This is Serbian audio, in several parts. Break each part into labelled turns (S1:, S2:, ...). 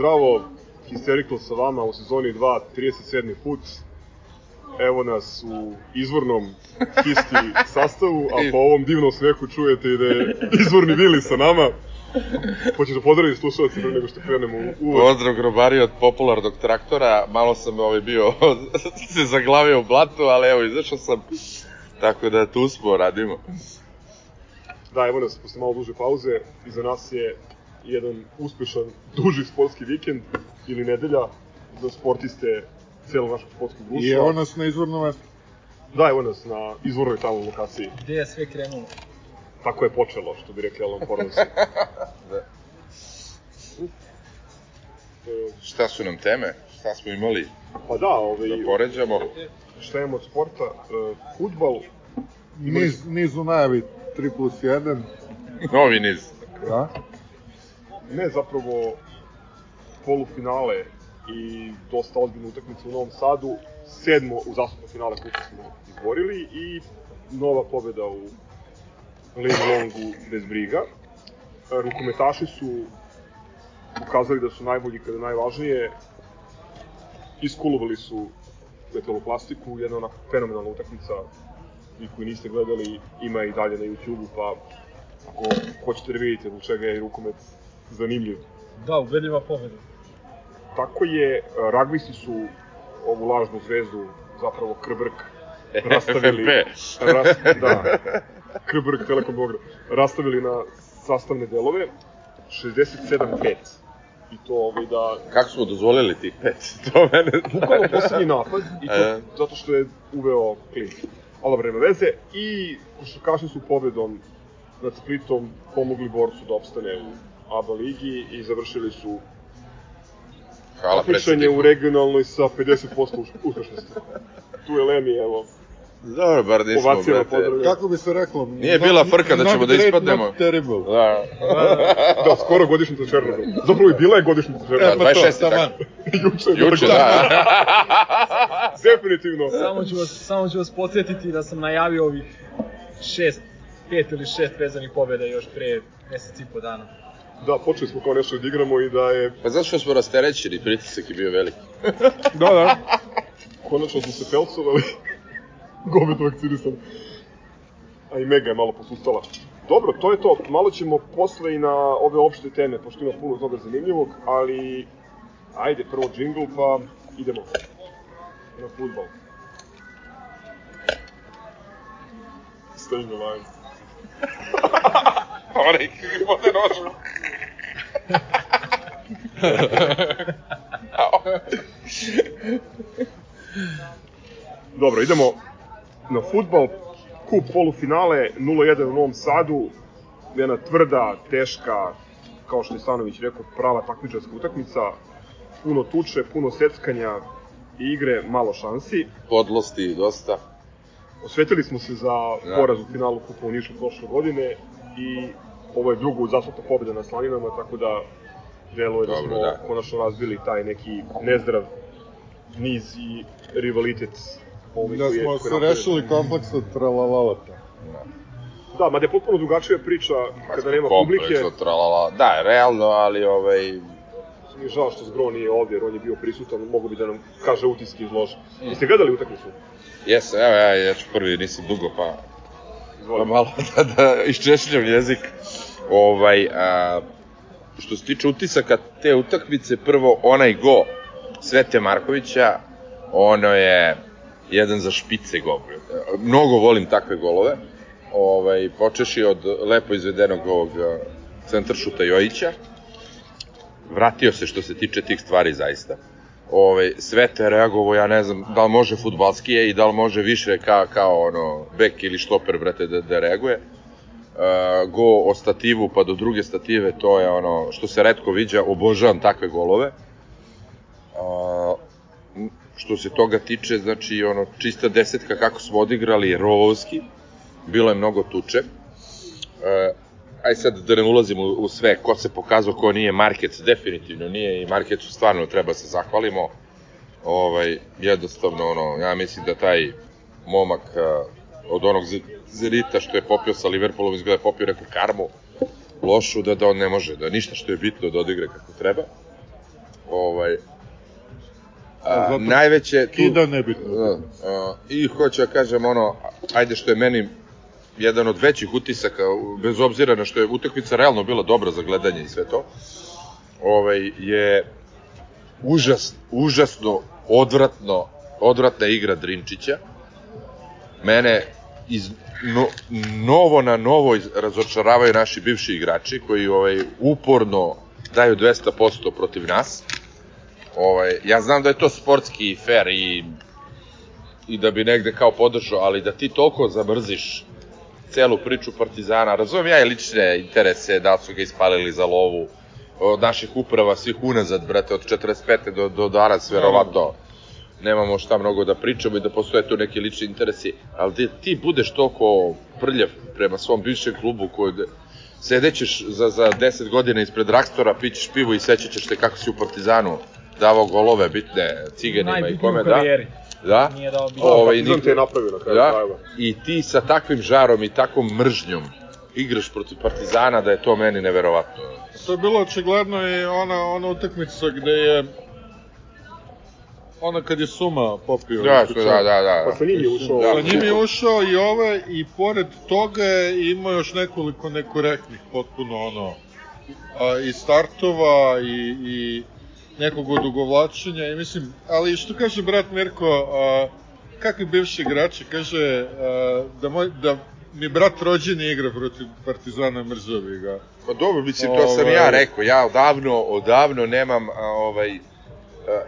S1: Zdravo, Hysterical sa vama u sezoni 2, 37. put. Evo nas u izvornom hiski sastavu, a po ovom divnom smehu čujete i da je izvorni Vili sa nama. Hoćeš da pozdravim slušalci pre nego što krenemo u uvod?
S2: Pozdrav grobari od popularnog traktora, malo sam ovaj bio se zaglavio u blatu, ali evo izašao sam, tako da tu smo, radimo.
S1: Da, evo nas, posle malo duže pauze, iza nas je jedan uspešan, duži sportski vikend ili nedelja za sportiste celog našeg sportskog društva.
S3: I evo nas na izvornom mestu.
S1: Da, evo nas na izvornoj tamo lokaciji.
S4: Gde je sve krenulo?
S1: Tako je počelo, što bi rekli Alan Forlesi.
S2: Da. Šta su nam teme? Šta smo imali
S1: Pa da, ovaj,
S2: da poređamo?
S1: šta imamo od sporta? Uh, futbal,
S3: Niz, niz u najavi 3 plus 1.
S2: Novi niz.
S3: Da?
S1: Ne zapravo polufinale i dosta ozbiljna utakmica u Novom Sadu, sedmo u zasupno finale kupa smo izborili i nova pobeda u Lane Longu bez briga. Rukometaši su ukazali da su najbolji kada je najvažnije, iskulovali su metaloplastiku, jedna onako fenomenalna utakmica i koji niste gledali ima i dalje na YouTube-u, pa ako hoćete da vidite zbog čega je rukomet zanimljiv.
S4: Da, ubedljiva pobeda.
S1: Tako je, ragbisti su ovu lažnu zvezdu, zapravo Krbrk, rastavili, ras, da, Krbrk, Telekom Beograd, rastavili na sastavne delove, 67-5. I to ovaj da,
S2: Kako smo dozvolili tih pet? To mene...
S1: bukvalno poslednji napad, i to
S2: E.
S1: zato što je uveo klin. Ali dobro, nema veze. I košarkaši su pobedom nad Splitom pomogli borcu da opstane u ABA ligi i završili su
S2: Hvala
S1: takmičenje u regionalnoj sa 50% us- uspešnosti. Tu je Lemi, evo,
S2: Dobro, bar nismo,
S1: ovacijama
S2: brate.
S3: Kako bi se reklo?
S2: Nije bila frka da ćemo da ispadnemo.
S3: Not terrible.
S2: Da.
S1: Da, skoro godišnjica Černobyl. Zapravo i bila je godišnjica
S2: Da,
S1: Černobyl.
S3: pa to,
S2: 26.
S3: taman.
S2: tako.
S1: Juče,
S2: Juče,
S1: godišnjica.
S2: da.
S1: Definitivno.
S4: Samo ću vas, samo ću vas podsjetiti da sam najavio ovih šest, pet ili šest vezanih pobjeda još pre mesec i po dana.
S1: Da, počeli smo kao nešto da igramo i da je,
S2: Pa zato što smo rasterećeni, pritisak je bio veliki.
S1: da, da, konačno smo se pelcovali. Gomet vakcinisan. A i Mega je malo posustala. Dobro, to je to. Malo ćemo posle i na ove opšte teme, pošto ima puno toga zanimljivog, ali ajde, prvo džingl, pa idemo na futbol. Staying alive.
S2: Onaj gribote nožu.
S1: Dobro, idemo na futbol. Kup polufinale 0-1 u Novom Sadu. Jedna tvrda, teška, kao što je Stanović rekao, prava takmičarska utakmica. Puno tuče, puno seckanja i igre, malo šansi.
S2: Podlosti dosta.
S1: Osvetili smo se za
S2: Da.
S1: poraz u finalu Kupa u Nišu prošle godine i ovo je drugo uzastopna pobjeda na Slaninama, tako da deluje da smo
S2: da.
S1: konačno razbili taj neki nezdrav niz i rivalitet ovaj
S3: Da
S1: koji je-
S3: smo se rešili kompleksa tralalata.
S1: Da, mada je potpuno drugačija priča kada nema publike.
S2: Kompleksno, tralala. Da, realno, ali ovaj...
S1: Mi je žao što Zgro nije ovdje, jer on je bio prisutan, mogu bi da nam kaže utiske iz lože. Jeste gledali utakmicu?
S2: Jesam, evo ja, ja ću prvi, nisam dugo, pa Pa
S1: Izvolite.
S2: malo da, da iščešljam jezik. Ovaj, a, što se tiče utisaka te utakmice, prvo onaj go Svete Markovića, ono je jedan za špice go. Mnogo volim takve golove. Ovaj, počeši od lepo izvedenog ovog a, centaršuta Jojića. Vratio se što se tiče tih stvari zaista. Ovaj, Svete je reagovao, ja ne znam da li može futbalskije i da li može više ka, kao ono, bek ili štoper, brate, da, da reaguje. Uh, go o stativu pa do druge stative, to je ono što se redko viđa, obožavam takve golove. Uh, što se toga tiče, znači ono čista desetka kako smo odigrali rovovski, bilo je mnogo tuče. Uh, aj sad da ne ulazimo u, u sve, ko se pokazao, ko nije, Markec definitivno nije i Markecu stvarno treba se zahvalimo. Ovaj, jednostavno, ono, ja mislim da taj momak a, od onog Z- Zenita što je popio sa Liverpoolom, izgleda je popio neku karmu lošu, da, da on ne može, da ništa što je bitno da odigra kako treba. Ovaj, a,
S3: zato
S2: najveće tu...
S3: Kida nebitno.
S2: Da, a, I hoću da kažem ono, ajde što je meni jedan od većih utisaka, bez obzira na što je utakmica realno bila dobra za gledanje i sve to, ovaj, je užas, užasno, odvratno, odvratna igra Drinčića. Mene iz, no, novo na novo iz, razočaravaju naši bivši igrači koji ovaj uporno daju 200% protiv nas. Ovaj, ja znam da je to sportski fair i i da bi negde kao podržao, ali da ti toliko zamrziš celu priču Partizana, razumem ja i lične interese, da su ga ispalili za lovu, od naših uprava svih unazad, brate, od 45. do, do danas, verovatno, nemamo šta mnogo da pričamo i da postoje tu neki lični interesi, ali da ti budeš toliko prljav prema svom bivšem klubu koji sedećeš za, za 10 godina ispred Rakstora, pićeš pivo i sećaćeš te kako si u Partizanu davao golove bitne ciganima i
S4: Najbitniji
S2: kome da. Da.
S4: Nije dao bilo.
S2: Ovaj, niko-
S1: te je napravio na kraju
S2: Da,
S1: krajeva.
S2: i ti sa takvim žarom i takvom mržnjom igraš protiv Partizana da je to meni neverovatno.
S3: To je bilo očigledno i ona, ona utakmica gde je ona kad je Suma popio.
S2: Da, što, da, da, da.
S1: Pa sa njim je ušao...
S2: Da.
S3: Sa njim je ušao i ove i pored toga je imao još nekoliko nekorektnih potpuno ono a, i startova i, i nekog odugovlačenja i mislim, ali što kaže brat Mirko, a, kakvi bivši igrači, kaže a, da, moj, da mi brat rođeni igra protiv Partizana, mrzio bi ga.
S2: Pa dobro, mislim, to sam
S3: Ovaj.
S2: ja rekao. Ja odavno, odavno nemam a, ovaj,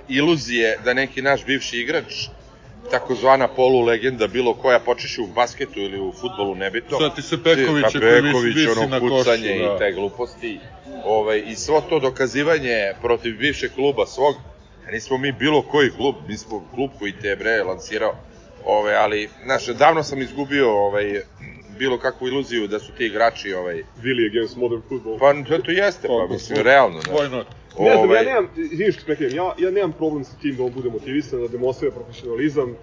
S2: iluzije da neki naš bivši igrač takozvana polulegenda, bilo koja počeši u basketu ili u futbolu, nebitno.
S3: Sad ti se Pekovića
S2: Pa
S3: koji
S2: Peković,
S3: visi
S2: ono
S3: na košu,
S2: pucanje
S3: da.
S2: i te gluposti. Ovaj, I svo to dokazivanje protiv bivšeg kluba svog, nismo mi bilo koji klub, mi smo klub koji te je bre lansirao. Ove, ali, znaš, davno sam izgubio ovaj, bilo kakvu iluziju da su ti igrači ovaj,
S1: Really against modern football.
S2: Pa to, to jeste, pa
S3: Toliko
S2: mislim, realno. Da.
S3: Vojno.
S1: Ne znam, ja
S2: Ovaj,
S1: nemam, izvini što te prekidam, ja, ja nemam problem sa tim da on bude motivisan, da demonstrira profesionalizam.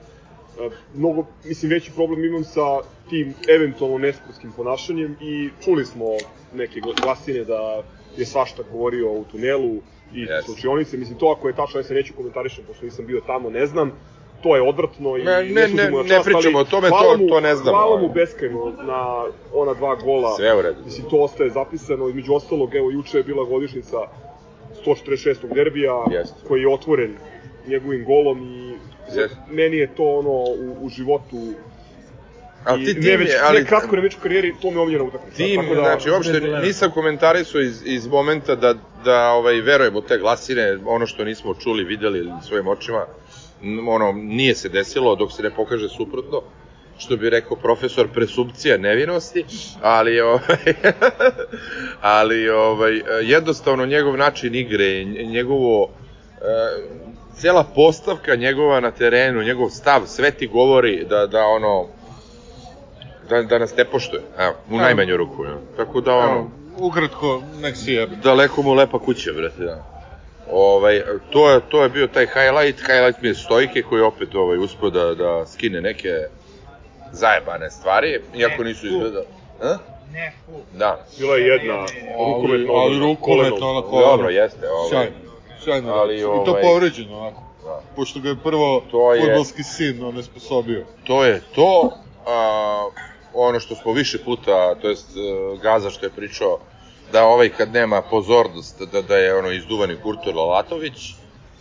S1: Mnogo, mislim, veći problem imam sa tim eventualno nesportskim ponašanjem i čuli smo neke gl- glasine da je svašta govorio u tunelu i
S2: Jeste.
S1: slučionice. Mislim, to ako je tačno, ja se neću komentarišem, pošto nisam bio tamo, ne znam. To je odvratno i
S2: Ne, ne, ne,
S1: na
S2: ne
S1: čast,
S2: pričamo o tome, to-
S1: mu-
S2: to ne znamo,
S1: Hvala mu
S2: ovaj.
S1: beskrajno na ona dva gola.
S2: Sve u redu.
S1: Mislim, to ostaje zapisano, između ostalog, evo, juče je bila godišnica 146. derbija,
S2: Jeste.
S1: koji je otvoren njegovim golom i
S2: Jeste.
S1: meni je to ono u, u životu
S2: ali ti
S1: ne,
S2: tim,
S1: već,
S2: je, ali
S1: ne kratko, ne već u karijeri, to mi je omiljena utakmica.
S2: tim,
S1: Tako da,
S2: znači, uopšte nisam komentarisao iz, iz momenta da, da ovaj, verujem u te glasine, ono što nismo čuli, videli svojim očima, ono, nije se desilo dok se ne pokaže suprotno, što bi rekao profesor presumpcija nevinosti, ali ovaj ali ovaj jednostavno njegov način igre, nj- njegovo e, cela postavka njegova na terenu, njegov stav, sve ti govori da da ono da, da nas ne poštuje, evo, u najmanju ruku, ja. tako da ono,
S3: Evo, ukratko, nek si jebe.
S2: daleko mu lepa kuća, brate, da. Ovaj, to, je, to je bio taj highlight, highlight mi je Stojke koji opet ovaj, uspio da, da skine neke zajebane stvari, iako nisu izgledali. A?
S4: Ne, fu.
S2: Da,
S1: bila je jedna
S3: Ali,
S1: rukometna
S3: ali
S1: odbrana,
S3: rukometno
S1: kolenom.
S3: na koleno.
S2: dobro, jeste. Ovaj,
S3: Sjajno. Sjajno.
S2: Ali,
S3: Ali, I to
S2: ovaj-
S3: povređeno, onako.
S2: Da.
S3: Pošto ga je prvo
S2: To je-
S3: fudbalski sin onesposobio.
S2: to je to. A, ono što smo više puta, to jest e, Gaza što je pričao, da ovaj kad nema pozornost, da, da je ono izduvani Kurtor Lalatović,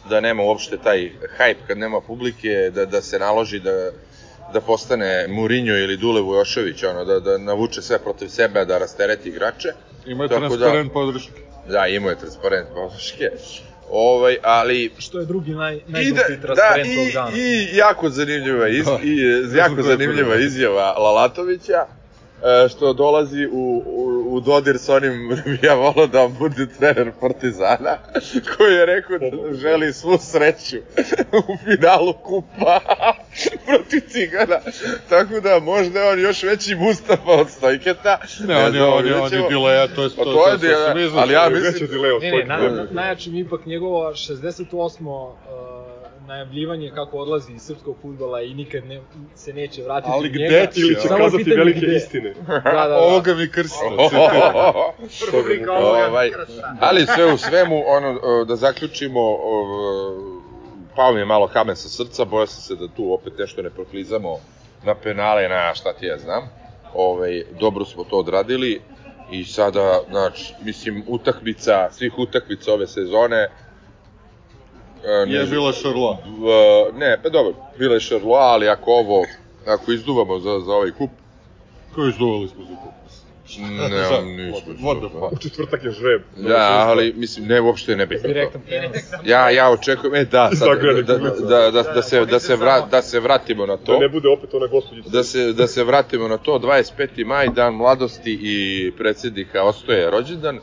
S2: da nema uopšte taj hype kad nema publike, da, da se naloži da da postane Mourinho ili Dule Vujošević, ono, da, da navuče sve protiv sebe, da rastereti igrače.
S3: Ima je
S2: Tako da-
S3: transparent podrške.
S2: Da, imao je transparent podrške. Ovaj, ali
S4: Što je drugi naj,
S2: da,
S4: najgluplji
S2: da,
S4: transparent tog
S2: i,
S4: dana.
S2: i jako zanimljiva, iz,
S3: Da.
S2: i, jako zanimljiva izjava Lalatovića, e, što dolazi u, u, u dodir s onim bi ja volao da on bude trener Partizana, koji je rekao da želi svu sreću u finalu kupa protiv Cigana. Tako da možda je on još veći Mustafa od Stojketa.
S3: Ne, on je, on je, on je. Dileja, to je
S2: Pa
S3: to,
S2: to je
S3: to
S2: Dileja, ali ja mislim-
S4: Ne, ne, na, na, najjačim ipak njegova 68. Uh, najavljivanje kako odlazi iz srpskog futbola i nikad ne, se neće vratiti
S3: Ali gde
S4: njega.
S3: će?
S1: Ili će
S4: Samo
S1: kazati velike
S4: gde.
S1: istine.
S4: Da, da, da.
S3: Ovoga mi krsta.
S5: Rubrika ovoga
S2: ovaj,
S5: krsta.
S2: ali sve u svemu, ono, da zaključimo, o, pao mi je malo kamen sa srca, bojao sam se da tu opet nešto ne proklizamo na penale, na šta ti ja znam. Ovaj, dobro smo to odradili i sada, znači, mislim, utakmica, svih utakmica ove sezone, e, ne
S3: Je bila Šarlo.
S2: v- ne, pa dobro, bila je Šarloa, ali ako ovo, ako izduvamo za, za ovaj kup,
S3: Koju izduvali smo za kup?
S2: Ne, nismo.
S3: What the fuck?
S1: U četvrtak je žreb.
S2: Da, ali, mislim, ne, uopšte ne to.
S4: Direktan prenos.
S2: Ja, ja očekujem, e da, sad, da, da, da, da, da, se, da, se vra, da se vratimo na
S1: Da
S2: to.
S1: ne bude opet ona gospođica.
S2: Da se, da se vratimo na to, 25. maj, dan mladosti i predsjednika Ostoje rođendan,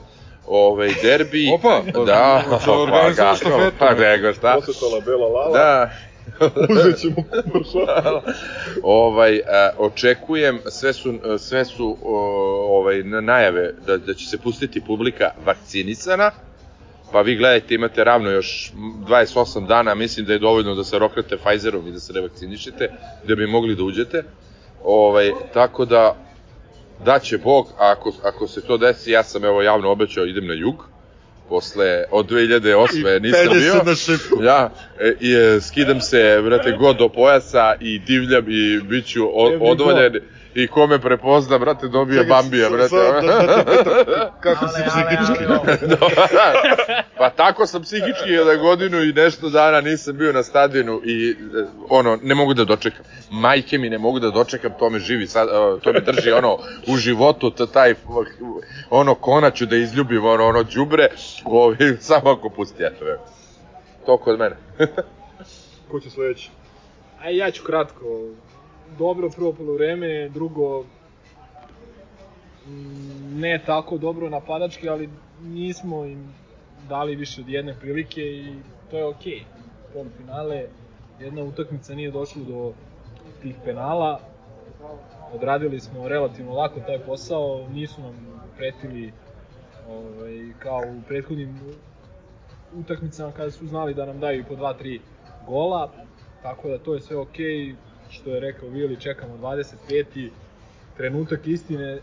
S2: ovaj, derbi.
S3: Opa,
S2: da, pa, kako,
S3: štafetu,
S2: pa
S3: ne?
S2: nego šta.
S1: Posvetala Bela Lala.
S2: Da,
S1: Uzet ćemo kuprša.
S2: ovaj, očekujem, sve su, sve su ovaj, na- najave da, da će se pustiti publika vakcinisana, pa vi gledajte, imate ravno još 28 dana, mislim da je dovoljno da se roknete Pfizerom i da se revakcinišete, da bi mogli da uđete. Ovaj, tako da, daće Bog, a ako, ako se to desi, ja sam evo javno obećao, idem na jug, posle, od 2008. nisam
S3: penje
S2: bio.
S3: na šipku.
S2: Ja, e, i, e, skidam se, brate, god do pojasa i divljam i bit ću odvoljen i ko me prepozna, brate, dobije
S3: Čekaj,
S2: Bambija, brate.
S3: sa- da- da te pitam, Kako si psihički?
S2: pa tako sam psihički da godinu i nešto dana nisam bio na stadionu i e, ono, ne mogu da dočekam. Majke mi ne mogu da dočekam, to me živi, sad, e, to me drži ono u životu, to taj ono konaću da izljubim, ono, ono đubre, ovi, samo ako pusti, eto, evo. To kod mene.
S1: Ko će sledeći?
S4: Aj, ja ću kratko. Dobro prvo polovreme, drugo mm, ne tako dobro napadački, ali nismo im dali više od jedne prilike i to je okej. Okay. finale, jedna utakmica nije došla do tih penala. Odradili smo relativno lako taj posao, nisu nam pretili ovaj, kao u prethodnim utakmicama kada su znali da nam daju po 2-3 gola, tako da to je sve okej, što je rekao Vili, čekamo 25. trenutak istine,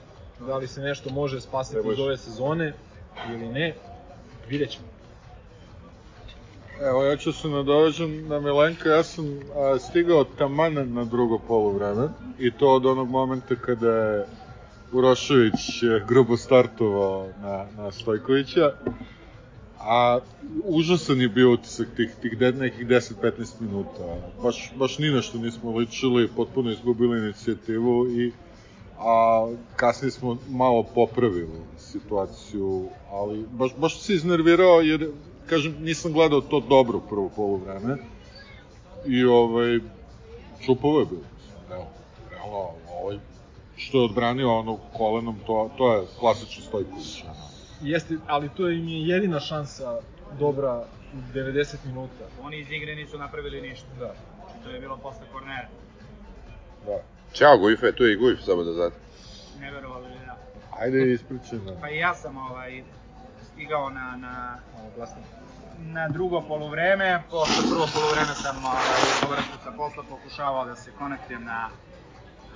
S4: da li se nešto može spasiti
S1: Treba
S4: iz ove sezone ili ne, vidjet ćemo.
S3: Evo, ja ću se nadovežem na Milenka, ja sam a, stigao taman na drugo polovreme i to od onog momenta kada je Urošević e, grubo startovao na, na Stojkovića, a užasan je bio utisak tih, tih de, nekih 10-15 minuta. Baš, baš ni na što nismo ličili, potpuno izgubili inicijativu i a kasnije smo malo popravili situaciju, ali baš, baš se iznervirao jer, kažem, nisam gledao to dobro prvo polovreme i ovaj, čupovo je bilo, evo, realno, ovaj, što je odbranio ono kolenom, to, to je klasično Stojković, ono.
S4: Jeste, ali to im je jedina šansa dobra u 90 minuta.
S5: Oni iz igre nisu napravili ništa.
S4: Da.
S5: Znači, to je bilo posle kornera.
S2: Da. Ćao Gujfe, tu je i Gujf, samo da znate.
S5: Ne verovali li da.
S3: Ajde, ispričaj nam.
S5: Pa i ja sam ovaj, stigao na, na,
S4: glasno.
S5: na drugo polovreme. Posle prvo polovreme sam ovaj, povratku sa posla pokušavao da se konektujem na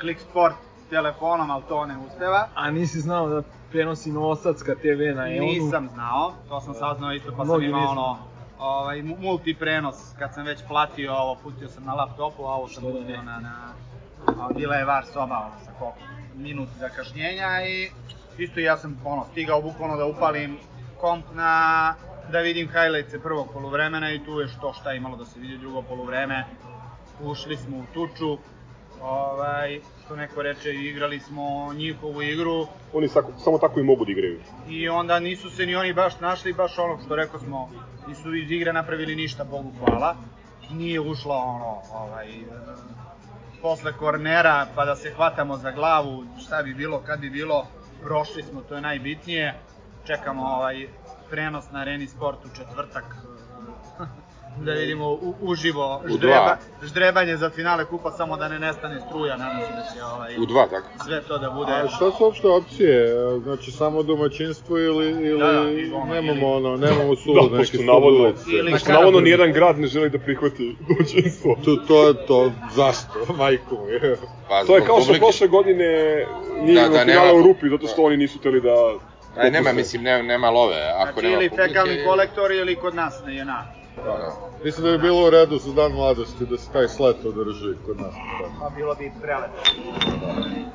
S5: Click Sport telefonom, ali to ne uspeva.
S4: A nisi znao da prenosi Novosadska TV na Eonu?
S5: Nisam znao, to sam saznao isto pa sam
S4: Mnogi
S5: imao
S4: nisu
S5: ono, ovaj, mu- multiprenos, kad sam već platio ovo, pustio sam na laptopu, a ovo sam
S4: Što da
S5: pustio
S4: ne.
S5: na, na, a, bila je var soba ono, sa koliko, minut zakašnjenja i isto ja sam ono, stigao bukvalno da upalim komp na, da vidim highlightse prvog poluvremena i tu je što šta imalo da se vidi drugo poluvreme. Ušli smo u tuču, ovaj, što neko reče, igrali smo njihovu igru,
S1: Oni sako, samo tako i mogu da igraju.
S5: i onda nisu se ni oni baš našli, baš ono što rekao smo, nisu iz igre napravili ništa, Bogu hvala. Nije ušlo ono, ovaj, posle kornera, pa da se hvatamo za glavu, šta bi bilo, kad bi bilo, prošli smo, to je najbitnije. Čekamo ovaj prenos na Areni Sport u četvrtak, da vidimo u, uživo
S2: U
S5: ždreba,
S2: dva.
S5: ždrebanje za finale kupa, samo da ne nestane struja, nadam se da će ovaj,
S2: U dva, tako.
S5: sve to da bude.
S3: A šta su uopšte opcije? Znači samo domaćinstvo ili, ili
S5: Da, da,
S3: nemamo ono, nemamo
S1: Da,
S3: sulude neke
S1: pošto navodno,
S3: sudulice?
S5: Ili
S1: pošto navodno nijedan grad ne želi da prihvati domaćinstvo.
S3: To, to je to, zašto, majko mi?
S2: Pa,
S1: To je kao što prošle godine nije
S2: Da,
S1: da,
S2: da,
S1: finale
S2: nema-
S1: u Rupi, zato što oni nisu teli da...
S2: Aj, nema,
S1: dopuste.
S2: mislim, nema, nema love. Ako
S5: Znači
S2: nema
S5: ili
S2: publike,
S5: fekalni kolektor ili kod nas na JNA.
S2: Da.
S3: Mislim da bi bilo u redu za dan mladosti da se taj slet održi kod nas.
S5: Pa bilo bi prelepo.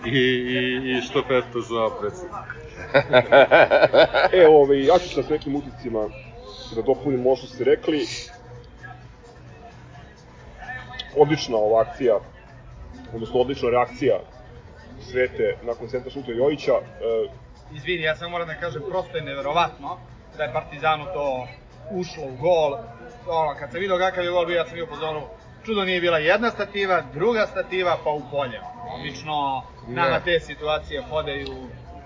S3: I, i, i štafeta za predsjednika.
S1: E, ovaj, ja ću sa nekim uticima da dopunim ovo što ste rekli. Odlična ova akcija, odnosno odlična reakcija Svete nakon centra šuta Jojića. E,
S5: Izvini, ja samo moram da kažem, prosto je neverovatno da je Partizanu to ušlo u gol. Ono, kad sam vidio kakav je gol bio, ja sam bio po zonu, čudo nije bila jedna stativa, druga stativa, pa u polje. Obično nama te situacije hodaju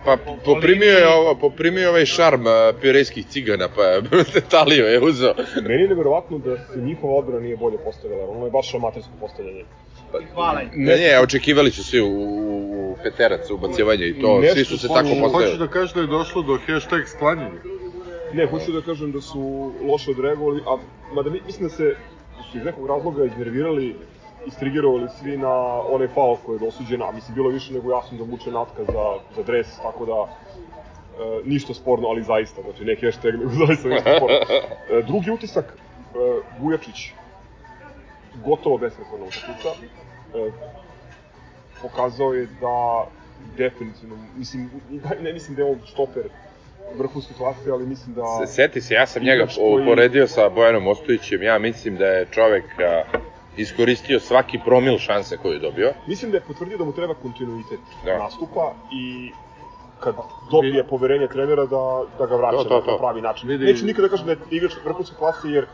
S2: Pa poprimio je ovo, poprimio je ovaj šarm pirejskih cigana, pa je Talio je uzeo.
S1: meni je neverovatno da se njihova odbrana nije bolje postavila, ono je baš amatersko postavljanje.
S5: i hvala im.
S2: Ne, ne, očekivali su svi u, u, u peterac, ubacivanje i to,
S1: Nešto
S2: svi su se tako postavili.
S3: da kažeš da je došlo do hashtag sklanjanja?
S1: Ne, hoću da kažem da su loše odreagovali, a mada mi, mislim da se su iz nekog razloga iznervirali, istrigerovali svi na onaj faul koji je dosuđen, a mislim bilo više nego jasno da vuče natka za, za dres, tako da e, ništa sporno, ali zaista, znači ne hashtag, nego zaista ništa sporno. E, drugi utisak, e, Vujačić, gotovo besrekordna utakmica, e, pokazao je da definitivno, mislim, ne mislim da je on štoper vrhunske klase, ali mislim da...
S2: Se, seti se, ja sam njega
S1: koji-
S2: uporedio sa Bojanom Ostojićem, ja mislim da je čovek a, iskoristio svaki promil šanse koju je dobio.
S1: Mislim da je potvrdio da mu treba kontinuitet
S2: Da.
S1: nastupa i kad dobije poverenje trenera da, da ga vraća
S2: To, to,
S1: na
S2: to.
S1: pravi način.
S3: Vidi-
S1: Neću nikada da kažem da je igrač vrhunske klase jer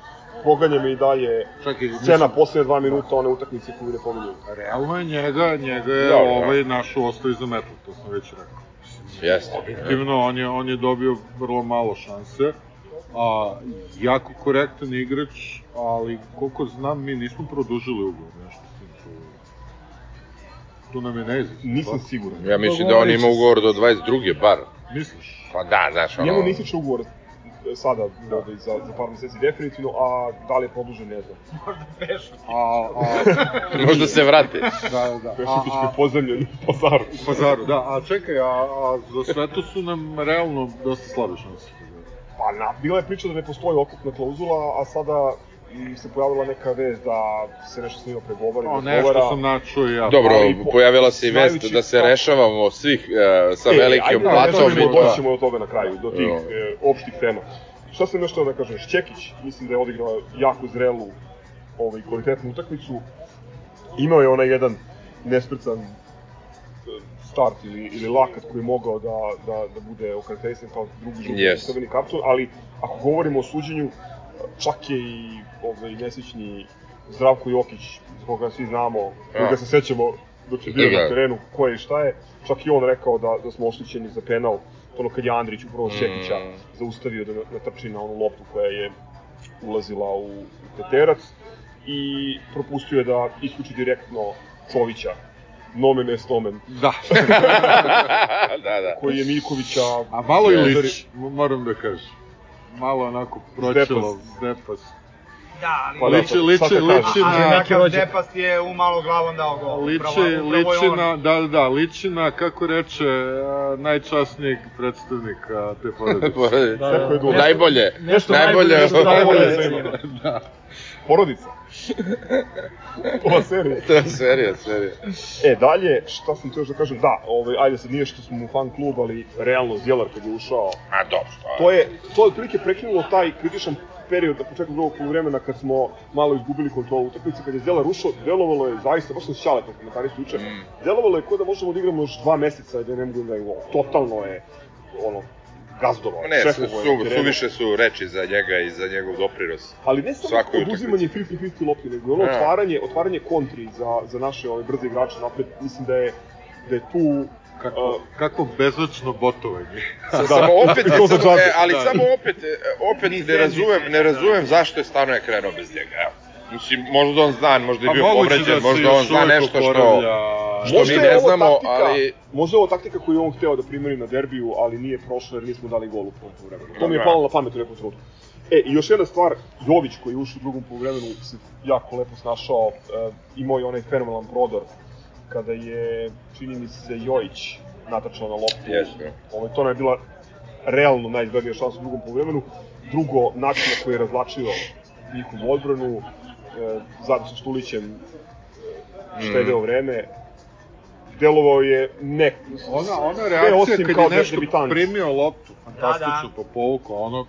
S1: proganja me i dalje
S3: Čekaj,
S1: scena poslednje dva minuta one utakmice koju ne pominju.
S3: Realno je njega, njega je
S2: Da, da.
S3: ovaj naš ostao iza metal, to sam već rekao.
S2: Jeste.
S3: Objektivno, on je, on je dobio vrlo malo šanse, a jako korektan igrač, ali koliko znam, mi nismo produžili ugovor, nešto s tim tu. Tu nam je neizvest.
S1: Nisam siguran.
S2: Ja mislim da on ima ugovor do 22. bar.
S3: Misliš?
S2: Pa da, znaš, ono...
S1: Njemu nisi ugovor e, sada ovaj, za, za par meseci definitivno, a da li je produžen ne znam.
S3: A, a,
S2: Možda se vrati.
S3: da, da. A,
S1: Pešutić
S3: a,
S1: je pozemljen u pazaru.
S3: u pazaru, da. A čekaj, a, a za svetu su nam realno dosta slabe šanse.
S1: Pa na, bila je priča da ne postoji otkupna klauzula, a sada mm, se pojavila neka vest da se nešto s njima pregovara.
S3: O,
S1: i
S3: nešto
S1: razgovara.
S3: sam načuo i ja.
S2: Dobro,
S1: po-
S2: pojavila se i vest da se
S1: kako-
S2: rešavamo svih e, sa
S1: E,
S2: velikim
S1: ajde,
S2: platom
S1: ajde,
S2: i
S1: doći
S2: to.
S1: ćemo do toga na kraju, do tih
S2: Jo.
S1: e, opštih tema. Šta sam još da kažem, Šćekić, mislim da je odigrao jako zrelu ovaj, kvalitetnu utakmicu. Imao je onaj jedan nesprecan e, start ili, ili lakat koji je mogao da, da, da bude okarakterisan kao drugi žuti
S2: Yes.
S1: crveni karton, ali ako govorimo o suđenju, čak je i ovaj, nesrećni Zdravko Jokić, koga svi znamo, koga
S2: Ja.
S1: se sećamo dok je bio
S2: Da.
S1: na terenu, ko je i šta je, čak i on rekao da, da smo oštećeni za penal, ono kad je Andrić upravo Šćekića
S2: Mm.
S1: zaustavio da natrči na onu loptu koja je ulazila u, u peterac i propustio je da isključi direktno Čovića, nomen est nomen,
S3: Da.
S2: da, da.
S1: koji je Miljkovića
S3: A malo
S1: udari-
S3: lič, moram da kažem. Malo onako pročelo, zdepas.
S5: Da, ali
S1: Pa
S5: pa,
S1: da,
S3: liči,
S1: šta
S3: liči, liči
S5: ali
S3: na...
S5: takav
S4: rođak.
S5: Depast je umalo glavom dao gol.
S3: Liči,
S5: upravo, upravo
S3: liči na, da, da, da, liči na, kako reče, najčasnijeg predstavnika te porodice.
S4: Da,
S1: je dugo.
S2: Najbolje,
S4: Nešto
S2: najbolje,
S4: nešto
S1: najbolje
S4: najbolje.
S1: za ima. Porodica. Ova serija.
S2: To je serija, serija.
S1: E, dalje, šta sam teo da kažem, da, ovaj, ajde sad nije što smo u fan klub, ali realno Zjelar kad je ušao,
S2: A dobro, to
S1: to je, to je otprilike prekinulo taj kritičan period na početku drugog poluvremena kad smo malo izgubili kontrolu utakmice, kad je Zjelar ušao, delovalo je zaista, baš sam šale po komentarisu juče,
S2: Mm.
S1: delovalo je kao da možemo da igramo još dva meseca da ne mogu da je totalno je, ono, gazdovao,
S2: Ne, su, su, suviše su reči za njega i za njegov doprinos.
S1: Ali ne samo oduzimanje 50-50 lopti, nego ono
S2: Da.
S1: otvaranje, otvaranje kontri za, za naše ove brze igrače napred. Mislim da je, da je tu
S3: Kako, kako bezočno botovanje.
S2: Sa, samo opet,
S1: za
S2: samo,
S1: džabe.
S2: e, ali
S3: Da.
S2: samo opet, e, opet ne razumem, ne razumem zašto je stvarno je krenuo bez njega. Evo. Mislim, možda on zna, možda je
S3: A
S2: bio povređen,
S3: da
S2: možda on zna nešto što. Što
S1: Možda
S2: mi ne znamo,
S1: taktika-
S2: ali...
S1: Možda je ovo taktika koju je on hteo da primeni na derbiju, ali nije prošlo jer nismo dali gol u prvom poluvremenu. To mi je palo na pamet u nekom trenutku. E, i još jedna stvar, Jović koji je ušao u drugom poluvremenu se jako lepo snašao, e, imao je onaj fenomenalan prodor kada je, čini mi se, Jojić natačao na loptu.
S2: Jeste.
S1: Ovo, to je bila realno najizglednija šansa u drugom poluvremenu. Drugo, način na koji je razlačio njihovu odbranu, e, zajedno sa Štulićem e, štedeo
S2: Mm.
S1: vreme, delovao je ne...
S3: Ona, ona reakcija
S1: osim
S3: kad
S1: kao
S3: je nešto
S1: debitant.
S3: primio loptu, fantastično
S5: Da, da.
S3: po povuku, ono,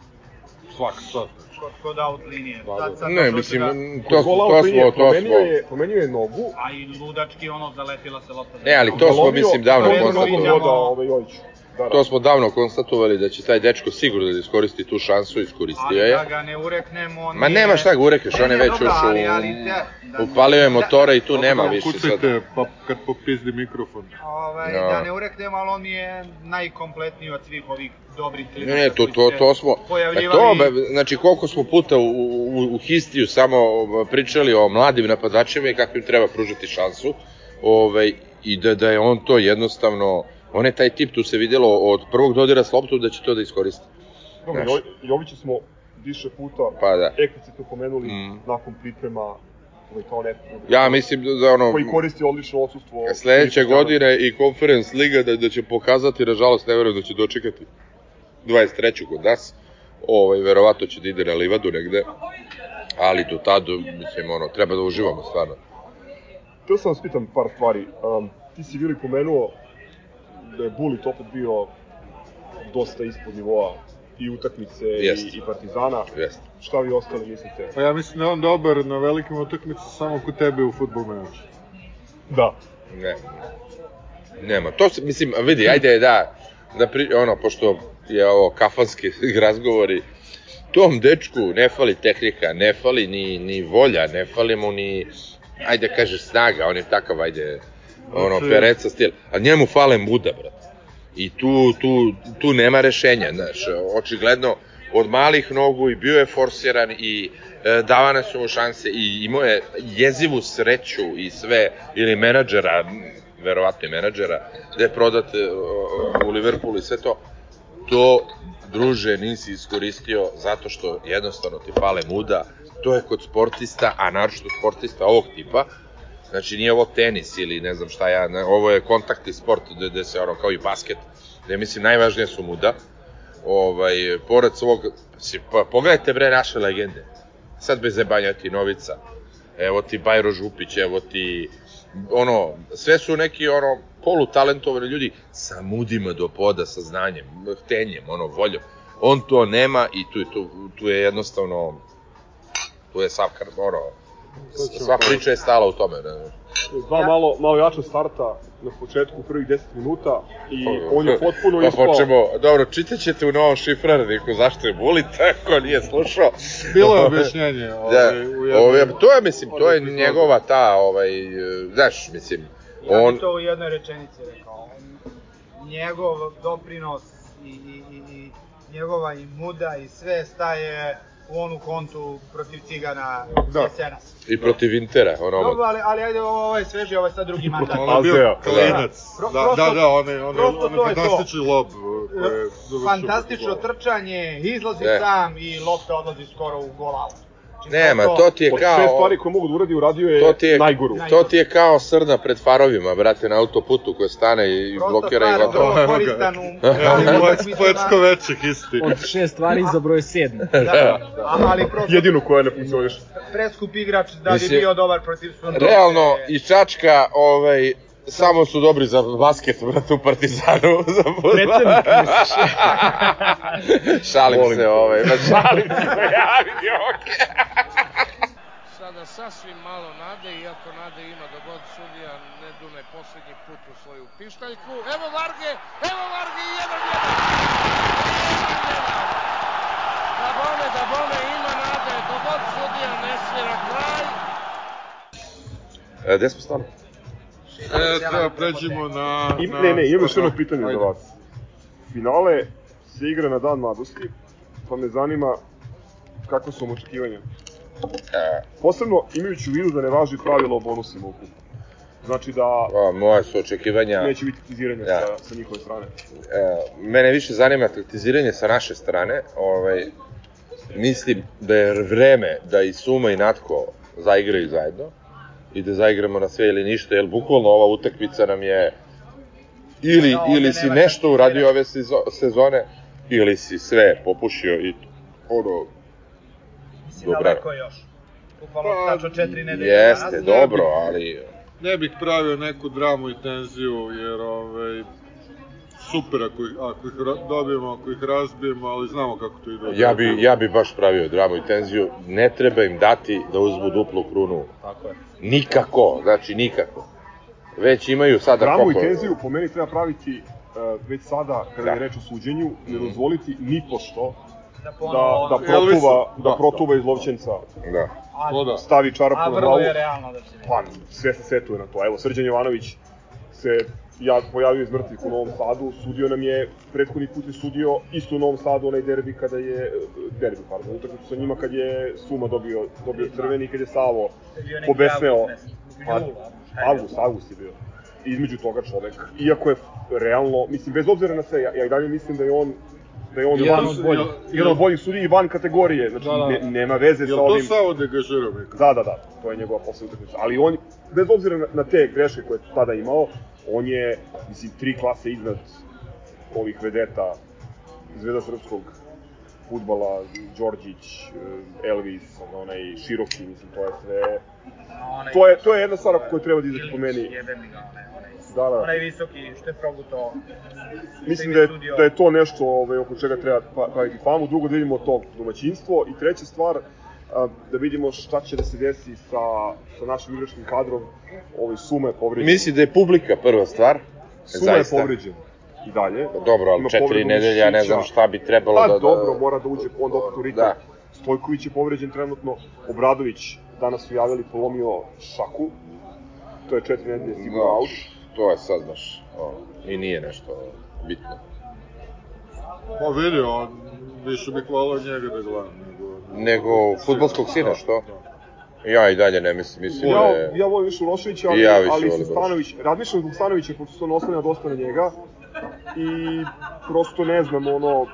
S3: svaka čast. znači.
S5: Kod, kod out linije.
S3: Da,
S5: Sad,
S3: da.
S5: sad
S2: Ne,
S5: došao
S2: mislim,
S5: da,
S2: to, to
S1: linije
S2: smo, to
S1: promenio
S2: smo...
S1: je, promenio je nogu,
S5: a i ludački ono zaletila se lopta.
S2: Ne, ali to smo, mislim, davno
S1: zalomio
S2: konstatovali.
S1: nogu voda ovaj Jojić. Da, da.
S2: To smo davno konstatovali da će taj dečko sigurno da iskoristi tu šansu, iskoristio
S5: Ali
S2: je.
S5: da ga ne ureknemo, on
S2: Ma
S5: nije-
S2: nema šta ga urekneš,
S5: Ne,
S2: on je već
S5: ali-
S2: u-
S5: ali te- da-
S2: Upalio je motore i tu nema više sad.
S3: Kucajte, pa kad popizdi mikrofon.
S5: Ovaj,
S2: Da.
S5: da ne ureknemo, ali on je najkompletniji od svih ovih dobrih
S2: Ne,
S5: klinaca
S2: ne, to, to, to smo,
S5: pojavljivali.
S2: to, be, znači koliko smo puta u, u, u histiju samo pričali o mladim napadačima i kako im treba pružati šansu, ovaj, i da, da je on to jednostavno, on je taj tip, tu se videlo od prvog dodira s loptom da će to da iskoristi.
S1: Dobro,
S2: Znaš.
S1: Jo- Jovića smo više puta
S2: Pa da.
S1: eksplicitno pomenuli
S2: Mm.
S1: nakon priprema ovaj, kao neko
S2: Ja mislim da, da ono,
S1: koji koristi odlično odsustvo
S2: sledeće godine i Conference Liga da, da će pokazati, nažalost ne verujem da će dočekati 23. kod nas, ovaj, verovatno će da ide na livadu negde, ali do tada, mislim, ono, treba da uživamo stvarno.
S1: Htio sam vas pitam par stvari. Um, ti si bili pomenuo da je Bulit opet bio dosta ispod nivoa i utakmice
S2: Jest.
S1: i, i Partizana.
S2: Jeste.
S1: Šta vi ostali mislite?
S3: Pa ja mislim da je on dobar na velikim utakmicama samo kod tebe u futbol menadžu.
S1: Da.
S2: Ne. Nema. To se, mislim, vidi, ajde da, da pri, ono, pošto je ovo kafanski razgovori, tom dečku ne fali tehnika, ne fali ni, ni volja, ne fali mu ni, ajde da kažeš snaga, on je takav, ajde, ono,
S3: Znači-
S2: pereca stil, a njemu fale muda, brate. I tu, tu, tu nema rešenja, znaš, očigledno od malih nogu i bio je forsiran i e, davane su mu šanse i imao je jezivu sreću i sve, ili menadžera, verovatno i menadžera, da je prodat e, u Liverpoolu i sve to, to, druže, nisi iskoristio zato što jednostavno ti fale muda, to je kod sportista, a naročito sportista ovog tipa, Znači nije ovo tenis ili ne znam šta ja, ne, ovo je kontaktni sport gde, gde se ono kao i basket, gde mislim najvažnije su muda. Ovaj, pored svog, si, pa, pogledajte bre naše legende. Sad bez zebanja ti Novica, evo ti Bajro Župić, evo ti, ono, sve su neki ono polutalentovani ljudi sa mudima do poda, sa znanjem, htenjem, ono, voljom. On to nema i tu, tu, tu je jednostavno, tu je sav, ono, sva priča je stala u tome. Ne?
S1: Dva malo, malo jača starta na početku prvih 10 minuta i on je potpuno
S2: pa
S1: ispao.
S2: počnemo, dobro, čitat ćete u novom šifrarniku zašto je Bulit, ako nije slušao.
S3: Bilo je objašnjenje
S2: Da,
S3: ovaj, u jednoj...
S2: ovaj, to je, mislim, to je njegova ta, ovaj, znaš, mislim,
S5: Ja
S2: on,
S5: bih to u jednoj rečenici rekao. On, njegov doprinos i, i, i, i njegova i muda i sve staje u onu kontu protiv Cigana
S3: Da.
S5: jesenas.
S2: i protiv Intera, ono,
S5: Dobro, ali, ali ajde, ovo ovo je sveži, ovo je sad drugi mandat.
S3: On je bio klinac. Da,
S5: prosto-
S3: da, da, on je, on je,
S5: prosto
S3: on je
S5: to je to.
S3: fantastični lob. uh, koji je završio
S5: Fantastično trčanje, izlazi
S2: Ne.
S5: sam i lopta odlazi skoro u gol out. Znači,
S2: nema,
S5: to-
S2: ti je
S1: Od sve
S2: kao,
S1: stvari koje mogu da uradi, uradio je,
S2: to ti je,
S1: najgoru.
S2: to ti je kao srna pred farovima, brate, na autoputu koja stane i
S5: prosto
S2: blokira i gotovo.
S3: ga.
S5: koristan u
S3: Evo,
S5: malim
S3: poetsko,
S5: utakmicama.
S3: poetsko veče isti.
S4: Od šest stvari za broj sedmi.
S5: Da, a- ali prosto
S1: Jedinu koja ne funkcioniše.
S5: preskup igrač da bi
S2: Mislim,
S5: bio dobar protiv Sundoke.
S2: Realno, i Čačka, ovaj, samo su dobri za basket, brate, u Partizanu, za.
S4: Predsednik,
S2: šalim
S1: Volim
S2: se, ovaj, ma šalim se, ja vidim, okej.
S6: Sada sasvim malo nade, iako nade ima da god sudija ne dune poslednji put u svoju pištaljku. Evo Varge, evo Varge, jedan, jedan. Jedan, jedan. Da bome, da bome, ima nade, dogod sudija ne svira kraj.
S2: E, gde smo stali?
S3: E, treba pređemo na...
S1: I,
S3: na
S1: ne, ne, imam još jedno
S3: da,
S1: pitanje
S3: ajde.
S1: za vas. Finale se igra na dan mladosti, pa me zanima kakve su vam očekivanja.
S2: E,
S1: Posebno imajući u vidu da ne važi pravilo o bonusima u kupu. Znači da
S2: a, moje su očekivanja...
S1: neće biti kritiziranja
S2: Da.
S1: sa, sa njihove strane.
S2: E, mene više zanima kritiziranje sa naše strane. Ovaj, mislim da je vreme da i Suma i Natko zaigraju zajedno i da zaigramo na sve ili ništa, jer bukvalno ova utakmica nam je ili,
S5: Da, ovde
S2: ili si nešto uradio ove sezo- sezone, ili si sve popušio i ono,
S5: Mislim,
S2: Dobra.
S5: daleko još. Bukvalno
S3: Pa,
S5: tačno četiri nedelje
S2: jeste,
S5: danas.
S2: dobro, ali
S3: Ne bih pravio neku dramu i tenziju, jer ovaj, super ako ih, ako ih dobijemo, ako ih razbijemo, ali znamo kako to ide.
S2: ja bi, ja bi baš pravio dramu i tenziju, ne treba im dati da uzmu duplu krunu.
S4: Tako je.
S2: Nikako, znači nikako. Već imaju sada
S1: Dramu i tenziju po meni treba praviti uh, već sada, kada
S2: Da.
S1: je reč o suđenju, ne dozvoliti ni pošto
S5: Da
S1: da, da protuva,
S3: Da,
S1: da protuva iz lovčenca,
S2: Da.
S5: A,
S3: To da.
S1: stavi čarapu
S5: a
S1: na
S5: vrlo
S1: glavu.
S5: je realno da će.
S1: Pa, sve se setuje na to. Evo, Srđan Jovanović se ja pojavio iz mrtvih u Novom Sadu, sudio nam je, prethodni put je sudio isto u Novom Sadu onaj derbi kada je, derbi, pardon, utakmicu sa njima kad je Suma dobio, dobio crveni, kad je Savo
S5: To
S1: pobesneo. Pa? Avgust, Avgust je bio. Između toga čovek, iako je realno, mislim, bez obzira na sve, ja, ja i dalje mislim da je on da je on
S3: Jedan
S1: van,
S3: od boljih.
S1: jedan od boljih sudija i van kategorije, znači
S4: Da, da.
S1: Ne, nema veze
S3: Jel
S1: sa
S3: to
S1: ovim...
S3: Savo degažira Mika?
S1: Da, da, da, to je njegova poslednja utakmica. Ali on, bez obzira na, na te greške koje je tada imao, on je, mislim, tri klase iznad ovih vedeta iz veda srpskog futbala, Đorđić, eh, Elvis, onaj Široki, mislim, to je sve... To je, to je jedna stvar koju treba da izaći po meni. Da, da.
S5: onaj visoki, što je proguto.
S1: Mislim
S5: mi
S1: da je, da je to nešto ovaj, oko čega treba pa- praviti famu. Drugo, da vidimo to domaćinstvo. I treća stvar, da vidimo šta će da se desi sa, sa našim igračkim kadrom. Ovaj Suma je povređen.
S2: Mislim da je publika prva stvar.
S1: Suma je povređen i dalje.
S2: Pa Dobro, ali
S1: Ima
S2: četiri nedelje, ja ne znam šta bi trebalo
S1: Pa
S2: da... da...
S1: dobro, mora da uđe onda opet u ritam.
S2: Da.
S1: Stojković je povređen trenutno. Obradović, danas su javili, polomio šaku. To je četiri nedelje sigurno
S2: No,
S1: out.
S2: to je sad baš, o, i nije nešto bitno.
S3: Pa vidi, on, više bih volao njega da gledam. Nego,
S2: Nego futbolskog sina, što? Ja i dalje ne mislim, mislim da
S1: Ja,
S2: je...
S1: ja volim više Uroševića, ali,
S2: ja više
S1: ali sa Stanović, razmišljam zbog Stanovića, pošto se on oslanja dosta na njega. I prosto ne znam, ono,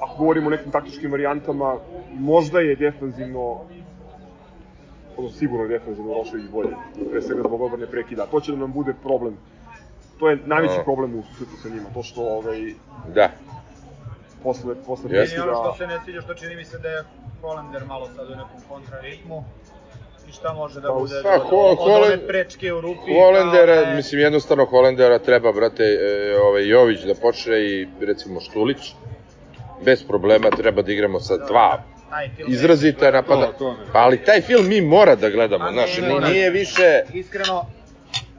S1: ako govorimo o nekim taktičkim varijantama, možda je defanzivno, ono, sigurno je defanzivno Urošević bolje, pre svega zbog obrne prekida. To će da nam bude problem. To je najveći
S2: A.
S1: problem u susretu sa njima, to što ovaj,
S2: Da,
S1: posle, posle
S2: Jeste.
S5: Meni ono što se ne sviđa, što čini mi se da je Hollander malo sad u nekom kontraritmu. I šta može da
S1: Pa,
S5: bude
S2: pa,
S5: od,
S2: Ho-
S5: od
S2: Holen-
S5: one prečke u rupi.
S2: Holendera,
S5: da je-
S2: mislim jednostavno Holendera treba, brate, e, ovaj Jović da počne i recimo Štulić. Bez problema treba da igramo sa dva
S5: taj film
S2: izrazita napada.
S3: To, to ne.
S2: Pa ali taj film mi mora da gledamo,
S5: Pa
S2: znaš,
S5: ne, mora.
S2: nije više...
S5: Iskreno,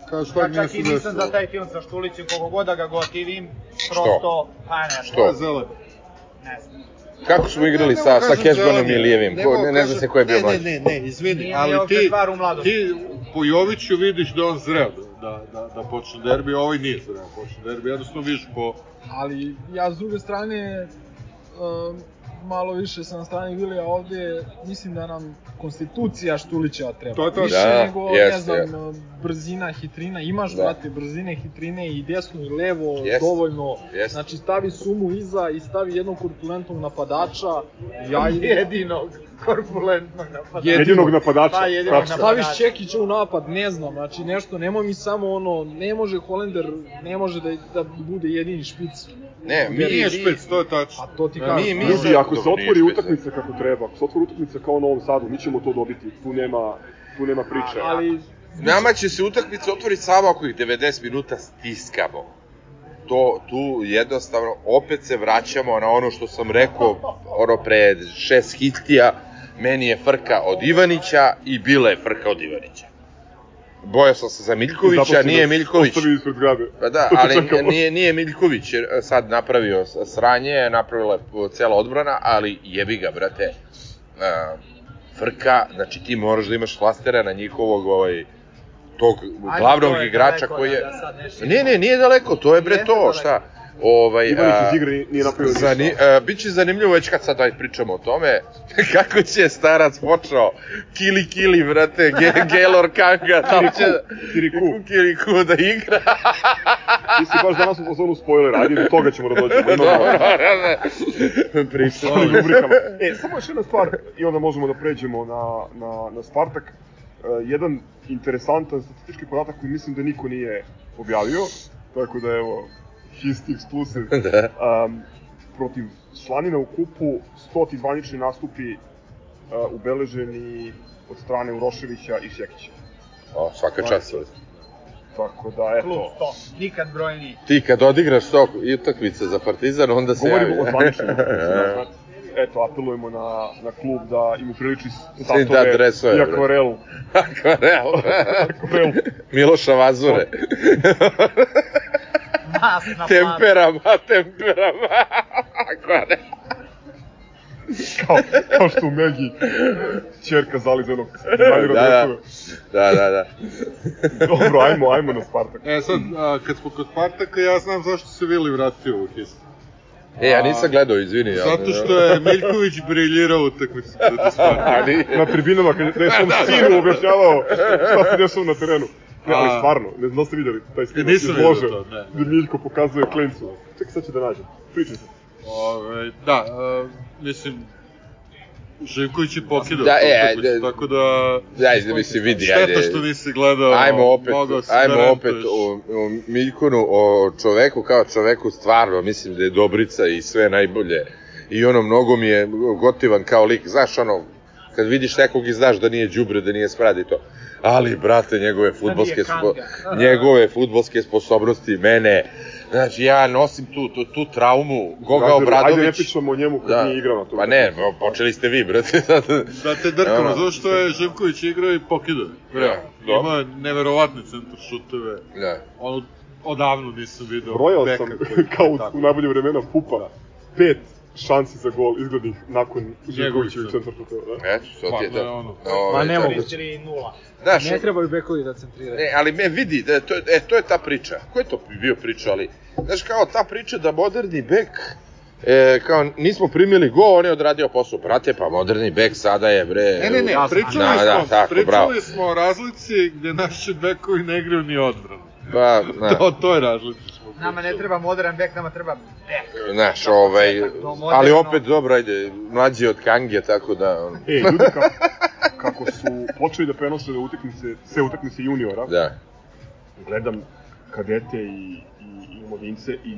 S3: Kao šta
S5: ja čak i nisam za taj film sa Štulićem, koliko god da ga gotivim, prosto, pa ne
S2: Što?
S3: Zelen.
S5: Ne znam.
S2: Kako smo igrali sa, sa
S3: zeleni.
S2: i Lijevim?
S3: Ne
S2: ne, ne zna
S3: kažem-
S2: se ko je bio
S3: ne,
S2: mlađi.
S3: Ne, ne, ne, izvini, ali ti, ti po Joviću vidiš da on zreo da, da, da, počne derbi, a ovaj nije zreo da počne derbi, jednostavno vidiš po...
S4: Ali ja s druge strane, um, malo više sam na strani Vilija ovde, mislim da nam konstitucija Štulića treba.
S3: To je to.
S4: Više
S2: Da,
S4: nego, ne
S2: jeste,
S4: znam,
S2: jeste.
S4: brzina, hitrina. Imaš,
S2: Da.
S4: brate, brzine, hitrine i desno i levo,
S2: Jeste.
S4: dovoljno.
S2: Jeste.
S4: Znači, stavi sumu iza i stavi jednog korpulentnog napadača. Ja
S5: Jedinog korpulentnog napada.
S1: Jedinog napadača.
S5: Pa, jedinog napadača.
S4: Staviš Čekića u napad, ne znam, znači nešto, nemoj mi samo ono, ne može Holender, ne može da, da bude jedini špic.
S2: Ne, mi,
S3: Nije
S2: mi,
S3: špec, to je tačno.
S4: Pa to ti kažem.
S2: mi- mi-
S1: Ljudi, ako se otvori utakmica kako treba, ako se otvori utakmica kao u Novom Sadu, mi ćemo to dobiti. Tu nema, tu nema priče.
S4: ali
S2: Nama će se utakmica otvoriti samo ako ih 90 minuta stiskamo. To, tu jednostavno, opet se vraćamo na ono što sam rekao, ono pre šest hittija, meni je frka od Ivanića i bila je frka od Ivanića. Bojao sam se za Miljkovića, nije Miljković.
S1: Ostavio ispred zgrade.
S2: Pa da, ali nije, nije Miljković jer e, sad napravio sranje, napravila je cela odbrana, ali jebi ga, brate. Uh, frka, znači ti moraš da imaš flastera na njihovog ovaj, tog
S5: Ajde,
S2: glavnog
S5: to je
S2: igrača koji je...
S5: da- da ne.
S2: Ne, nije daleko, to je bre to,
S5: daleko.
S2: šta? Ovaj,
S1: Ivanić iz igre nije napravio ništa.
S2: Zani, a, biće zanimljivo već kad sad aj pričamo o tome, kako će starac počeo kili kili, brate, ge, Gelor Kanga, da li će...
S1: Kiriku.
S2: Kiriku da igra.
S1: Ti si baš danas u fazonu spoiler, ajde do toga ćemo da dođemo.
S2: Dobro,
S1: Imamo
S2: brate. Pričamo.
S1: u rubrikama. E, samo još jedna stvar i onda možemo da pređemo na, na, na Spartak. E, jedan interesantan statistički podatak koji mislim da niko nije objavio, tako da evo, histi exclusive.
S2: Da.
S1: Um, protiv Slanina u kupu 100 zvanični nastupi uh, ubeleženi od strane Uroševića i Šekića.
S2: O, svaka čast. brate.
S1: Tako da, eto,
S5: to, nikad brojni.
S2: Ti kad odigraš to i utakmice za Partizan, onda se javi.
S1: govorimo o zvaničnim utakmicama. Eto, apelujemo na, na klub da im upriliči
S2: Da,
S1: statove
S2: dresove,
S1: i
S2: bre.
S1: akvarelu.
S2: Akvarel.
S1: akvarelu.
S2: Miloša Vazure.
S5: Planu.
S2: Temperama, temperama. Akvarel.
S1: kao, kao što u Megi čerka dizajnera
S2: Da, da. Da, da, da.
S1: Dobro, ajmo, ajmo na Spartak.
S3: E sad, a, kad smo kod Spartaka, ja znam zašto se Vili vratio u Histu.
S2: E, ja nisam gledao, izvini. ja-
S3: Zato što je Miljković briljirao u utakmici protiv Spartaka.
S1: Na tribinama, kad je svom sinu objašnjavao šta se dešava na terenu. Ne, ali stvarno, ne znam da ste vidjeli taj snimak
S3: Nisam
S1: iz
S3: vidio
S1: lože,
S3: to, ne.
S1: gde Miljko pokazuje klincu. Čekaj, sad ću da nađem. Pričaj se.
S3: Ove, da, a, mislim, Živković je pokidao
S2: Da, e, ajde.
S3: tako da...
S2: Ajde, mislim, vidi,
S3: Šteta
S2: ajde.
S3: što nisi gledao,
S2: Ajmo opet, ajmo
S3: da
S2: opet o, o Miljkonu, o čoveku kao čoveku stvarno, mislim da je Dobrica i sve najbolje. I ono, mnogo mi je gotivan kao lik, znaš ono, kad vidiš nekog i znaš da nije đubre, da nije sprad i to. Ali, brate, njegove fudbalske, spo, njegove fudbalske sposobnosti, mene, znači ja nosim tu, tu, tu traumu, Goga
S1: Ajde, Ajde, ne
S2: Obradović.
S1: pričamo o njemu kad
S2: Da.
S1: nije igrao na to.
S2: Pa ne, počeli ste vi, brate.
S3: Da te drkamo,
S2: Ono.
S3: zato što je Živković igrao i pokidao. Realno.
S2: Da.
S3: Imao je neverovatne centar šuteve.
S2: da.
S3: Ono, odavno nisam video
S1: Brojao sam,
S3: koji-
S1: kao u,
S3: tako.
S1: u najbolje vremena Pupa, pet šansi za gol izglednih nakon Živkovićevih
S3: Njegovih
S1: centar šuteva. Da?
S2: Eto, to ti je
S3: ono.
S2: Ovaj,
S4: Ma ne
S2: to-
S4: mogu.
S5: 3-0.
S2: Znaš,
S4: Ne trebaju bekovi da centriraju.
S2: Ne, ali me vidi, da, to, e, to je ta priča. Ko je to bio priča, ali, znaš, kao ta priča da moderni bek, e, kao nismo primili go, on je odradio posao. Brate, pa moderni bek sada je, bre...
S3: Ne, ne, ne, pričali
S2: da,
S3: smo,
S2: da, tako,
S3: pričali
S2: bravo.
S3: smo o razlici gde naši bekovi ne igraju ni odbranu.
S2: Pa, na,
S3: To, to je razlici smo
S5: Nama ne treba modern bek, nama treba bek.
S2: znaš, ovaj, ali opet dobro, ajde, mlađi od Kange, tako da, on,
S1: E, ljudi kako, kako su počeli da prenose utakmice, sve utakmice juniora,
S2: da.
S1: gledam kadete i, i, i omladince i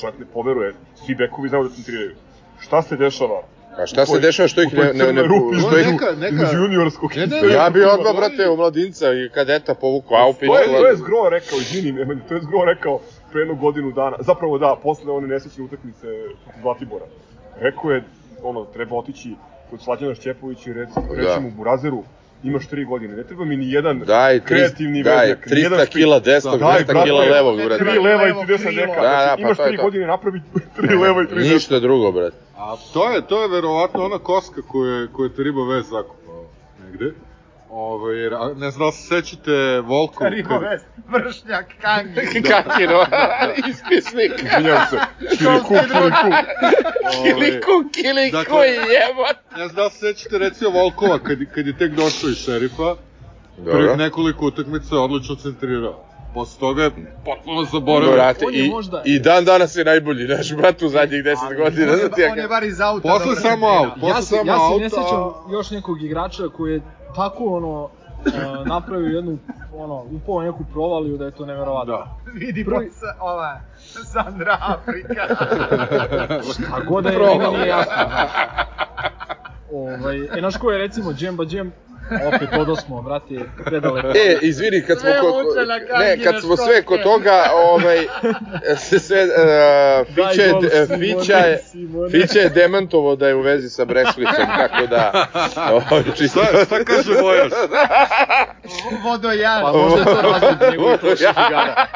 S1: čovjek ne poveruje, svi bekovi znaju da centriraju. Šta se dešava?
S2: A šta se dešava što ih ne, ne, ne,
S1: rupi
S2: što ih,
S3: Neka- neka-
S1: juniorskog
S3: Ne, ne,
S2: ja bi
S1: seniorskog
S2: odmah,
S1: kluba.
S2: brate, u mladinca i kadeta povukao Aupić.
S1: To je, to je Zgro rekao, izvini, Nemanja, to je Zgro rekao jednu godinu dana, zapravo da, posle one nesrećne utakmice protiv Zlatibora. Rekao je, ono, treba otići kod Slađana Šćepovića i reći, reći mu Burazeru, imaš tri godine, ne treba mi ni jedan
S2: Daj, tri,
S1: kreativni
S2: daj,
S1: jedan
S2: 300
S1: špik.
S2: kila desnog,
S1: Daj,
S2: 200
S1: brate,
S2: kila levog, brate.
S1: Tri leva i tri desna neka.
S2: Da, da, pa
S1: imaš tri
S2: to.
S1: godine, napravi tri leva i tri desna.
S2: Ništa drugo, brate.
S3: A to je, to je verovatno ona koska koju je, koju je Tribo Vez zakupao negde. A, ne znam da se sećate Volkov.
S5: Ribo vest, vršnjak, kangi.
S2: Kakino, ispisnik.
S1: Izvinjavam se, kiliku, kiliku.
S2: Kiliku, kiliku,
S3: Dakle-
S2: jebot.
S3: Ne znam da se sećate recimo Volkova kad, kad je tek došao iz šerifa. Prvih
S2: Dobro.
S3: nekoliko utakmica odlično centrirao. Posle toga je potpuno zaboravio.
S2: Brate,
S4: On je
S2: i,
S4: možda-
S2: i dan danas je najbolji naš brat u zadnjih 10
S5: On
S2: godina.
S5: je,
S2: da ti ja
S5: on je bar iz auta.
S3: Posle samo
S5: centrirao.
S3: aut. Posle
S4: Ja se,
S3: samo
S4: ja se
S3: auta,
S4: ne sjećam
S3: a-
S4: još nekog igrača koji je tako ono uh, napravio jednu ono upao neku provaliju da je to neverovatno.
S3: Da.
S5: Vidi
S4: Prvi-
S5: sa, ova, Sandra Afrika.
S4: A god da je meni nije jasno. znaš. Ovaj, e, znaš ko je recimo Džemba Džem, opet odosmo, brate, predale.
S2: E, izvini, kad smo,
S5: Sve
S2: ko,
S5: vuče na
S2: ne, kad smo sve kod toga, ovaj, se sve, uh, Fića je, e, Fića je,
S4: Simone.
S2: Fića je demantovo da je u vezi sa Breslicom, tako da, ovaj, čisto...
S3: Šta, šta kaže Vojaš?
S5: Vodojan.
S4: Pa možda je to razlog njegovih prošlih igara.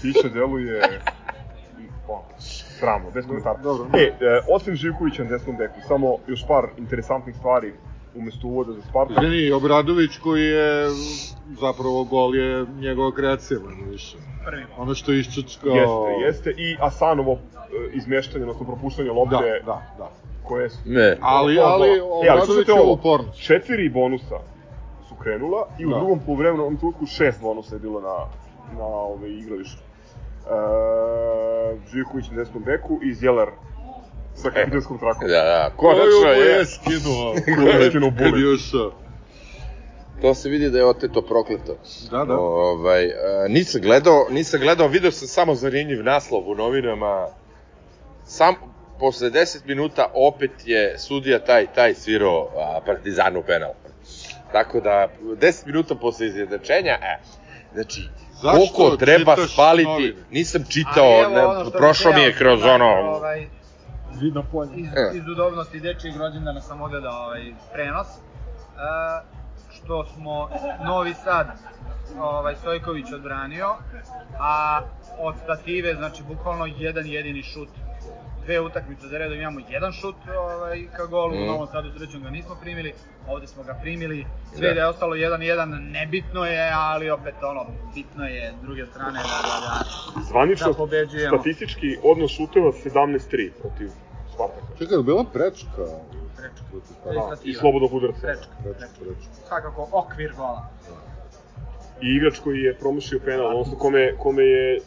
S1: Fića deluje ono, sramno, bez komentara. Dobro. E, e, osim Živkovića na desnom beku, samo još par interesantnih stvari. Umesto uvoda za Spartak.
S3: Izvini, Obradović koji je, zapravo gol je njegova kreacija, manje više.
S5: Prvi.
S3: Ono što je iščučkao...
S1: Jeste, jeste. I Asanovo e, izmeštanje, odnosno propuštanje lopte,
S3: Da, da, da.
S1: koje su...
S2: Ne.
S3: Ali, ali,
S1: E, ali
S3: Obradović
S1: slušajte
S3: je
S1: ovo,
S3: upornost.
S1: Četiri bonusa su krenula i u
S3: Da.
S1: drugom poluvremenu, u ovom trenutku šest bonusa je bilo na, na ove, igralištu. E, Živković na desnom beku i Zjelar sa kapitanskom trakom.
S2: Da, da, konačno
S3: Koju mu
S2: je.
S3: je skinuo.
S1: skinuo
S3: Kad
S1: bulet.
S3: je ušao.
S2: To se vidi da je oteto prokleto.
S3: Da, da.
S2: Ovaj, e, nisam gledao, nisam gledao, video sam samo zanimljiv naslov u novinama. Sam, posle 10 minuta opet je sudija taj, taj svirao a, Partizanu penal. Tako da, 10 minuta posle izjednačenja, e, znači,
S3: Zašto
S2: koliko treba spaliti,
S3: novine?
S2: nisam čitao, ne,
S5: bih
S2: mi je kroz
S5: znači,
S2: ono,
S5: Ovaj,
S4: Vidno polje.
S5: iz,
S2: E.
S5: iz udobnosti dečijeg rođendana sam ogledao ovaj prenos. E, što smo Novi Sad ovaj Stojković odbranio, a od stative, znači bukvalno jedan jedini šut dve utakmice za redom imamo jedan šut ovaj, ka golu,
S2: Mhm.
S5: u Novom Sadu srećom ga nismo primili, ovde smo ga primili, sve
S2: Da.
S5: da je ostalo 1-1, nebitno je, ali opet ono, bitno je s druge strane da, da, da,
S1: Zvanično,
S5: Da pobeđujemo.
S1: statistički odnos šuteva 17-3 protiv Spartaka.
S3: Čekaj, je bila prečka?
S5: prečka.
S1: Da, I slobodnog udarca.
S5: Prečka,
S3: Prečka,
S5: prečka. Svakako okvir gola.
S1: I igrač koji je promašio penal, odnosno kome, kome je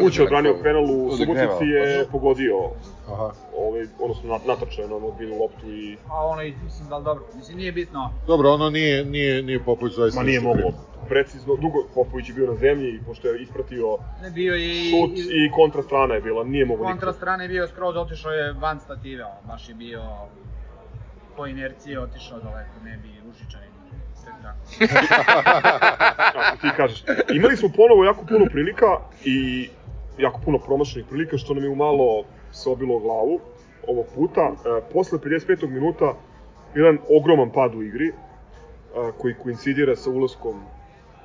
S1: kuća odbranio penal u Subotici je pogodio
S3: Aha.
S1: ovaj, odnosno nat- natrčao na odbinu loptu i
S5: A ono, i, mislim, da li dobro, mislim, nije bitno.
S3: Dobro, ono nije, nije, nije Popović zaista
S1: ma nije moglo. Precizno, dugo Popović je bio na zemlji i pošto je ispratio
S5: Ne bio je i,
S1: šut i kontra strana je bila, nije mogao
S5: kontra
S1: nikako.
S5: strane je bio skroz, otišao je van stative, baš je bio po inerciji otišao daleko, ne bi Užičanin.
S1: Kako ti kažeš. Imali smo ponovo jako puno prilika i jako puno promašenih prilika, što nam je umalo se obilo glavu ovog puta. E, posle 55. minuta jedan ogroman pad u igri, e, koji koincidira sa ulaskom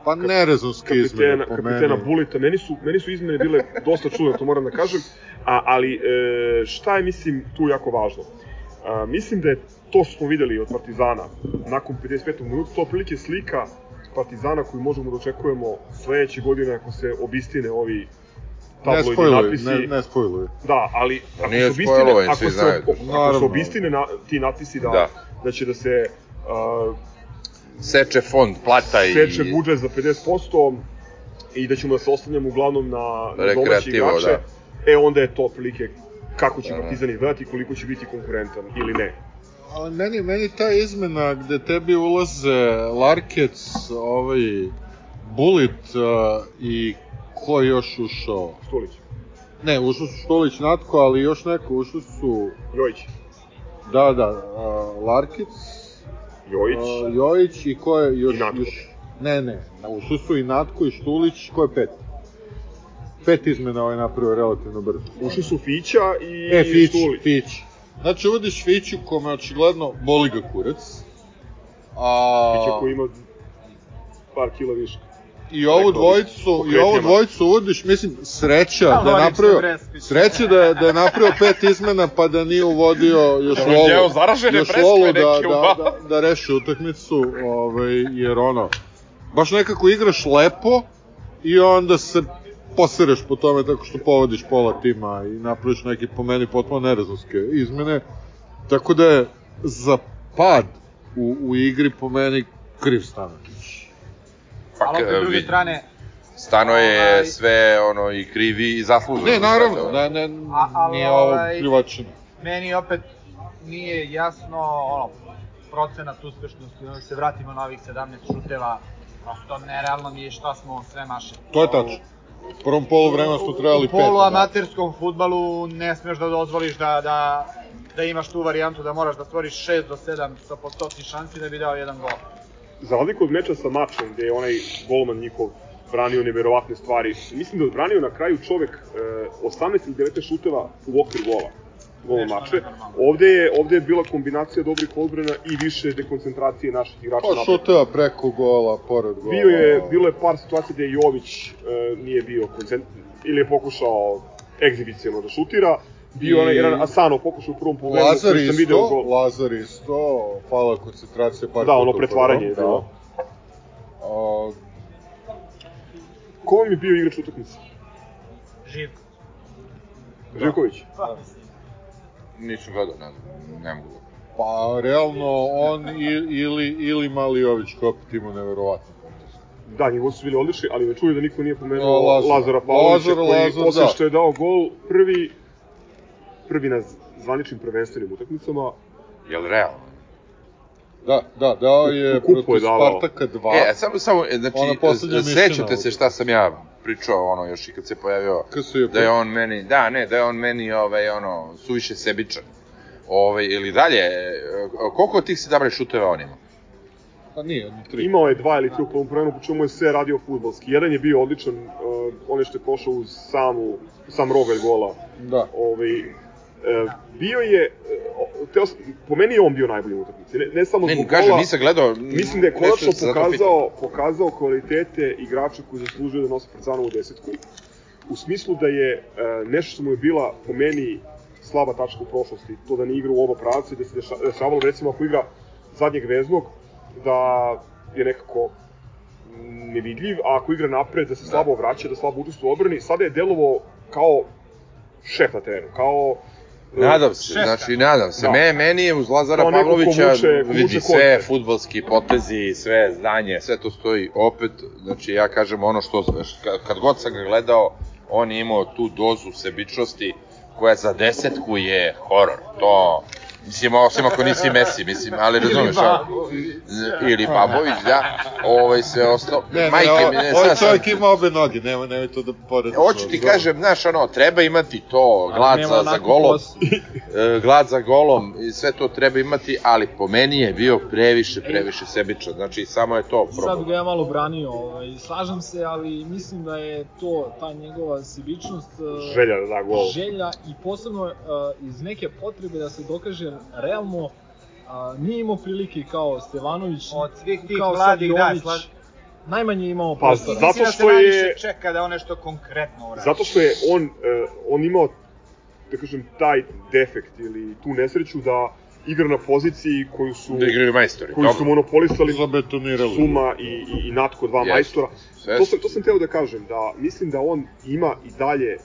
S3: Pa nerezonske izmene po
S1: kapitena
S3: meni.
S1: Bulita. Meni su, meni su izmene bile dosta čudne, to moram da kažem. A, ali e, šta je, mislim, tu jako važno? A, mislim da je to što smo videli od Partizana nakon 55. minuta, to otprilike slika Partizana koju možemo da očekujemo sledeće godine ako se obistine ovi
S3: Ne
S1: tabloidni
S3: spojluj,
S1: natpisi.
S3: ne, ne spojluj.
S1: Da, ali ako
S2: nije
S1: se obistine, ako se, ako
S3: Naravno.
S1: obistine na, ti natpisi da,
S2: Da.
S1: da će da se uh,
S2: Seče fond, plata i...
S1: seče budžet za 50% i da ćemo da se oslanjamo uglavnom na, na domaće igrače,
S2: da.
S1: e onda je to otprilike kako će
S2: Da, da.
S1: Partizan izgledati i koliko će biti konkurentan ili ne.
S3: Ali meni, meni ta izmena gde tebi ulaze Larkec, ovaj, Bulit uh, i ko je još ušao?
S1: Stulić,
S3: Ne, ušao su Štulić, Natko, ali još neko, ušao su,
S1: Jojić,
S3: da, da, uh, Larkic,
S1: Jojić,
S3: uh, Jojić i ko je još...
S1: I Natko.
S3: još ne, ne, ušao su i Natko i Štulić, ko je pet? Pet izmena ovaj napravio relativno brzo.
S1: ušli su Fića i
S3: E, Fić,
S1: Stulić.
S3: Fić. Znači, uvodiš Fiću kome očigledno boli ga kurac. A...
S1: Fića koji ima par kila više.
S3: I ovu dvojicu, i ovu dvojicu uvodiš, mislim, sreća
S5: Da,
S3: da je napravio, sreća da je, da je napravio pet izmena pa da nije uvodio još
S2: Da zaražene
S3: još da, da, da, da reši utakmicu, ovaj, jer ono, baš nekako igraš lepo i onda se posereš po tome tako što povodiš pola tima i napraviš neke po meni potpuno nerazumske izmene, tako da je za pad u, u igri po meni kriv Stanović.
S5: Ali opet, s druge strane,
S2: Stano je
S5: Ovaj-
S2: sve ono i krivi i zasluženo.
S3: Ne, naravno, ne, ne,
S5: A- ali
S3: nije ovo
S5: ovaj- meni opet nije jasno, ono, procenat uspešnosti, onda se vratimo na ovih 17 šuteva, prosto nerealno mi je šta smo sve mašili.
S3: To je tačno. U prvom polu vremena smo trebali
S5: U
S3: pet. da.
S5: poluamaterskom futbalu ne smeš da dozvoliš da, da, da imaš tu varijantu da moraš da stvoriš 6 do 7 sa postotni šansi da bi dao jedan gol.
S1: Za razliku od meča sa Mačom, gde je onaj golman njihov branio neverovatne stvari, mislim da je odbranio na kraju čovek e, 18 ili 19 šuteva u okvir gola gol mače. Ovde je, ovde je bila kombinacija dobrih odbrana i više dekoncentracije naših igrača.
S3: Pa šuteva preko gola, pored gola.
S1: Bio je, bilo je par situacija gde Jović e, nije bio koncentrisan, ili je pokušao egzibicijeno da šutira. Bio
S3: I-
S1: onaj jedan Asano pokušaj u prvom pogledu
S3: Lazar
S1: koji sam video
S3: isto,
S1: gol.
S3: Lazar isto, fala koncentracije par
S1: Da, ono pretvaranje je
S3: prvom,
S1: bilo.
S3: A,
S1: Ko vam je bio igrač utakmice?
S5: Živko.
S1: Živković?
S5: Pa,
S2: Nisam gledao, ne, ne mogu da.
S3: pa, realno, on ili, ili Maliović koji opet ima neverovatno kontekst.
S1: Da, njegovi su bili odlični, ali me čuje da niko nije
S3: No,
S1: pomenuo
S3: Lazar.
S1: Lazara Pavlovića,
S3: Lazar,
S1: koji
S3: Lazar,
S1: posle
S3: da.
S1: što je dao gol prvi, prvi na zvaničnim prvenstvenim utakmicama,
S2: Jel realno?
S3: Da, da, dao je
S1: je
S3: protiv. Spartaka 2.
S2: E, samo, samo, znači, sećate se šta sam ja pričao, ono, još i kad se pojavio,
S3: KSJP.
S2: da je on meni, da, ne, da je on meni, ovaj, ono, suviše sebičan. Ovaj, ili dalje, koliko od tih 17 šuteva on ima?
S3: Pa nije, ni tri.
S1: imao je dva ili tri u prvom vremenu, po čemu je sve radio futbolski. Jedan je bio odličan, uh, onaj što je prošao uz samu, sam rogalj gola.
S3: Da.
S1: Ovaj, bio je, uh, teo, po meni je on bio najbolji u utakmici. Ne, ne samo
S2: Ne,
S1: zbog
S2: kažem,
S1: gola,
S2: nisam gledao.
S1: Mislim da je konačno pokazao, pokazao kvalitete igrača koji zaslužuju da nose Partizanovu desetku. U smislu da je e, nešto što mu je bila po meni slaba tačka u prošlosti, to da ne igra u oba pravca i da se deša- dešavalo recimo ako igra zadnjeg veznog, da je nekako nevidljiv, a ako igra napred da se slabo vraća, da slabo učestvuje u odbrani, sada je delovao kao šef na terenu, kao e,
S2: Nadam se,
S5: Šefka.
S2: znači nadam se.
S1: Da.
S2: Me, meni je uz Lazara
S1: Kao ko
S2: Pavlovića
S1: ko
S2: vidi sve futbalski potezi, sve znanje, sve to stoji opet, znači ja kažem ono što, kad god sam ga gledao, on je imao tu dozu sebičnosti koja za desetku je horor. To, mislim, osim ako nisi Messi, mislim, ali razumeš, ono, ili Babović, da, ovaj sve ostalo,
S3: Ne, ne,
S2: majke
S3: ovo,
S2: mi, ne,
S3: ovaj
S2: sad sam-
S3: čovjek ima obe noge, nemoj, nemoj to da porediš.
S2: Hoću ti kažem, znaš, ono, treba imati to, glad
S4: nema
S2: za, za golom, e, glad za golom i sve to treba imati, ali po meni je bio previše, previše sebičan. Znači, samo je to
S4: Sad
S2: problem.
S4: ga ja malo branio, ovaj, slažem se, ali mislim da je to, ta njegova sebičnost, eh,
S1: želja da da gol.
S4: želja i posebno uh, iz neke potrebe da se dokaže realno uh, nije imao prilike kao Stevanović,
S5: Od svih tih
S4: kao sad
S5: mladih, da, slaž-
S4: najmanje je imao
S1: Pa,
S4: prostora.
S1: zato
S5: Mislim da se
S1: što je-
S5: najviše čeka da on nešto konkretno uradi.
S1: Zato što je on, uh, on imao, da kažem, taj defekt ili tu nesreću da igra na poziciji koju su,
S2: Da igraju majstori,
S1: koju su
S2: dobro.
S1: monopolisali
S3: Zabetonirali.
S1: Suma i, i, i Natko, dva
S2: Jeste.
S1: majstora.
S2: Sve
S1: To
S2: su-
S1: sam, to sam teo da kažem, da mislim da on ima i dalje e,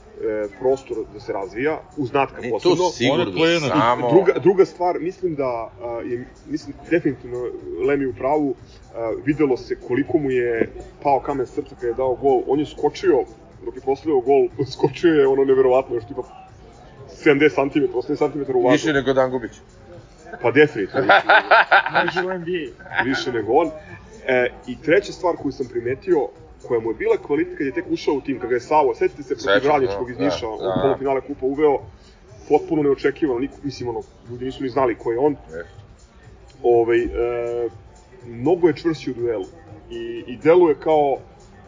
S1: prostor da se razvija, uz Natka
S2: Ne,
S1: posebno.
S2: to sigurno,
S3: On je
S2: samo...
S1: Druga, druga stvar, mislim da a, je, mislim, definitivno Lemi u pravu, a, videlo se koliko mu je pao kamen srca kada je dao gol. On je skočio, dok je postavljao gol, skočio je ono neverovatno, još tipa 70 cm, 80 cm u
S2: Više
S1: vazduh.
S2: nego Dangubić.
S1: Pa definitivno, više,
S4: u NBA.
S1: više nego on. E, I treća stvar koju sam primetio, koja mu je bila kvalitet kad je tek ušao u tim, kada ga je Savo, setite se protiv Radničkog
S2: da,
S1: iz Niša,
S2: da,
S1: u
S2: da.
S1: polufinale kupa uveo, potpuno neočekivano, niko, mislim, ono, ljudi nisu ni znali ko je on.
S2: Jeste.
S1: Ovaj, e, mnogo je čvršći u duelu i, i deluje kao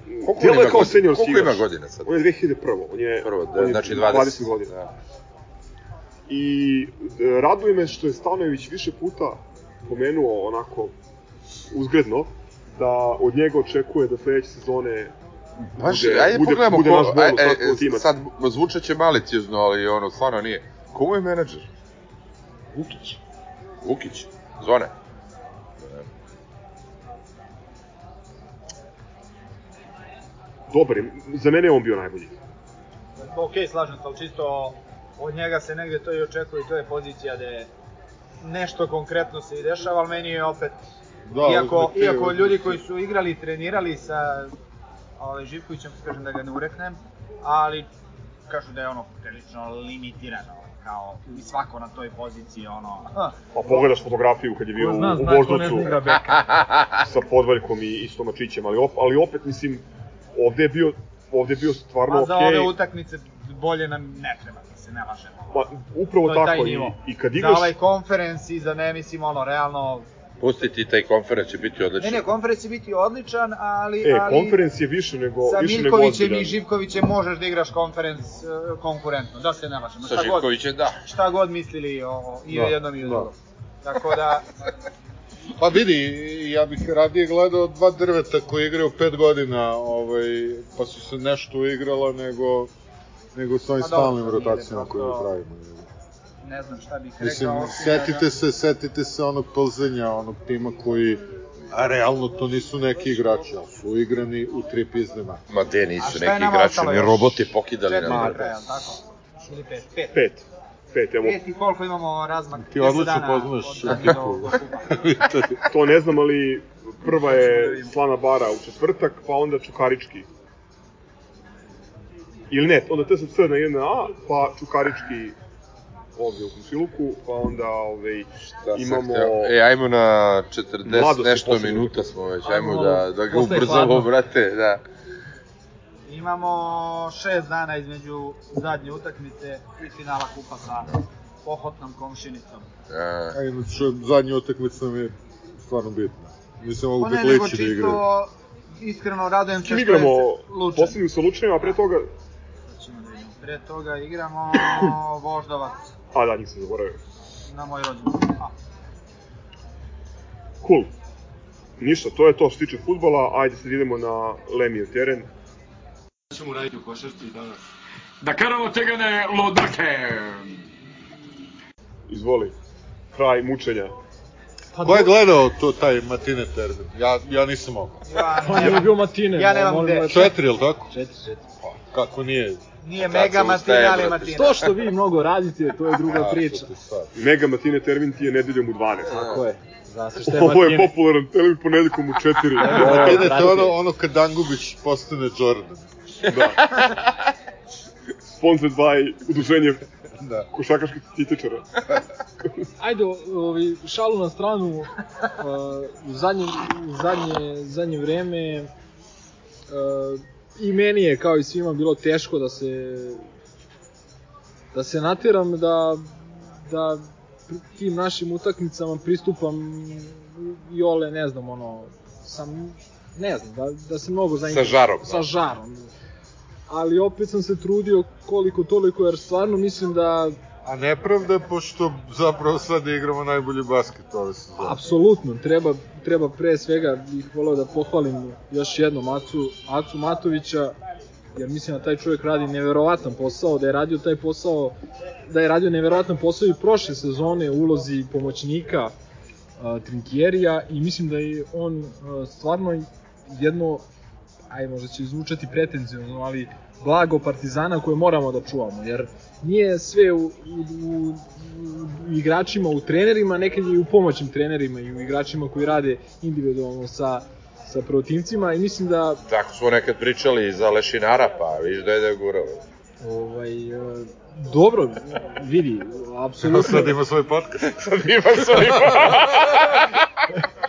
S2: Koliko on
S1: deluje
S2: ima
S1: kao
S2: godina?
S1: seniorski
S2: Koliko ima godina sad?
S1: On je 2001. On je,
S2: Prvo,
S1: on
S2: da,
S1: je
S2: znači 20.
S1: godina.
S2: Da.
S1: I e, raduje me što je Stanojević više puta pomenuo onako uzgredno da od njega očekuje da sledeće sezone
S2: Baš,
S1: bude,
S2: ajde
S1: bude,
S2: pogledamo
S1: bude
S2: ko,
S1: naš bonus,
S2: aj,
S1: naš
S2: aj,
S1: timac.
S2: sad zvučaće maliciozno, ali ono, stvarno nije. Komu je menadžer?
S4: Vukić.
S2: Vukić, Zvone.
S1: Dobar za mene je on bio najbolji.
S5: Ok, slažem se, ali čisto od njega se negde to i očekuje i to je pozicija da je nešto konkretno se i dešava, ali meni je opet,
S3: Da,
S5: iako,
S3: uzme ti,
S5: iako ljudi koji su igrali i trenirali sa ovaj, Živkovićem, kažem da ga ne ureknem, ali kažu da je ono prilično limitirano, kao i svako na toj poziciji, ono,
S1: Pa pogledaš fotografiju kad je bio u,
S4: zna,
S1: u
S4: ne
S1: Voždovcu sa Podvaljkom i, i Stomačićem, ali, op, ali opet, mislim, ovde je bio, ovde je bio stvarno
S5: a
S1: okej.
S5: za ove utakmice bolje nam ne treba, se ne lažemo.
S1: Pa, upravo
S5: To
S1: tako, i, i kad
S5: Za
S1: igraš...
S5: ovaj konferens i za ne mislim ono, realno,
S2: Pustiti taj konferenc će biti odličan.
S5: Ne, ne, konferens će biti odličan, ali...
S1: E,
S5: ali
S1: konferens je više nego,
S5: Sa
S1: više nego
S5: Miljkovićem
S1: ozbiljan.
S5: i Živkovićem možeš da igraš konferens e, konkurentno, da se ne lažemo.
S2: Sa
S5: Šta god,
S2: Živkovićem, da.
S5: šta god mislili o, i o
S3: Da,
S5: jednom i o
S3: da.
S5: drugom. Tako da,
S3: Pa vidi, ja bih radije gledao dva drveta koji igraju pet godina, ovaj, pa su se nešto uigrala, nego nego s ovim
S5: Pa
S3: stalnim rotacijama koje
S5: prosto-
S3: pravimo.
S5: Ne znam šta bih
S3: Mislim,
S5: rekao. osim
S3: setite
S5: da-
S3: se, setite se onog Plzenja, onog tima koji, a realno to nisu neki igrači, ali su igrani u tri pizde ma.
S2: De nisu neki igrači,
S5: ostalo
S2: ni
S5: još?
S2: roboti pokidali na
S5: jel tako? Ili pet? Pet.
S1: Pet. Pet, evo,
S5: Pet i koliko imamo razmak?
S3: Ti
S5: 10
S3: odlično poznaš ekipu.
S1: to ne znam, ali prva je Slana Bara u četvrtak, pa onda Čukarički. Ili ne, onda TSC na 1A, pa Čukarički ovde u Komšiluku, pa onda ovaj,
S2: Da,
S1: imamo...
S2: hteo- E, ajmo na 40
S1: Mladost je
S2: nešto
S1: poslednja
S2: minuta smo već,
S4: Ajmo
S2: ajmo da, da ga ubrzamo, brate, da.
S5: Imamo šest dana između zadnje utakmice i finala kupa sa pohotnom komšinicom.
S2: A,
S3: A inače, zadnja utakmica nam je stvarno bitna. Mislim, mogu
S5: nego
S3: petlići da igraju.
S5: iskreno radujem se što je
S1: igramo
S5: Lučan.
S1: poslednju sa Lučanima, a pre toga...
S5: Sad ćemo da vidimo. Pre toga igramo Voždovac
S1: A da, njih sam zaboravio.
S5: na moj rođendan.
S1: Cool. Ništa, to je to što se tiče futbola, ajde sad idemo na Lemijev teren.
S7: ćemo raditi u košarci danas? Da karamo tegane lodake!
S1: Izvoli. Kraj mučenja.
S4: Pa,
S3: Ko je gledao to, taj Matine termin? Ja, ja nisam mogao.
S5: ja
S4: Pa nije bio Matine.
S5: Ja nemam gde.
S3: Četiri, jel tako?
S4: Četiri, četiri.
S3: Kako nije?
S5: Nije mega Matina, ali Matina.
S4: To što vi mnogo radite, to je druga priča.
S1: Mega Matine termin ti je nedeljom u 12.
S4: Tako je. Zna se šta je
S1: Ovo je popularan termin ponedjeljkom u 4.
S3: Matine, to
S4: brate.
S3: je ono, ono kad Dangubić postane Jordan.
S1: da. Sponsored by udruženje
S3: Da.
S1: košakaških titičara.
S4: Ajde, ovi, šalu na stranu, uh, u zadnje, u zadnje, zadnje vreme uh, i meni je kao i svima bilo teško da se da se nateram da da tim našim utakmicama pristupam i ole, ne znam, ono, sam, ne znam, da, da se mnogo zainteresujem.
S2: žarom, da.
S4: Sa žarom. Ali opet sam se trudio koliko toliko, jer stvarno mislim da
S3: A nepravda, pošto zapravo sad igramo najbolji basket ove sezone.
S4: Apsolutno, treba, treba pre svega bih voleo da pohvalim još jednom Acu, Acu Matovića, jer mislim da taj čovjek radi neverovatan posao, da je radio taj posao, da je radio neverovatan posao i prošle sezone u ulozi pomoćnika a, Trinkjerija i mislim da je on a, stvarno jedno, aj možda će zvučati pretenzivno, ali blago Partizana koje moramo da čuvamo, jer nije sve u, u, u, u igračima, u trenerima, nekad je i u pomoćnim trenerima i u igračima koji rade individualno sa, sa protivcima i mislim da
S2: Tako smo nekad pričali za Lešinara, pa viš da je da je gurao.
S4: ovaj, e, dobro, vidi, apsolutno,
S3: Sad ima svoj podcast.
S2: Sad ima svoj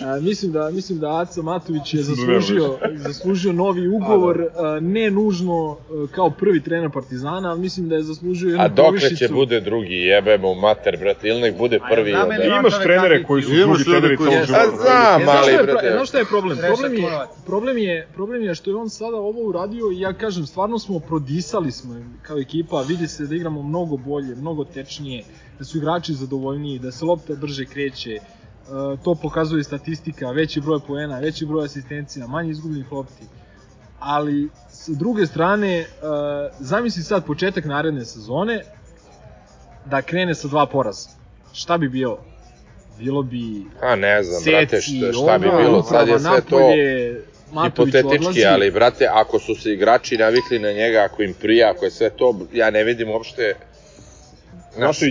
S4: a, mislim da mislim da Aca Matović je zaslužio zaslužio novi ugovor, a, ne nužno e, kao prvi trener Partizana, ali mislim da je zaslužio jednu
S2: A dokle će
S4: povišicu.
S2: bude drugi, jebe mu mater, brate, ili nek bude prvi. onda-
S5: li ima
S1: Imaš trenere koji su
S3: Imaš
S1: drugi treneri
S3: koji su-
S1: života.
S2: A znam, ali, brate.
S4: znaš šta je problem? Problem je, problem je, problem je što je on sada ovo uradio i ja kažem, stvarno smo prodisali smo kao ekipa, vidi se da igramo mnogo bolje, mnogo tečnije, da su igrači zadovoljniji, da se lopta brže kreće, to pokazuje statistika, veći broj poena, veći broj asistencija, manje izgubljenih lopti. Ali, sa druge strane, e, zamisli sad početak naredne sezone, da krene sa dva poraza. Šta bi bilo? Bilo bi
S2: Pa ne znam, brate, šta, šta bi bilo, sad je sve to
S4: Matović
S2: hipotetički,
S4: odlazi.
S2: ali, brate, ako su se igrači navikli na njega, ako im prija, ako je sve to, ja ne vidim uopšte...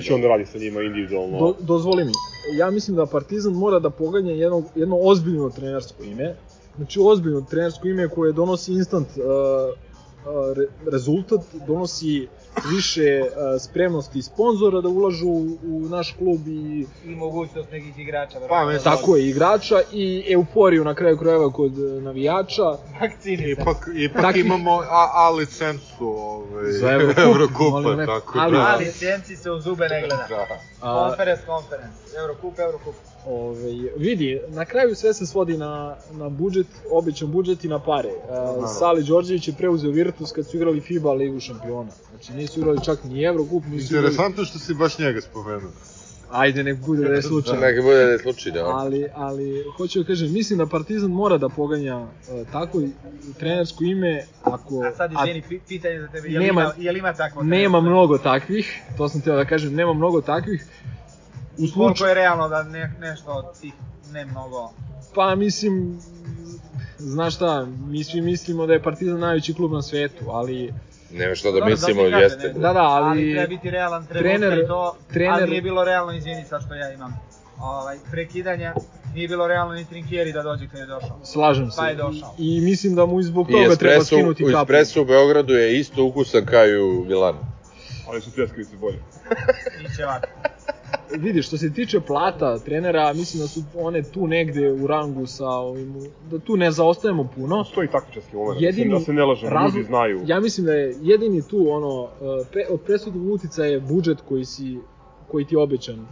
S1: Će onda radi sa njima individualno?
S4: Do, dozvoli mi, ja mislim da Partizan mora da poganja jedno, jedno ozbiljno trenersko ime, znači ozbiljno trenersko ime koje donosi instant uh, uh, re, rezultat, donosi više uh, spremnosti sponzora da ulažu u, u naš klub i
S5: I mogućnost nekih igrača.
S3: Pa, mislim-
S4: tako je igrača i euforiju na kraju krajeva kod uh, navijača.
S5: Vakcini
S3: Ipak, ipak
S4: Takvi-
S3: imamo A, A licencu ovaj,
S4: Za molim lepo.
S3: tako
S4: Ali-
S3: da.
S5: A licenci se u zube ne gleda.
S3: Da.
S4: A,
S5: Conference, conference. Eurocup, Eurocup.
S4: Ove, vidi, na kraju sve se svodi na, na budžet, običan budžet i na pare. Uh, Sali Đorđević je preuzeo Virtus kad su igrali FIBA ligu šampiona. Znači nisu igrali čak ni Eurocup, nisu igrali...
S3: Interesantno što si baš njega spomenuo.
S4: Ajde, nek bude da je slučajno.
S2: Neka bude da je slučajno. ono.
S4: Ali, ali, hoću da kažem, mislim da Partizan mora da poganja uh, tako i trenersko ime, ako...
S5: A sad, izvini, pi- pitanje za tebe, je li
S4: Nema-
S5: ima, je li ima takvo?
S4: nema mnogo takvih, to sam teo da kažem, nema mnogo takvih. U
S5: Koliko
S4: slučaju,
S5: je realno da ne, nešto od tih ne mnogo...
S4: pa mislim, znaš šta, mi svi mislimo da je Partizan najveći klub na svetu, ali
S2: Nema šta da
S5: Dobro,
S2: mislimo,
S5: ti kažem,
S2: jeste.
S5: ne.
S4: Da, da, ali-
S5: treba biti realan trenutka
S4: trener-
S5: i to,
S4: trener-
S5: ali nije bilo realno, izvini sad što ja imam ovaj, prekidanja, nije bilo realno ni Trinkieri da dođe kad je došao.
S4: slažem se.
S5: Pa je došao.
S4: I, I mislim da mu i zbog
S2: I
S4: toga treba
S2: espresso,
S4: skinuti
S2: u
S4: kapu.
S2: espresso u Beogradu je isto ukusan kao i u Milanu.
S1: Ali su pljeskavice bolje.
S5: I će ovako.
S4: Vidi, što se tiče plata trenera, mislim da su one tu negde u rangu sa ovim, da tu ne zaostajemo puno.
S1: Postoji takmičarski moment,
S4: Jedini
S1: da se ne lažemo,
S4: razlog-
S1: ljudi znaju.
S4: Ja mislim da je jedini tu ono, e, pre, od presudnog uticaja je budžet koji si koji ti je obećan e,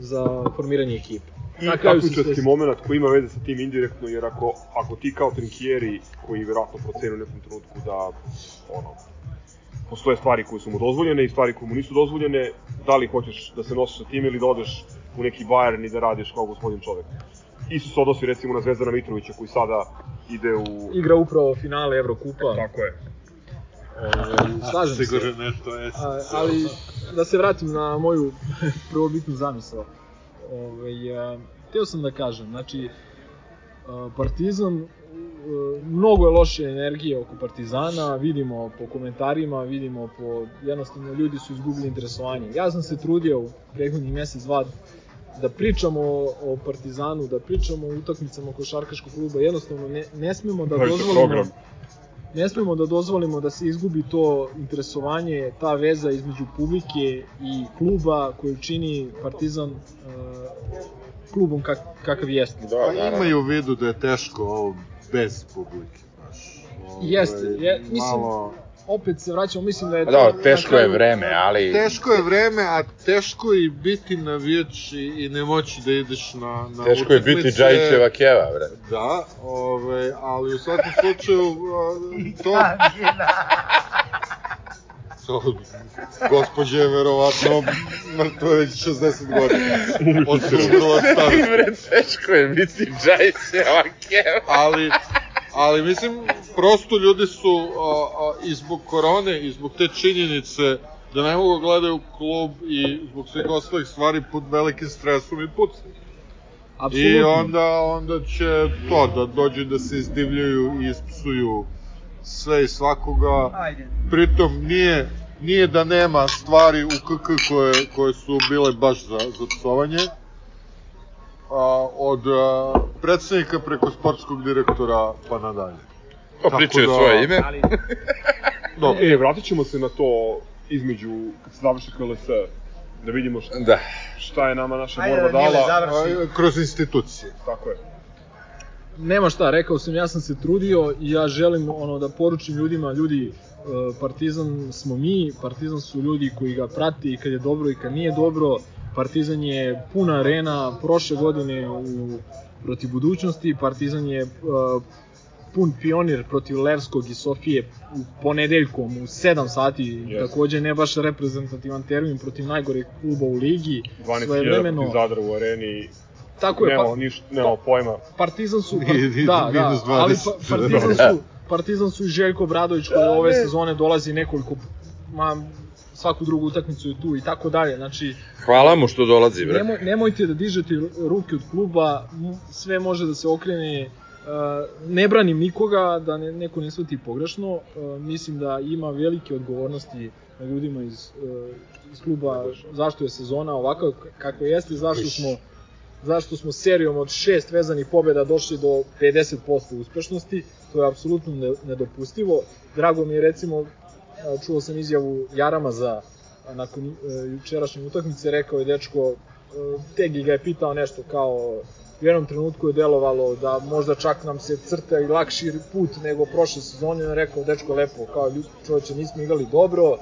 S4: za formiranje ekipe.
S1: I takmičarski
S4: sve-
S1: moment koji ima veze sa tim indirektno, jer ako, ako ti kao Trinkieri, koji verovatno procenu u nekom trenutku da, ono, postoje stvari koje su mu dozvoljene i stvari koje mu nisu dozvoljene, da li hoćeš da se nosiš sa tim ili da odeš u neki Bayern i da radiš kao gospodin čovek. Isto se odnosi recimo na Zvezdana Mitrovića koji sada ide u...
S4: igra upravo finale Evrokupa.
S1: Tako je.
S4: Ovaj, slažem se.
S3: Sigurno nešto je.
S4: A, ali da se vratim na moju prvobitnu zamisao. Ovaj, a, teo sam da kažem, znači, a, Partizan, mnogo je loše energije oko Partizana, vidimo po komentarima, vidimo po, jednostavno ljudi su izgubili interesovanje. Ja sam se trudio u prethodnih mesec, dva, da pričamo o, o Partizanu, da pričamo o utakmicama košarkaškog kluba, jednostavno ne, ne smemo da dozvolimo ne smemo da dozvolimo da se izgubi to interesovanje, ta veza između publike i kluba koju čini Partizan uh, klubom kak, kakav jeste.
S2: Da,
S3: Pa imaju u vidu da je teško ovo bez publike, znaš. Ovaj,
S4: Jeste, je- mislim-
S3: malo...
S4: Opet se vraćamo, mislim da je na
S2: teško je
S4: kraju-
S2: vreme, ali...
S3: Teško je vreme, a teško je i biti navijač i, i ne moći da ideš na, na
S2: Teško je biti. Džajićeva keva, bre.
S3: Da, ove, ali u svakom slučaju to, gospođa je verovatno mrtva već 60 godina. Od sužila starosti.
S2: Bre, teško je biti Džajićeva keva.
S3: ali ali mislim prosto ljudi su a, a, i zbog korone i zbog te činjenice da ne mogu da gledaju klub i zbog svih ostalih stvari pod velikim stresom i pucnju.
S4: Apsolutno.
S3: I onda, onda će to da dođe da se izdivljaju i ispsuju sve i svakoga.
S5: Ajde.
S3: Pritom nije, nije da nema stvari u KK koje, koje su bile baš za, za psovanje. A, od a, predsednika preko sportskog direktora pa nadalje.
S2: Pa pričaju
S3: da-
S2: svoje ime.
S5: Ali,
S3: Dobro.
S1: E, vratit ćemo se na to između, kad se završi KLS, da vidimo šta,
S2: Da.
S1: šta je nama naša
S5: Ajde,
S1: borba
S5: Danile,
S1: dala.
S5: završi.
S3: A, Kroz institucije.
S1: Tako je.
S4: Nema šta, rekao sam, ja sam se trudio i ja želim ono da poručim ljudima, ljudi, e, Partizan smo mi, Partizan su ljudi koji ga prate i kad je dobro i kad nije dobro. Partizan je puna arena prošle godine u protiv budućnosti, Partizan je e, pun pionir protiv Levskog i Sofije u ponedeljkom u 7 sati,
S1: Yes.
S4: takođe ne baš reprezentativan termin protiv najgoreg kluba u ligi,
S1: 12.000
S4: svojevremeno,
S1: protiv Zadra u areni,
S4: tako je, pa,
S1: nemamo, niš, nemamo pojma.
S4: Partizan su, da, da,
S3: minus 20.
S4: ali pa, Partizan su, Partizan su i Željko Bradović koji ove sezone dolazi nekoliko, ma, svaku drugu utakmicu je tu i tako dalje, znači
S2: Hvala mu što dolazi, bre.
S4: nemoj, nemojte da dižete ruke od kluba, sve može da se okrene, Uh, ne branim nikoga, da ne, neko ne shvati pogrešno, uh, mislim da ima velike odgovornosti na ljudima iz, uh, iz kluba zašto je sezona ovakva kakva jeste, zašto smo zašto smo serijom od šest vezanih pobjeda došli do 50% uspešnosti, to je apsolutno ne- nedopustivo. Drago mi je recimo, čuo sam izjavu Jarama za nakon e, jučerašnje utakmice, rekao je dečko, e, Tegi ga je pitao nešto kao u jednom trenutku je delovalo da možda čak nam se crta i lakši put nego prošle sezone, on je rekao dečko lepo, kao ljud, čoveče nismo igrali dobro,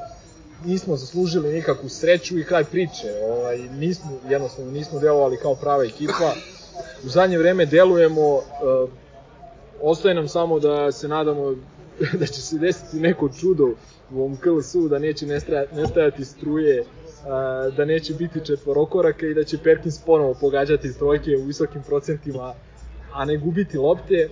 S4: nismo zaslužili nikakvu sreću i kraj priče. Ovaj, nismo, jednostavno nismo delovali kao prava ekipa. U zadnje vreme delujemo, uh, ostaje nam samo da se nadamo da će se desiti neko čudo u ovom KLS-u, da neće nestajati, nestajati struje a, da neće biti četvorokoraka i da će Perkins ponovo pogađati trojke u visokim procentima, a ne gubiti lopte.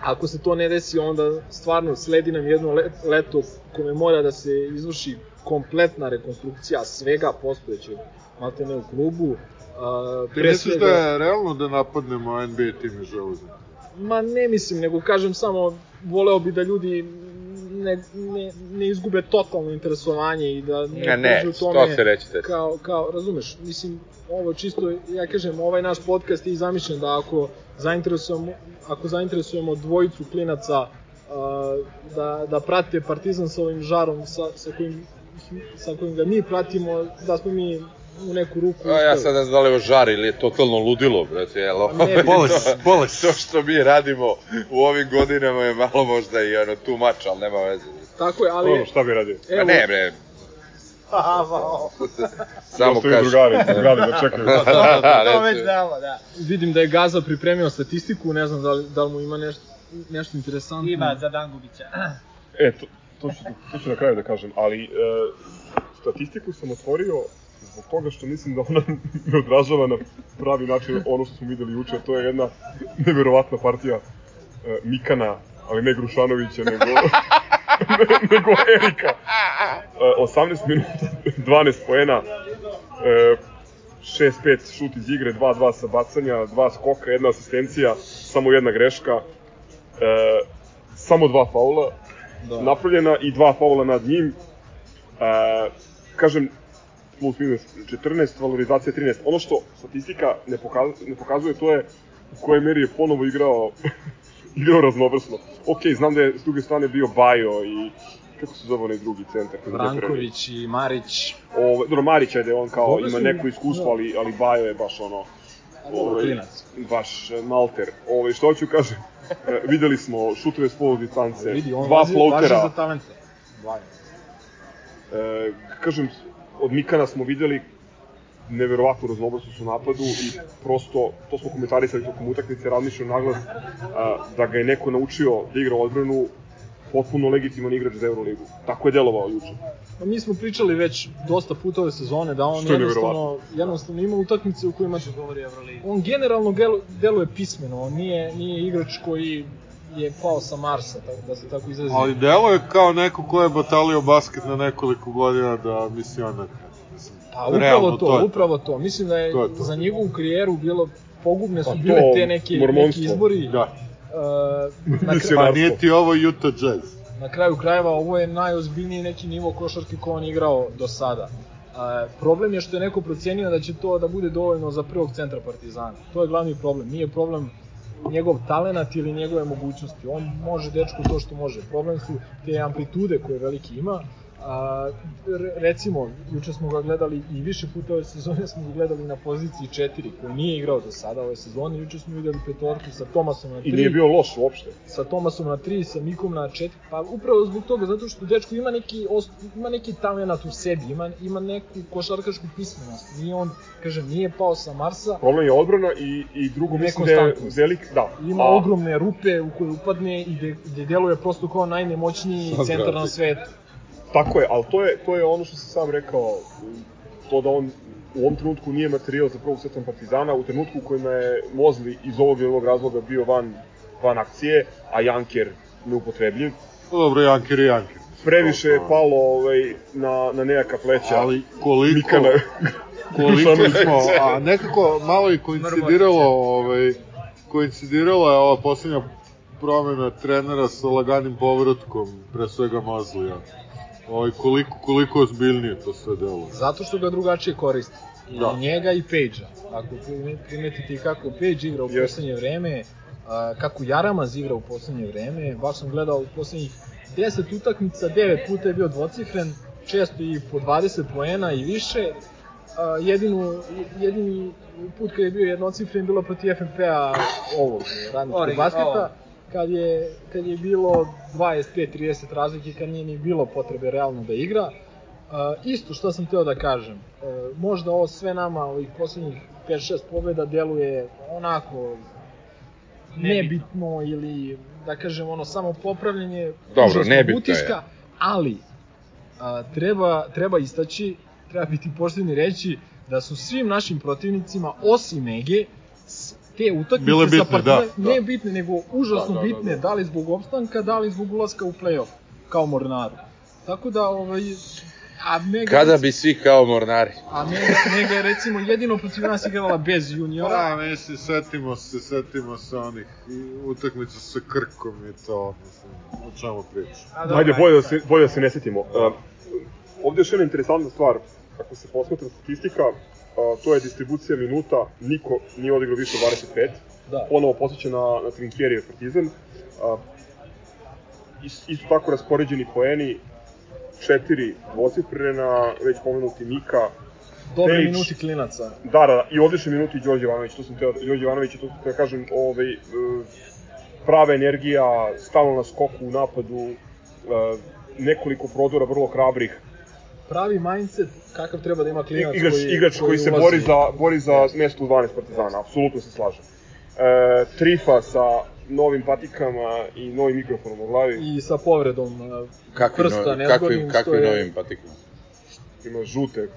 S4: Ako se to ne desi, onda stvarno sledi nam jedno le- leto kome mora da se izvrši kompletna rekonstrukcija svega postojećeg maltene u klubu. A,
S3: Ti misliš da je realno da napadnemo NBA tim iz železnika?
S4: Ma ne mislim, nego kažem samo, voleo bi da ljudi ne, ne, ne izgube totalno interesovanje i da ne,
S2: Ne, ne,
S4: priđu
S2: to
S4: tome
S2: se neće desiti.
S4: Kao, kao, razumeš, mislim, ovo čisto, ja kažem, ovaj naš podcast je i zamišljen da ako zainteresujemo, ako zainteresujemo dvojicu klinaca uh, da, da prate Partizan sa ovim žarom sa, sa, kojim, sa kojim ga mi pratimo, da smo mi u neku ruku...
S2: A ja sad ne znam da li je žar ili je totalno ludilo, brate, jel?
S4: Ne bi.
S3: Bolest, bolest.
S2: To što mi radimo u ovim godinama je malo možda i ono tu mač, ali nema veze.
S4: Tako je, ali...
S1: Ono, šta bi radio?
S2: Ma ne bre, samo
S1: Ostavi
S2: kaži.
S1: drugari, drugari da čekaju.
S5: to već
S2: Reći.
S5: znamo, da.
S4: Vidim da je Gaza pripremio statistiku, ne znam da li, da li mu ima nešto, nešto interesantno.
S5: Ima za Dangubića.
S1: E, to, to, ću, to ću na kraju da kažem, ali e, statistiku sam otvorio zbog toga što mislim da ona ne odražava na pravi način ono što smo videli juče, to je jedna neverovatna partija e, Mikana, ali ne Grušanovića, nego, ne, nego Erika. E, 18 minuta, 12 poena, e, 6-5 šut iz igre, 2-2 sa bacanja, 2 skoka, jedna asistencija, samo jedna greška, e, samo dva faula, da. napravljena i dva faula nad njim. E, kažem, plus minus 14, valorizacija 13. Ono što statistika ne pokazuje, ne pokazuje to je u kojoj meri je ponovo igrao igrao raznovrsno. Ok, znam da je s druge strane bio Bajo i kako se zove onaj drugi centar?
S4: Vranković i Marić.
S1: Ovo, dobro, Marić je da on kao
S4: Dobro
S1: ima
S4: su-
S1: neko iskustvo,
S4: da.
S1: ali, ali Bajo je baš ono,
S4: dobro,
S1: ovaj,
S4: klinac.
S1: baš e, malter. Ovaj, što hoću kažem, e, videli smo šutove s polu distance,
S4: Vidi, on
S1: dva
S4: važi, važi
S1: floatera,
S4: za talente. Važi.
S1: e, kažem, od Mikana smo videli neverovatnu raznovrstnost u napadu i prosto, to smo komentarisali tokom utakmice, razmišljam naglas, a, da ga je neko naučio da igra odbranu, potpuno legitiman igrač za Euroligu. Tako je delovao juče.
S4: Pa mi smo pričali već dosta puta ove sezone da on
S1: je
S4: jednostavno, jednostavno ima utakmice u kojima
S5: Govori Euroligi.
S4: on generalno deluje pismeno, on nije, nije igrač koji je pao sa Marsa, tako, da se tako izrazim.
S3: Ali delo je kao neko ko je batalio basket na nekoliko godina da misionar.
S4: Pa upravo
S3: realno,
S4: to,
S3: je
S4: upravo to. Mislim da je,
S3: To je to.
S4: za njegovu karijeru bilo pogubne su
S1: Pa to,
S4: bile te neke, neki
S1: mormonstvo.
S4: izbori.
S3: Da.
S4: Uh, na, kra,
S1: Mislim,
S3: Pa nije ti ovo Utah Jazz.
S4: Na kraju krajeva ovo je najozbiljniji neki nivo košarke ko on igrao do sada. Uh, problem je što je neko procenio da će to da bude dovoljno za prvog centra Partizana. To je glavni problem. Nije problem njegov talenat ili njegove mogućnosti. On može dečko to što može. Problem su te amplitude koje veliki ima. A, re- recimo, juče smo ga gledali i više puta ove sezone smo ga gledali na poziciji 4, koji nije igrao do sada ove sezone. Juče smo videli petorku sa Tomasom na 3
S1: I nije bio loš uopšte.
S4: sa Tomasom na 3, sa Mikom na 4, pa upravo zbog toga, zato što dečko ima neki, ima neki talenat u sebi, ima, ima neku košarkašku pismenost, nije on, kažem, nije pao sa Marsa,
S1: Problem je odbrana i, i drugo mislim da je velik, da.
S4: ima
S1: a-
S4: ogromne rupe u koje upadne i gde, gde deluje prosto kao najnemoćniji centar na svetu.
S1: Tako je, ali to je, to je ono što sam sam rekao, to da on u ovom trenutku nije materijal za prvog svetnog partizana, u trenutku u kojima je Mozli iz ovog i ovog razloga bio van, van akcije, a Janker neupotrebljiv,
S3: Pa Dobro, Janker je Janker.
S1: previše je palo ovaj, na, na nejaka pleća
S3: Ali koliko,
S1: Mikana
S3: koliko smo, a nekako malo i koincidiralo, ovaj, koincidirala je ova poslednja promena trenera sa laganim povratkom, pre svega Mazlija. Ovaj, koliko, koliko ozbiljnije to sve delo.
S4: Zato što ga drugačije koristi. I
S3: Da.
S4: njega i Page-a. Ako prime- primetite i kako Page igra u
S1: Jeste.
S4: poslednje vreme, a, kako Jaramaz igra u poslednje vreme, baš sam gledao u poslednjih 10 utakmica, 9 puta je bio dvocifren, često i po 20 poena i više. A, jedinu, jedini put kad je bio jednocifren bilo protiv FNP-a ovog radničkog basketa,
S5: ovo.
S4: Kad je, kad je bilo 25-30 razlike, kad nije ni bilo potrebe realno da igra. Uh, isto što sam teo da kažem, uh, možda ovo sve nama, ovih poslednjih 5-6 pobjeda, deluje onako nebitno ili da kažem ono samo popravljanje
S2: Dobro, nebitno je.
S4: utiska, ali a, treba, treba istaći treba biti pošten i reći da su svim našim protivnicima, osim Ege, te utakmice
S3: Bile bitne,
S4: sa Partizan,
S3: da,
S4: ne
S3: da.
S4: bitne, nego užasno
S3: Da, da, da,
S4: bitne,
S3: da.
S4: da li zbog opstanka, da li zbog ulaska u play-off, kao Mornaru. Tako da, ovaj, a Mega,
S2: Kada bi svi kao mornari?
S4: A Mega, Mega je recimo jedino protiv nas igrala bez juniora.
S3: Pa, mislim, setimo se, setimo se onih i utakmica sa Krkom i to, mislim, o čemu priča.
S5: A, dobro,
S1: Ajde, bolje da se, bolje da se ne setimo. Uh, ovde je još jedna interesantna stvar. Ako se posmatra statistika, to je distribucija minuta, niko nije odigrao više od 25.
S4: Da.
S1: Ponovo posjeća na, na Trinkjerije Partizan. Is- isto tako raspoređeni poeni, četiri dvocifrena, već pomenuti Mika,
S4: Dobre
S1: Perić.
S4: minuti klinaca.
S1: Da, da, i odlični minuti Đorđe Ivanović, to sam teo, Đorđe Ivanović, to sam teo da kažem, ovaj, e, prava energija, stalno na skoku u napadu, e, nekoliko prodora vrlo hrabrih,
S4: Pravi mindset kakav treba da ima klinac
S1: igrač,
S4: koji,
S1: igrač koji, se
S4: ulazi.
S1: bori za, bori za mesto u 12 partizana, apsolutno se slažem. E, trifa sa novim patikama i novim mikrofonom u glavi,
S4: I sa povredom uh,
S2: Kakvi,
S4: prsta
S2: no,
S4: nezgodnim,
S2: kakvi,
S4: što
S2: kakvi
S4: je...
S2: novim patikama?
S1: ima žute,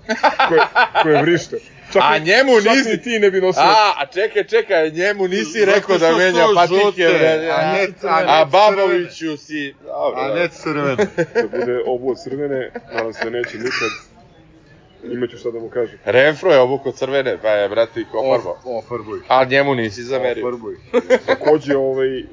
S1: koje, koje vrište. Čak
S2: A njemu nisi-
S1: ni ti ne bi nosio.
S2: A, a čekaj, čekaj, njemu nisi rekao da menja patike,
S3: a ne-
S2: a,
S3: a ne
S2: a Baboviću si... Dobro,
S3: A ne crvene.
S1: da bude obuo crvene, nadam se da neće nikad. Imaću šta da mu kažem.
S2: Renfro je obuko crvene, pa je, brate, ih ofarbao.
S3: Ofarbuj.
S2: A njemu nisi zamerio.
S3: Ofarbuj.
S1: Takođe, ovaj, e,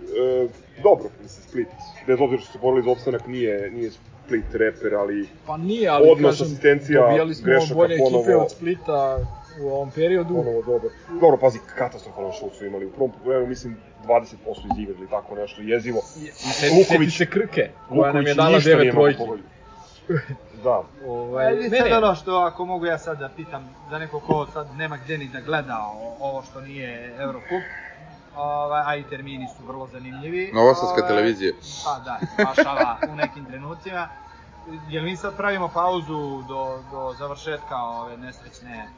S1: dobro, mislim, Split, bez obzira što su se borili za opstanak, nije, nije Split reper, ali
S4: Pa nije, ali
S1: Odnos,
S4: kažem,
S1: asistencija,
S4: dobijali smo
S1: grešaka
S4: bolje ekipe od Splita u ovom periodu.
S1: ponovo dobro. Dobro, pazi, katastrofalan šut su imali. U prvom pogledu, mislim, 20% izigrali, tako nešto, jezivo.
S4: I seti,
S1: Luković-
S4: se Krke, koja nam je dala
S1: ništa
S4: devet
S1: nije mogao
S4: trojki.
S1: pogoditi. Da,
S4: Ovaj,
S5: Ajde,
S4: ne,
S5: sad
S4: ne,
S5: ono što, ako mogu ja sad da pitam za neko ko sad nema gde ni da gleda o- ovo što nije Eurocup, ovaj, a i termini su vrlo zanimljivi.
S2: Novosadska
S5: Ovaj,
S2: televizija.
S5: Pa da, spašava u nekim trenucima. Jel mi sad pravimo pauzu do, do završetka ove nesrećne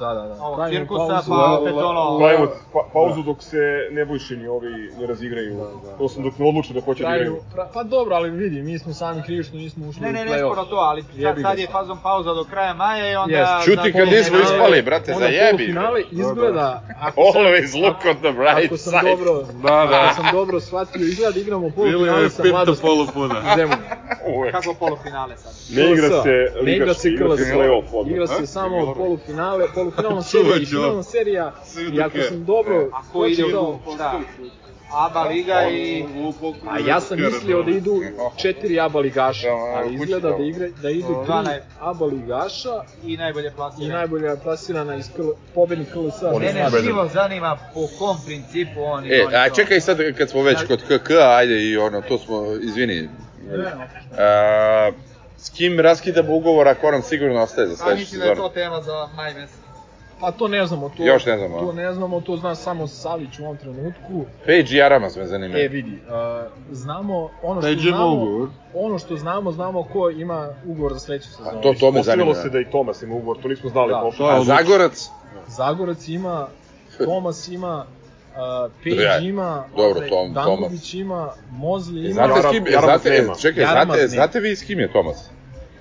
S4: da, da, da. Pravimo
S5: cirkusa,
S4: pauzu.
S5: pa opet ono...
S1: pravimo pa, pauzu dok se Nebojšini ovi ne razigraju. To sam dok ne odluče da hoće da igraju.
S4: pra, pa dobro, ali vidi, mi smo sami krivi što nismo ušli
S5: Ne,
S4: u
S5: ne, ne
S4: play-off.
S5: skoro to, ali sad,
S4: Jebi
S5: sad je fazom pauza do kraja maja i onda...
S4: Jest.
S2: Čuti
S5: za
S2: kad nismo ispali, brate,
S4: Onda
S2: zajebi.
S4: polufinale izgleda, ako sam,
S2: Always look on the bright
S4: ako sam
S2: side.
S4: dobro,
S3: Da, da.
S4: ako sam dobro shvatio, izgleda da igramo polufinale
S3: je
S4: sa mladosti
S3: polupuna.
S4: Zemun.
S2: Uvek.
S5: Kako polufinale sad?
S1: Ne igra se
S4: ne igra se
S1: ligaški, igra se play-off.
S4: Igra se samo polufinale, polufinalna serija i finalna serija. I ako sam dobro
S5: A ko ide u... Šta? ABA liga i...
S4: a ja sam mislio da idu četiri ABA ligaša,
S2: Da,
S4: ali izgleda da, igra, da idu tri ABA ligaša
S5: I najbolje
S4: i
S5: plasirane.
S4: najbolja plasirana iz KL, pobednik KLS-a.
S1: Oni
S5: Mene živo zanima po kom principu oni...
S2: E,
S5: oni
S2: a čekaj sad kad smo već kod KK, ajde i ono, to smo, izvini. A, s kim raskidamo ugovor ako on sigurno ostaje za
S5: A
S2: sledeću
S5: mislim da je to
S2: sezonu?
S5: tema za maj mesec.
S4: Pa to ne znamo, to,
S2: Još ne znamo, a?
S4: to ne znamo, to zna samo Savić u ovom trenutku.
S2: Page i Aramas me zanimaju.
S4: E, vidi, uh, znamo, ono što
S3: Peđemo
S4: znamo,
S3: ugovor.
S4: ono što znamo, znamo ko ima ugovor za sledeću sezonu.
S2: to- to me zanima.
S1: se da i Tomas ima ugovor, to nismo znali.
S4: Da.
S3: To
S2: A. Zagorac?
S4: Zagorac ima, Tomas ima, uh, Page
S2: Ja,
S4: ima,
S2: dobro,
S4: ovaj,
S2: Tom-
S4: Danković ima, Mozli ima.
S2: Znate s kim, znate,
S1: nema.
S2: čekaj, znate,
S4: nema.
S2: znate vi s kim je Tomas?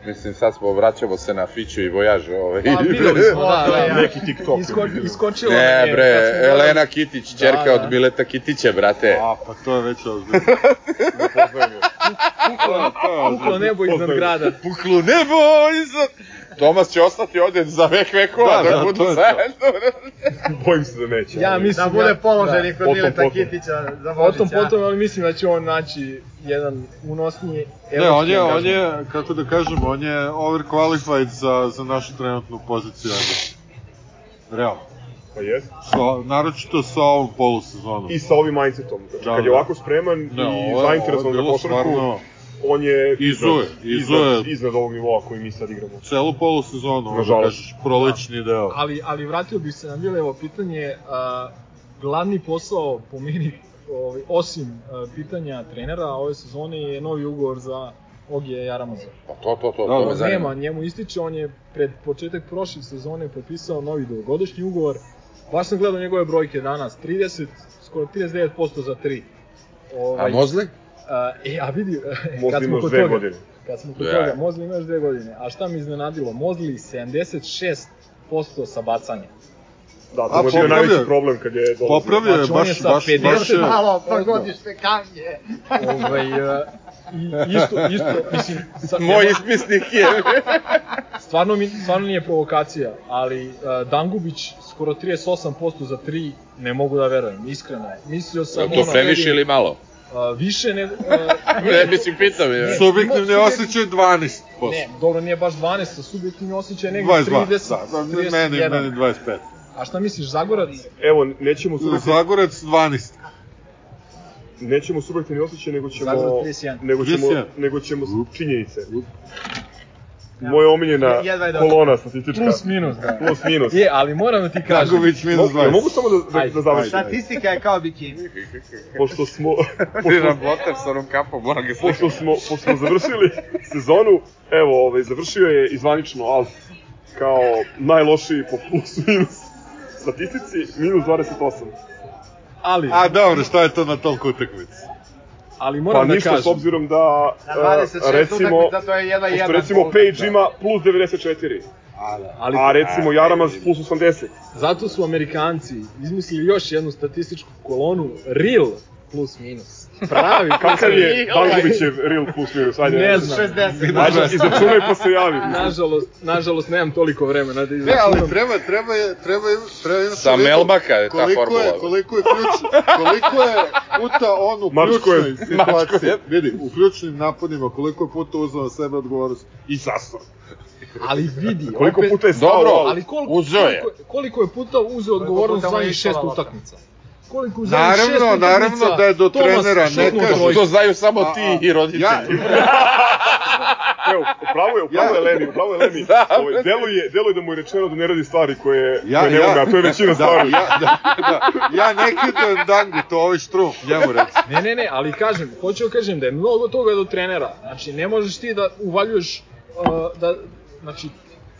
S2: Mislim, sad smo, vraćamo se na Fiću i Vojaž, ovaj.
S4: Pa videli smo, da, da.
S1: Neki TikTok.
S4: Isko, iskočilo
S2: Ne
S4: je,
S2: bre,
S4: gledali-
S2: Elena Kitić, čerka
S4: Da, da.
S2: od Mileta Kitića, brate.
S3: A, pa to je već ozbiljno.
S1: Ne poznajem je.
S4: Puklo, puklo nebo iznad grada.
S2: Puklo nebo iza... Tomas će ostati ovde za vek vekova,
S3: Da,
S2: da,
S3: da,
S2: budu zajedno.
S1: Bojim se da neće.
S4: Ja
S1: ali-
S4: mislim
S5: Da bude
S4: ja-
S5: položen i kod
S1: Potom,
S5: Mileta
S1: potom.
S5: Kitića za
S4: Potom,
S5: Božića.
S4: potom, ali mislim da će on naći jedan unosniji
S3: Ne, on je, on je, kako da kažem, on je overqualified za, za našu trenutnu poziciju. ajde. Realno.
S1: Pa jest.
S3: Sa, naročito sa ovom polusezonom.
S1: I sa ovim mindsetom. Znači,
S3: Da,
S1: kad je
S3: da.
S1: ovako spreman
S3: Ne,
S1: i zainteresovan za košarku,
S3: stvarno
S1: on je
S3: Izuje,
S1: iznad,
S3: izuje.
S1: iznad, iznad ovog nivoa koji mi sad igramo.
S3: celu polusezonu, ono da
S1: Nažalost.
S3: kažeš, prolećni deo.
S4: Ali, ali vratio bih se na Milevo pitanje, a, glavni posao po meni, ovaj, osim a, pitanja trenera ove sezone je novi ugovor za Ogije Jaramaza.
S2: Pa to, to, to,
S3: Da,
S2: to
S3: da.
S2: me zanima.
S4: Nema, njemu ističe, on je pred početak prošle sezone potpisao novi dugogodišnji ugovor. Baš sam gledao njegove brojke danas, 30, skoro 39% za 3.
S2: A Mozli?
S4: A, e, a vidi,
S1: Možda
S4: kad smo
S1: imaš
S4: kod toga,
S1: godine.
S4: kad smo kod
S2: Da.
S4: toga, Mozli ima još dve godine. A šta mi iznenadilo? Mozli 76% sa bacanja.
S1: Da, to je bio najveći problem kad je dolazio.
S3: Popravio je
S4: Znači,
S3: baš, baš,
S4: 50
S3: baš je...
S5: Malo pogodiš te kamnje.
S4: Ovaj, e, i, isto, isto, mislim, sa,
S2: Moj ispisnik je.
S4: stvarno, mi, stvarno nije provokacija, ali uh, Dangubić skoro 38% za 3, ne mogu da verujem, iskreno. Mislio sam...
S2: Je to
S4: ono,
S2: previše ili malo?
S4: Uh, više nego... Uh,
S2: Ne, mislim, pitam je.
S3: Subjektivni osjećaj 12%.
S4: Ne, dobro, nije baš 12, sa subjektivni osjećaj negde
S3: 22,
S4: 30,
S3: da, da,
S4: 31.
S3: meni, meni 25.
S4: A šta misliš, Zagorac?
S1: Evo, nećemo subjektivni,
S3: Zagorac 12.
S1: nećemo subjektivni osjećaj, nego ćemo,
S4: Zagreb 31.
S1: nego ćemo,
S3: 31.
S1: nego ćemo činjenice. Moja omiljena
S5: došao.
S1: kolona statistička.
S4: Plus minus, da.
S1: Plus minus.
S4: Je, ali moram da ti kažem,
S3: Dragović minus
S1: Mogu, ja
S3: 20.
S1: mogu samo da, da, da završim?
S5: Statistika je kao bikini.
S1: Pošto smo,
S2: Stižam boter sa onom kapom, moram ga
S1: pošto smo, pošto smo završili sezonu, evo, ovaj, završio je izvanično Alf kao najlošiji po plus minus statistici, minus 28.
S4: ali,
S3: A dobro, šta je to na toliko utakmici?
S4: Ali
S1: Pa
S4: moram da
S1: ništa,
S4: kažem,
S1: s obzirom da, a,
S5: 26
S1: recimo,
S5: utakmica to je jedna jedan.
S1: recimo. Page ima plus 94,
S4: ali
S1: a recimo Jaramaz plus 80.
S4: zato su Amerikanci izmislili još jednu statističku kolonu, real plus minus. Pravi
S1: Kakav je. Dangubićev real plus minus? Ajde,
S4: Ne znam.
S5: 60.
S1: Ajde, izračunaj pa se javi.
S4: Nažalost, nažalost nemam toliko vremena da
S3: Ne,
S4: izračunam.
S3: ali treba, treba, je, treba, je- treba imati
S2: Sa Melbaka je ta
S3: koliko
S2: formula.
S3: Je, koliko je ključ, koliko je puta on u
S1: Mačko je-
S3: ključnoj
S2: Mačko
S3: situaciji,
S2: je.
S3: vidi, u ključnim napadima, koliko je puta uzeo na sebe odgovornost i sasao.
S4: Ali vidi,
S1: Koliko
S4: opet,
S1: puta je stao
S2: Dobro,
S4: ali koliko,
S2: Uzeo je.
S4: koliko, koliko je puta uzeo odgovornost za šest utakmica? Koliko u zadnjih šest
S3: Naravno,
S4: utakmica
S3: naravno da je do
S4: Tomas
S3: trenera ne
S4: trojku?
S2: To znaju samo
S3: A,
S2: ti
S3: a,
S2: i roditelji.
S3: Ja,
S1: Evo, upravo je, upravo je Lemi, upravo je Lemi.
S2: Da,
S1: Ovaj, deluje, deluje da mu je rečeno da ne radi stvari koje,
S3: ja,
S1: koje ne
S3: ja,
S1: a to je većina
S3: da,
S1: stvari.
S3: ja, da, da, ja ne kidujem dangu, to ovaj štrum, njemu reci.
S4: Ne, ne, ne, ali kažem, hoću da kažem da je mnogo toga do trenera. Znači, ne možeš ti da uvaljuješ, uh, da, znači,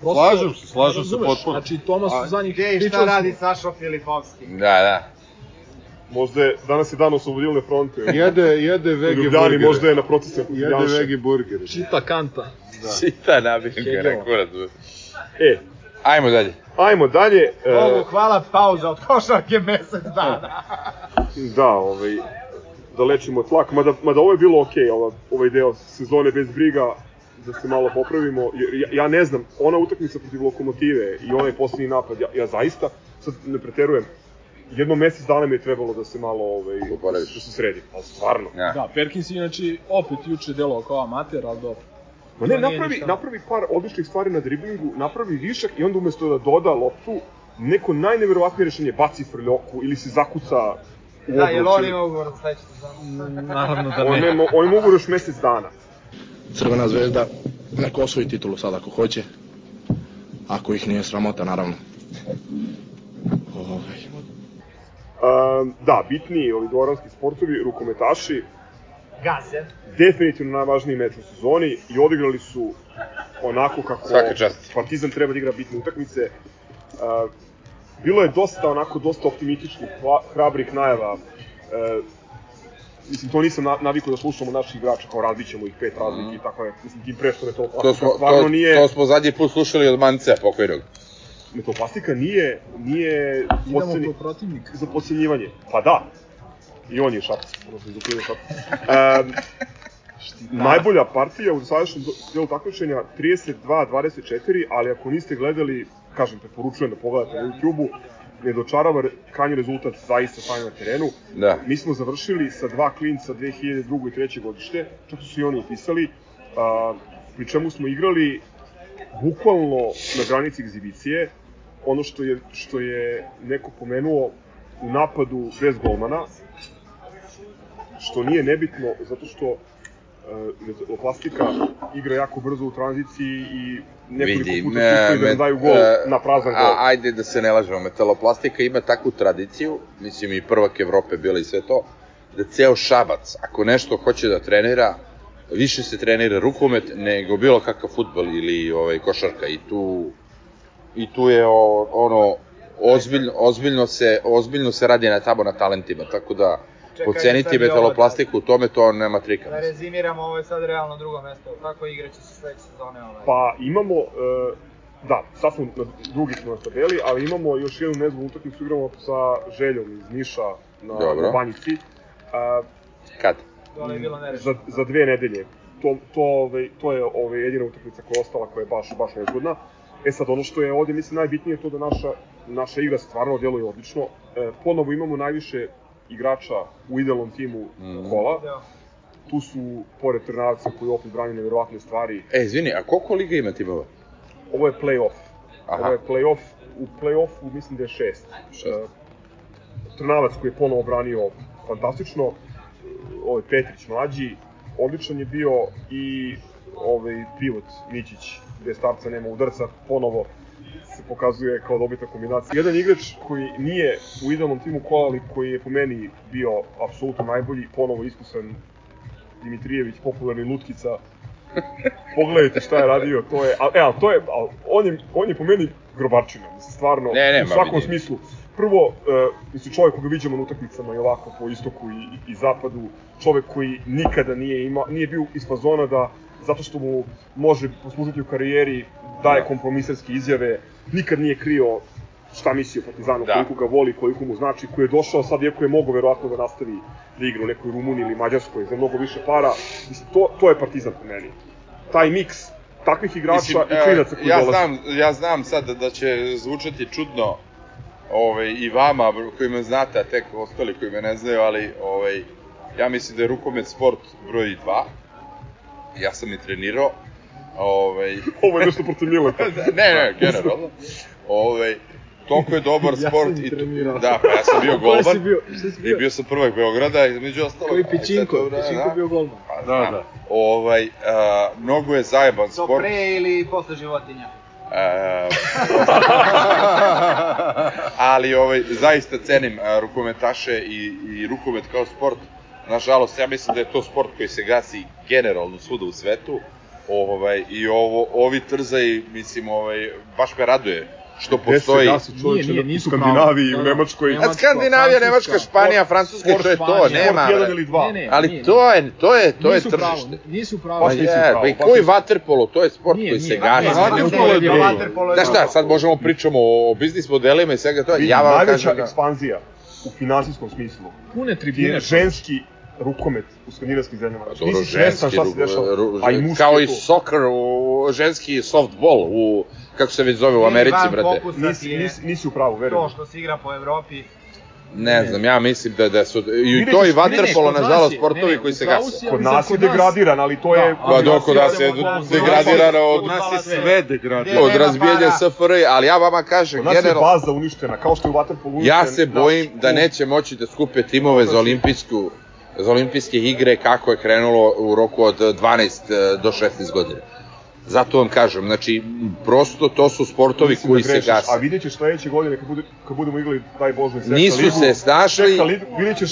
S4: prosto...
S3: Slažem se, slažem se potpuno.
S4: Znači, Tomas zadnjih...
S5: Gde i šta radi Sašo Filifovski?
S2: Da, da.
S1: Možda je, danas je dan oslobodilne fronte.
S3: Jede, jede vege
S1: Ljubljani
S3: burgere.
S1: možda je na protiv
S3: Jede
S1: Janša.
S3: vege burgere.
S4: Čita kanta.
S2: Čita nabim ga kurac.
S1: E,
S2: Ajmo dalje.
S1: ajmo dalje. e,
S5: Bogu hvala, pauza od košarke mesec dana.
S1: Da, ovaj, da lečimo tlak, mada, mada ovo je bilo okej, ova, ovaj deo sezone bez briga, da se malo popravimo, jer ja, ja ne znam, ona utakmica protiv Lokomotive i onaj poslednji napad, ja, ja zaista, sad ne preterujem, jedno mesec dana mi je trebalo da se malo, ovaj,
S2: Oporaviš.
S1: da se sredi, ali stvarno.
S2: Ja.
S4: Da, Perkins je inače opet juče delao kao amater, ali dobro.
S1: Ma ne, napravi,
S4: ništa.
S1: napravi par odličnih stvari na driblingu, napravi višak i onda umesto da doda loptu, neko najneverovatnije rešenje, baci frljoku ili se zakuca u
S5: Da, jel
S1: obruč
S5: on ima ugovor za sledeću sezonu?
S4: Naravno da
S1: On,
S4: ne.
S1: mo- on mogu još mesec dana.
S8: Crvena zvezda neka osvoji titulu sad ako hoće. Ako ih nije sramota, naravno. Ovaj.
S1: Um, da, bitni ovi dvoranski sportovi, rukometaši,
S5: Gaze.
S1: definitivno najvažniji meč u sezoni i odigrali su onako kako. Partizan treba da igra bitne utakmice. Uh, bilo je dosta onako dosta optimističnih, hrabrih najava. Uh, mislim, to nisam na, navikao da slušam od naših igrača, kao razbit ćemo ih pet razlike i tako je. Mislim, tim pre što je to
S2: To smo,
S1: stvarno
S2: to,
S1: nije,
S2: to smo zadnji put slušali od Mancea pokojnog.
S1: Metoplastika nije, nije posljednji, za podcenjivanje. Pa da, i on je šapac, odnosno iz Ukrajine šapac. Um, najbolja partija u dosadašnjem do- delu takmičenja 32-24, ali ako niste gledali, kažem, preporučujem da pogledate na YouTube-u, ne dočarava krajnji rezultat zaista stanje na terenu.
S2: Da.
S1: Mi smo završili sa dva klinca 2002. i 3. godište, čak su i oni upisali, a, pri čemu smo igrali bukvalno na granici egzibicije, ono što je, što je neko pomenuo u napadu bez golmana, što nije nebitno, zato što e, plastika igra jako brzo u tranziciji i nekoliko
S2: Vidi,
S1: puta puštaju da nam daju gol
S2: e,
S1: na prazan gol.
S2: A, ajde da se ne lažemo, metaloplastika ima takvu tradiciju, mislim i prvak Evrope bila i sve to, da ceo šabac, ako nešto hoće da trenira, više se trenira rukomet nego bilo kakav futbol ili ovaj, košarka i tu i tu je o, ono ozbiljno, ozbiljno se ozbiljno se radi na tamo na talentima, tako da
S5: Čekaj,
S2: Poceniti metaloplastiku, u tome to nema trika.
S5: Da rezimiramo, ovo je sad realno drugo mesto, tako igraće se sledeće sezone ovaj.
S1: Pa imamo, e, da, sad smo na drugi smo na tabeli, ali imamo još jednu nezgodnu utakmicu, igramo sa Željom iz Niša na,
S2: Dobro.
S1: na Banjici. A,
S2: Kad?
S5: Dole je bilo nerešeno.
S1: za, za dve nedelje. To, to, ovaj, to je ovaj, jedina utakmica koja je ostala, koja je baš, baš nezgodna. E sad, ono što je ovde, mislim, najbitnije je to da naša, naša igra stvarno djeluje odlično. E, ponovo imamo najviše igrača u idealnom timu
S2: Mhm.
S1: kola.
S5: Da.
S1: Tu su, pored Trnavca koji opet brani nevjerovatne stvari,
S2: E, izvini, a koliko liga ima timova?
S1: ovo je play-off.
S2: Aha.
S1: Ovo je play-off, u play-offu mislim da je šest.
S2: Šest.
S1: E, Trnavac koji je ponovo branio fantastično, ovaj Petrić mlađi, odličan je bio i ovaj pivot Mićić, gde starca nema udarca, ponovo se pokazuje kao dobita kombinacija. Jedan igrač koji nije u idealnom timu kola, ali koji je po meni bio apsolutno najbolji, ponovo iskusan Dimitrijević, popularni Lutkica, pogledajte šta je radio, to je, a, e, ali to je, al, on je, on je po meni grobarčina, mislim, stvarno,
S2: Ne, ne,
S1: u svakom
S2: vidim.
S1: smislu. Prvo, uh, mislim, čovjek koga viđamo na utakmicama i ovako po istoku i, i, i zapadu, čovjek koji nikada nije ima, nije bio iz fazona da, zato što mu može poslužiti u karijeri, daje
S2: Da.
S1: kompromisarske izjave, nikad nije krio šta misli o Partizanu,
S2: Da.
S1: koliko ga voli, koliko mu znači, koji je došao sad, iako je mogo verovatno da nastavi da igra u nekoj Rumuniji ili Mađarskoj za mnogo više para, mislim, to, to je Partizan po meni. Taj miks takvih igrača i
S2: e,
S1: klinaca koji
S2: ja
S1: dolaze.
S2: znam, ja znam sad da će zvučati čudno ovaj, i vama koji me znate, a tek ostali koji me ne znaju, ali ovaj, ja mislim da je rukomet sport broj 2. Ja sam i trenirao. Ovaj,
S1: Ovo je nešto protiv Mileta.
S2: ne, ne, generalno. Ovaj, toliko je dobar
S4: Ja
S2: sport.
S4: sam i
S2: i,
S4: trenirao.
S2: da, pa ja sam bio
S4: si
S2: golman.
S4: bio? Si
S2: I
S4: bio?
S2: bio sam prvak Beograda, između ostalog.
S4: Koji
S2: ali sad
S4: Pičinko,
S2: to- da,
S4: Pičinko
S2: da.
S4: bio golman.
S2: Pa,
S3: Da,
S2: znam.
S3: da.
S2: Ovaj, a, mnogo je zajeban
S5: To
S2: sport.
S5: pre ili posle životinja?
S2: Ali ovaj, zaista cenim a, rukometaše i, i rukomet kao sport. Nažalost, ja mislim da je to sport koji se gasi generalno svuda u svetu. Ovaj, I ovo, ovi trzaji, mislim, ovaj, baš me raduje što postoji.
S1: čovječe,
S4: Nije, nije,
S1: u
S4: nisu
S1: Skandinaviji,
S4: pravo.
S1: u
S4: Da, da.
S1: Nemačkoj.
S4: Nema-
S2: A Skandinavija, Nemačka, Španija, Francuska, to je to, nema.
S1: Sport jedan ili dva.
S4: Ne, ne,
S2: Ali
S4: nije,
S2: to je, to je, to je
S4: nisu pravo,
S2: tržište.
S4: nisu
S2: Pa
S4: pravo.
S1: Nisi
S2: je,
S1: pravo,
S2: pa i koji vaterpolo, to je sport
S4: Nije,
S2: koji
S4: nije.
S2: se gasi.
S3: Ne, vaterpolo je
S5: je
S2: Znaš šta, sad možemo pričamo o biznis modelima i svega toga. Ja vam
S1: najveća
S2: kažem da...
S1: ekspanzija u finansijskom smislu
S4: Pune tribine.
S1: ženski rukomet u skandinavskim zemljama.
S2: Dobro,
S1: si svestan
S2: ženski,
S1: šta se dešava,
S2: ru-
S1: a i muški
S2: kao i soccer, u, ženski softball, u, kako se već zove u Americi, brate.
S1: Nisi, nisi, nisi u pravu, verujem.
S5: to što se igra po Evropi.
S2: Ne znam, ja mislim da, da su, i to i vaterpolo,
S4: Ne, ne,
S2: nažalost, sportovi
S4: ne, ne,
S2: koji se
S4: upravo
S2: gase.
S4: si, ali
S1: Kod nas je degradiran, ali to je...
S2: Pa dok kod nas je degradirano od,
S3: Kod nas je
S5: Sve.
S3: degradirano.
S5: Gde
S2: od
S5: para.
S2: SFRJ, ali ja vama kažem,
S1: Kod nas je
S2: generalno,
S1: baza uništena, kao što je u Waterpolu uništen.
S2: ja se bojim da neće moći da skupe timove za olimpijsku za olimpijske igre kako je krenulo u roku od 12 do 16 godina. Zato vam kažem, znači, prosto to su sportovi
S1: Mislim
S2: koji
S1: da
S2: se
S1: grešiš,
S2: gase.
S1: A vidjet ćeš sledeće godine kad, bude, kad budemo igrali, daj Bože, Seka
S2: Nisu
S1: ligu,
S2: se snašli-
S1: ligu, vidjet ćeš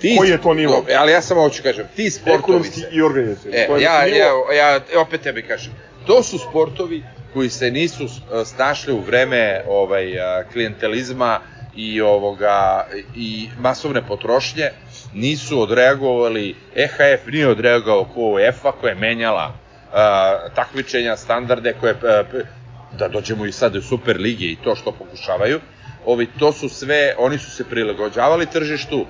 S2: Ti,
S1: koji je to nivo.
S2: Dobro, ali ja samo hoću kažem, ti sportovi
S1: Ekonomski
S2: se-
S1: i organizacijski.
S2: E, ja,
S1: nivo-
S2: ja, ja, opet tebi kažem, to su sportovi koji se nisu uh, snašli u vreme ovaj, uh, klientelizma i ovoga i masovne potrošnje, nisu odreagovali, EHF nije odreagovao ko UEFA koja je menjala uh, takmičenja, standarde koje uh, da dođemo i sad u Super Lige i to što pokušavaju. Ovi, to su sve, oni su se prilagođavali tržištu,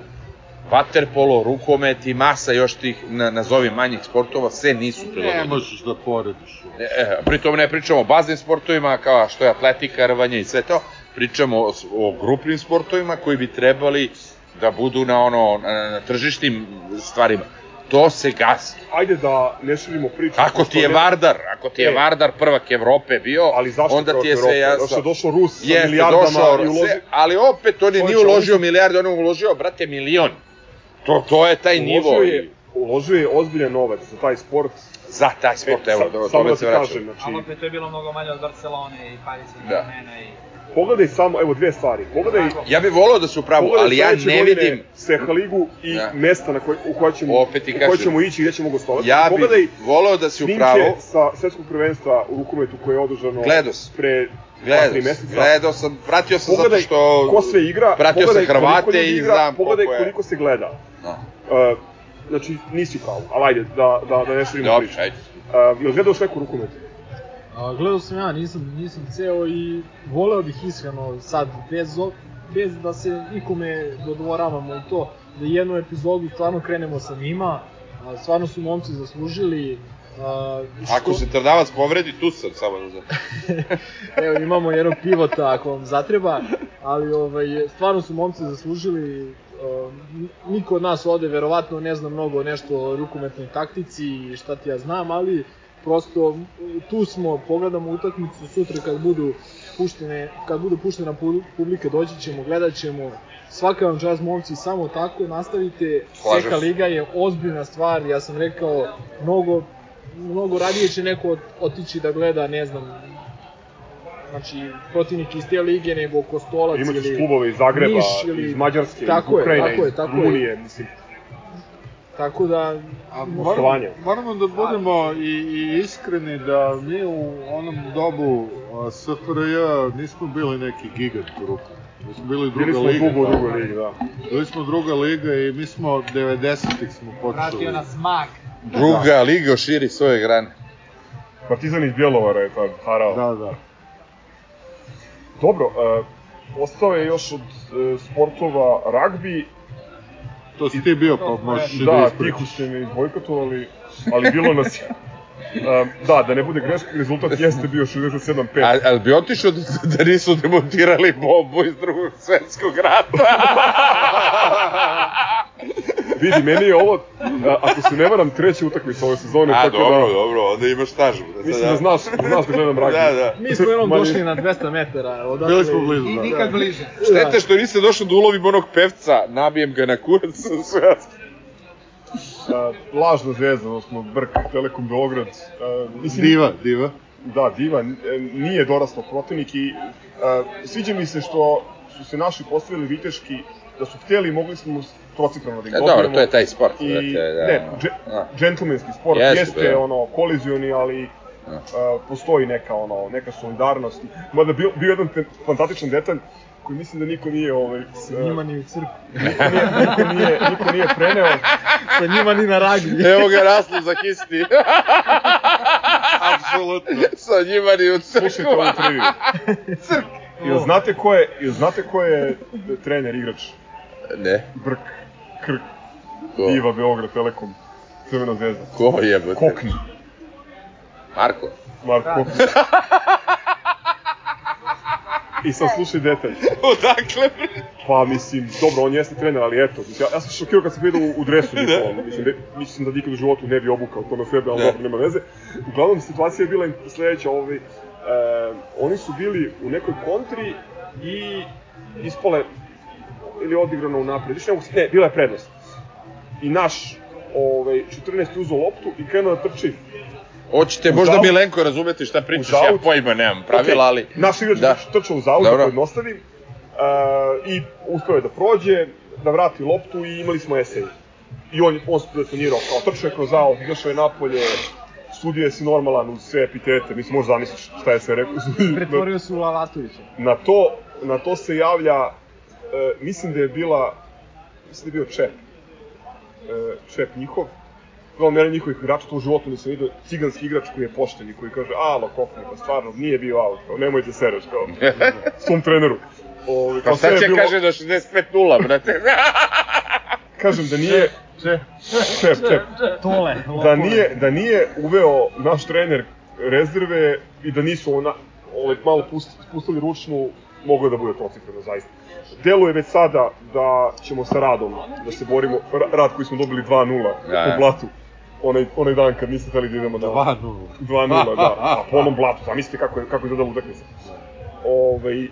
S2: vaterpolo, rukomet i masa još tih, na, nazovi manjih sportova, sve nisu
S3: Ne
S2: prilagođeni.
S3: možeš da porediš.
S2: E, e, pritom ne pričamo o baznim sportovima kao što je atletika, rvanje i sve to, pričamo o, o grupnim sportovima koji bi trebali da budu na ono na, na tržišnim stvarima. To se gasi.
S1: Ajde da ne širimo priču.
S2: Ako ti je
S1: ne-
S2: Vardar, ako ti je
S1: E.
S2: Vardar prvak Evrope bio,
S1: Ali zašto
S2: onda ti je sve jasno.
S1: Zato što je došao Rus sa
S2: Jeste,
S1: milijardama
S2: došao,
S1: i uloži...
S2: sve, ali opet on je nije
S1: oni
S2: uložio
S1: su-
S2: milijarde, on je uložio, brate, milion. To, to je taj nivo.
S1: Uložio je, uložio je ozbiljan novac za taj sport.
S2: Za taj sport,
S1: E,
S2: evo,
S1: sa-
S2: do
S1: samo
S2: tome
S1: da
S2: se vraćam.
S1: znači,
S5: Ali opet to je bilo mnogo manje od Barcelone i Paris i
S2: Da.
S5: Germaina i...
S1: pogledaj samo, evo dve stvari. Pogledaj,
S2: Ja bih volao da se upravu,
S1: pogledaj
S2: ali ja ne vidim...
S1: Seha ligu i
S2: Da.
S1: mesta na koj, u koja ćemo,
S2: Opet
S1: u
S2: kažem.
S1: ćemo ići i gde ćemo gostovati.
S2: Ja bih volao da se
S1: snimke
S2: upravu...
S1: sa svetskog prvenstva u rukometu koje je održano
S2: Gledao sam.
S1: pre
S2: Gledao, gledao sam, pratio sam zato
S1: Pogledaj
S2: što...
S1: ko sve igra,
S2: pratio
S1: pogledaj
S2: sam Hrvate i
S1: igra,
S2: znam
S1: pogledaj
S2: koliko je-
S1: koliko se gleda.
S2: Da.
S1: Uh, znači, nisi u pravu, ali ajde, da, da, da ne širimo
S2: Dobro,
S1: priču.
S2: ajde.
S1: Uh, jel gledaš neku rukomet?
S4: A, gledao sam ja, nisam, nisam ceo i voleo bih iskreno sad, bez, bez da se nikome dodvoravamo i to, da jednu epizodu stvarno krenemo sa njima, a, stvarno su momci zaslužili. A, što-
S2: Ako se Trnavac povredi, tu sam, samo da znam.
S4: Evo, imamo jednog pivota ako vam zatreba, ali ovaj, stvarno su momci zaslužili, uh, niko od nas ovde verovatno ne zna mnogo nešto o rukometnoj taktici i šta ti ja znam, ali prosto tu smo, pogledamo utakmicu sutra kad budu puštene, kad bude puštena pu- publika, doći ćemo, gledat ćemo, svaka vam čast momci, samo tako nastavite,
S2: Slažem
S4: Seka
S2: se.
S4: Liga je ozbiljna stvar, ja sam rekao, mnogo mnogo radije će neko ot- otići da gleda, ne znam, znači protivnik iz te lige nego Kostolac
S1: Imaćeš
S4: ili
S1: klubove iz Zagreba,
S4: Niš ili...
S1: iz Mađarske,
S4: tako
S1: iz
S4: je,
S1: Ukrajine,
S4: tako je,
S1: iz
S4: tako
S1: Rumunije,
S4: je.
S1: mislim.
S4: Tako da,
S3: A moramo, moramo da budemo i, i iskreni da mi u onom dobu SFRJ nismo bili neki gigant u ruku. Mi smo bili druga
S1: Bili smo
S3: liga.
S1: dugo drugoj ligi, da.
S3: Bili smo druga liga i mi smo 90-ih smo počeli.
S5: Vratio nas mag.
S2: Druga liga širi svoje grane.
S1: Partizan iz Bjelovara je tad harao.
S3: Da, da.
S1: Dobro, uh, ostao je još od uh, sportova ragbi.
S3: To si ti bio, pa možeš i da
S1: Da,
S3: ispričaš.
S1: tiho ste me izbojkotovali, ali bilo nas je. Um, da, da ne bude greška, rezultat jeste bio 67-5.
S2: A, ali bi otišao da, da nisu demontirali bombu iz drugog svetskog rata?
S1: Vidi, meni je ovo, a, ako se ne varam, treća utakmica ove sezone,
S2: A,
S1: tako
S2: dobro,
S1: da...
S2: dobro, onda imaš stažu.
S1: Mislim da znaš, znaš da gledam ragbi.
S2: Da, da.
S4: mi smo jednom
S1: Manje-
S4: došli na 200 metara. Odatle,
S3: Bili smo blizu,
S5: I
S3: da.
S5: nikad bliže.
S2: Štete što niste došli da ulovim onog pevca, nabijem ga na kurac, sve.
S1: A, lažna zvezda, odnosno Brk, Telekom Beograd. A, mislim,
S3: Diva, diva.
S1: Da, Diva n- nije dorastao protivnik i a, sviđa mi se što su se naši postavili viteški, da su hteli i mogli smo trocifreno da ih
S2: E,
S1: dobijemo.
S2: dobro, to je taj sport,
S1: I,
S2: brate, da.
S1: ne, dže,
S2: Da.
S1: džentlmenski sport
S2: Jeste,
S1: jeste,
S2: da.
S1: ono, kolizioni, ali
S2: Da.
S1: a, postoji neka, ono, neka solidarnost. Mada bio, bio jedan te- fantastičan detalj koji mislim da niko nije, ovaj,
S4: Sa njima ni u crkvu.
S1: niko nije, niko nije, niko nije preneo.
S4: Sa njima ni na ragbi.
S2: Evo ga raslu za histi.
S3: Apsolutno.
S2: Sa njima ni u
S1: Slušajte ovu
S2: crkvu.
S1: triviju. Jel znate ko je, jel znate ko je trener, igrač?
S2: Ne,
S1: Brk, Krk,
S2: ko?
S1: Diva, Beograd, Telekom, Crvena zvezda.
S2: Ko jebote?
S1: Kokni,
S2: Marko.
S1: Marko Kokni. I sad slušaj detalj.
S2: Odakle, bre?
S1: Pa mislim, dobro, on jeste trener, ali eto, mislim, ja, ja sam šokirao kad sam vidio u, u dresu Nikola, mislim, da, mislim da nikad u životu ne bi obukao to na sebe, ali
S2: Da.
S1: dobro, nema veze. Uglavnom, situacija je bila sledeća, ovaj, e, oni su bili u nekoj kontri i ispale, ili odigrano u napred, više ne, mogu se- ne, bila je prednost. I naš, ovaj, 14. uzeo loptu i krenuo da trči
S2: Hoćete
S1: U
S2: možda
S1: zaut-
S2: Milenko razumeti šta pričaš, ja pojma nemam pravila,
S1: Okej,
S2: ali...
S1: Naš igrač
S2: Da.
S1: da. trčao u zaut, da pojednostavim, uh, i uspeo je da prođe, da vrati loptu i imali smo esej. I on, on se detonirao kao trčao je kroz zaut, izašao je napolje, sudije si normalan uz sve epitete, mislim, možda zamisliš šta je sve rekao.
S4: Pretvorio se u Lalatovića.
S1: na to, na to se javlja, e, mislim da je bila, mislim da je bio Čep, e, Čep njihov, Uglavnom, jedan njihovih igrača, to u životu nisam vidio, ciganski igrač koji je pošten i koji kaže, alo, Kokni, pa stvarno, nije bio out, kao, nemoj da sereš, kao, svom treneru. Ovi,
S2: Pa
S1: sve
S2: sad
S1: je
S2: će
S1: bilo-
S2: kaže da 65-0, brate.
S1: Kažem da nije, Čep, Čep,
S4: Tole.
S1: da nije, da nije uveo naš trener rezerve i da nisu ona, ovaj, malo pust, spustili ručnu, moglo je da bude trocifreno, zaista. Deluje već sada da ćemo sa radom da se borimo, Ra- rad koji smo dobili 2-0
S2: Da, da.
S1: u blatu, onaj, onaj dan kad niste hteli da idemo na
S3: 2-0.
S1: 2-0, da, a po onom blatu, zamislite kako je, kako je izgledala utakmica. Ovaj, e,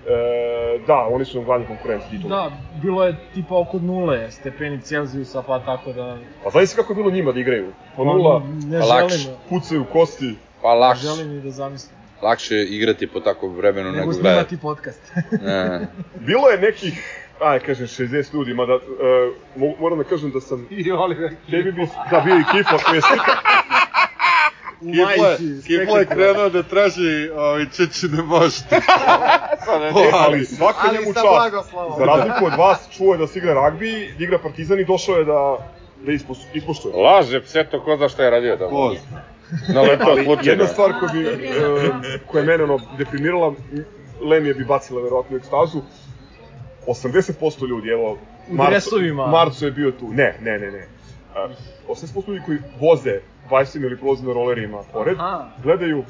S1: da, oni su nam glavni konkurenci titula.
S4: Da, bilo je tipa oko nule stepeni Celzijusa, pa tako da...
S1: Pa znaš kako je bilo njima da igraju? Po
S4: Pa,
S1: nula,
S4: Ne
S2: pa
S4: želim,
S1: pucaju kosti,
S2: Pa lakše,
S4: želim i da zamislim.
S2: Lakše igrati po takvom vremenu nego
S4: Nego
S2: gledati.
S4: snimati podcast.
S2: Ne.
S1: Bilo je nekih, aj kažem 60 ljudi, mada uh, mo- moram da kažem da sam
S5: I Oliver.
S1: tebi bi, da bio koji je slika.
S3: Kipla. Kipla je krenuo da traži ovaj, čečine mošte.
S1: Ali svaka
S5: Ali
S1: njemu čast. Za razliku od vas, čuo je da se igra ragbi, da igra partizan i došao je da, da ispoštuje.
S2: Laže pse to ko zna šta je radio tamo.
S3: Ko?
S2: Naletao
S1: Ali
S2: slučajno.
S1: jedna stvar koja bi, e, koja je mene ono deprimirala, Lemije bi bacila verovatno u ekstazu, 80% ljudi, evo,
S4: U dresovima.
S1: Marco je bio tu. Ne, ne, ne, ne. A, 80% ljudi koji voze bajsima ili prolaze na rolerima pored,
S4: Aha.
S1: gledaju,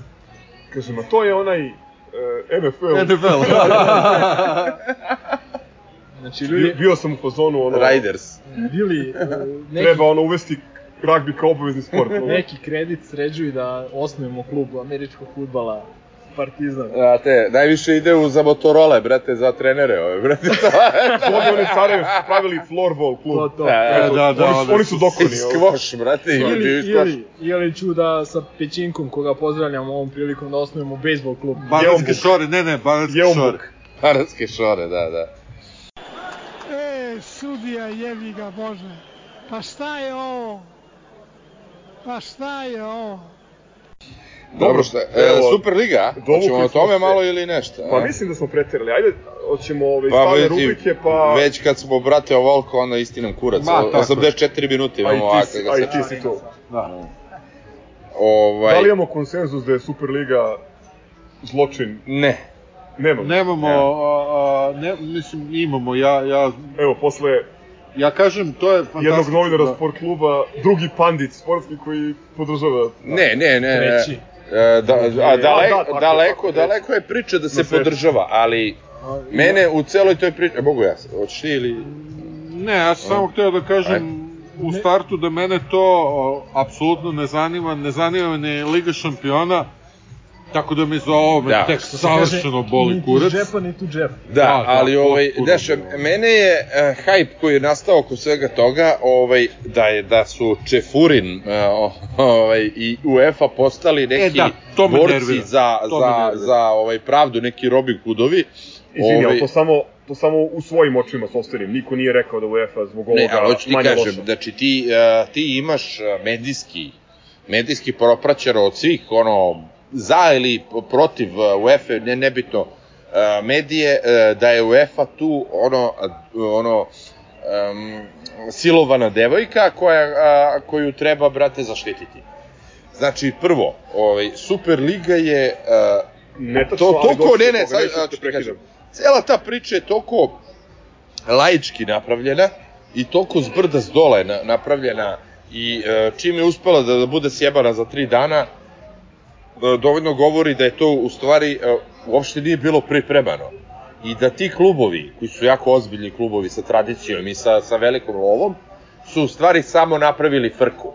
S1: kaže, ma to je onaj e, NFL.
S3: NFL.
S4: Znači, ljudi,
S1: bio sam u fazonu, ono,
S2: Riders.
S4: bili e, neki,
S1: treba ono uvesti ragbi kao obavezni sport.
S4: neki kredit sređuju da osnujemo klub američkog futbala Partizan.
S2: A te, najviše ide u za Motorola, brate, za trenere ove, brate.
S1: To bi oni su pravili floorball klub.
S4: To, to.
S2: Da,
S3: da, da,
S1: oni, su,
S3: onda
S1: oni su
S3: su
S1: dokoni.
S2: Skvoš, brate, ili,
S4: Ili,
S2: ili,
S4: ću da sa Pećinkom, koga pozdravljam ovom prilikom, da osnujemo bejsbol klub.
S3: Banatske
S1: Jeonbuk.
S3: šore, ne, ne, banatske
S1: Jeonbuk.
S3: šore.
S2: Haradske šore, da, da.
S9: E, sudija jebi ga Bože. Pa šta je ovo? Pa šta je ovo?
S2: Dobro, šta, e, Superliga,
S1: dovukli
S2: hoćemo o tome
S1: se.
S2: malo ili nešto?
S1: Pa
S2: a?
S1: mislim da smo preterali. Ajde, hoćemo ove
S2: Pa,
S1: stalne
S2: već,
S1: rubrike, pa...
S2: već kad smo, brate, ovoliko, onda istinam kurac.
S3: Ma, je.
S2: 84 minuti
S1: a i
S2: imamo
S1: ti,
S2: ovako.
S1: si,
S2: ga
S1: a i ti si tu.
S3: Da.
S2: Ovaj,
S1: Da li imamo konsenzus da je Superliga zločin?
S2: Ne.
S1: Nemamo.
S3: Nemamo, a, a, ne, mislim, imamo, ja, ja,
S1: Evo, posle
S3: ja kažem, to je fantastično.
S1: jednog novinara
S3: da-
S1: sport kluba, drugi pandit sportski koji podržava...
S2: Ne, ne, ne.
S4: Treći.
S2: E, da, a,
S1: Da, da, tako,
S2: daleko,
S1: tako,
S2: daleko je priča da se podržava, ali mene u celoj toj priči... E, mogu ja, hoćeš ti ili...
S3: Ne, ja sam samo hteo da kažem u startu da mene to o, apsolutno ne zanima, ne zanima me ni Liga šampiona, tako da mi za ovo me
S2: Da.
S3: tek savršeno boli
S4: ni
S3: kurac.
S4: tu džepa, ni tu džep.
S2: Da,
S3: Da, da,
S2: ali ovaj,
S3: potpuno.
S2: Deša, mene je uh, hype koji je nastao oko svega toga, ovaj, da je da su Čefurin uh, ovaj, i UEFA postali neki
S3: da, to me
S2: borci
S3: nervira.
S2: za,
S3: To
S2: za, za ovaj, pravdu, neki Robin Hoodovi.
S1: Izvini,
S2: Ovaj,
S1: ali to samo, to samo u svojim očima sopstvenim. Niko nije rekao da UEFA zbog ovoga
S2: Ne, ali hoću ti kažem,
S1: loša.
S2: znači ti, uh, ti imaš medijski, medijski propraćar od svih, ono, za ili protiv uh, UEFA, ne, nebitno, uh, medije, uh, da je UEFA tu, ono, ono, um, silovana devojka koja, koju treba, brate, zaštititi. Znači, prvo, ovaj, Superliga je
S1: Netačno,
S2: to,
S1: ali
S2: toliko, ne, ne, sad, sad
S1: te
S2: ću kažem. Cela ta priča je toliko laički napravljena i toliko zbrda s dole na, napravljena i e, čim je uspela da, da bude sjebana za tri dana, e, dovoljno govori da je to u stvari e, uopšte nije bilo pripremano. I da ti klubovi, koji su jako ozbiljni klubovi sa tradicijom i sa, sa velikom lovom, su u stvari samo napravili frku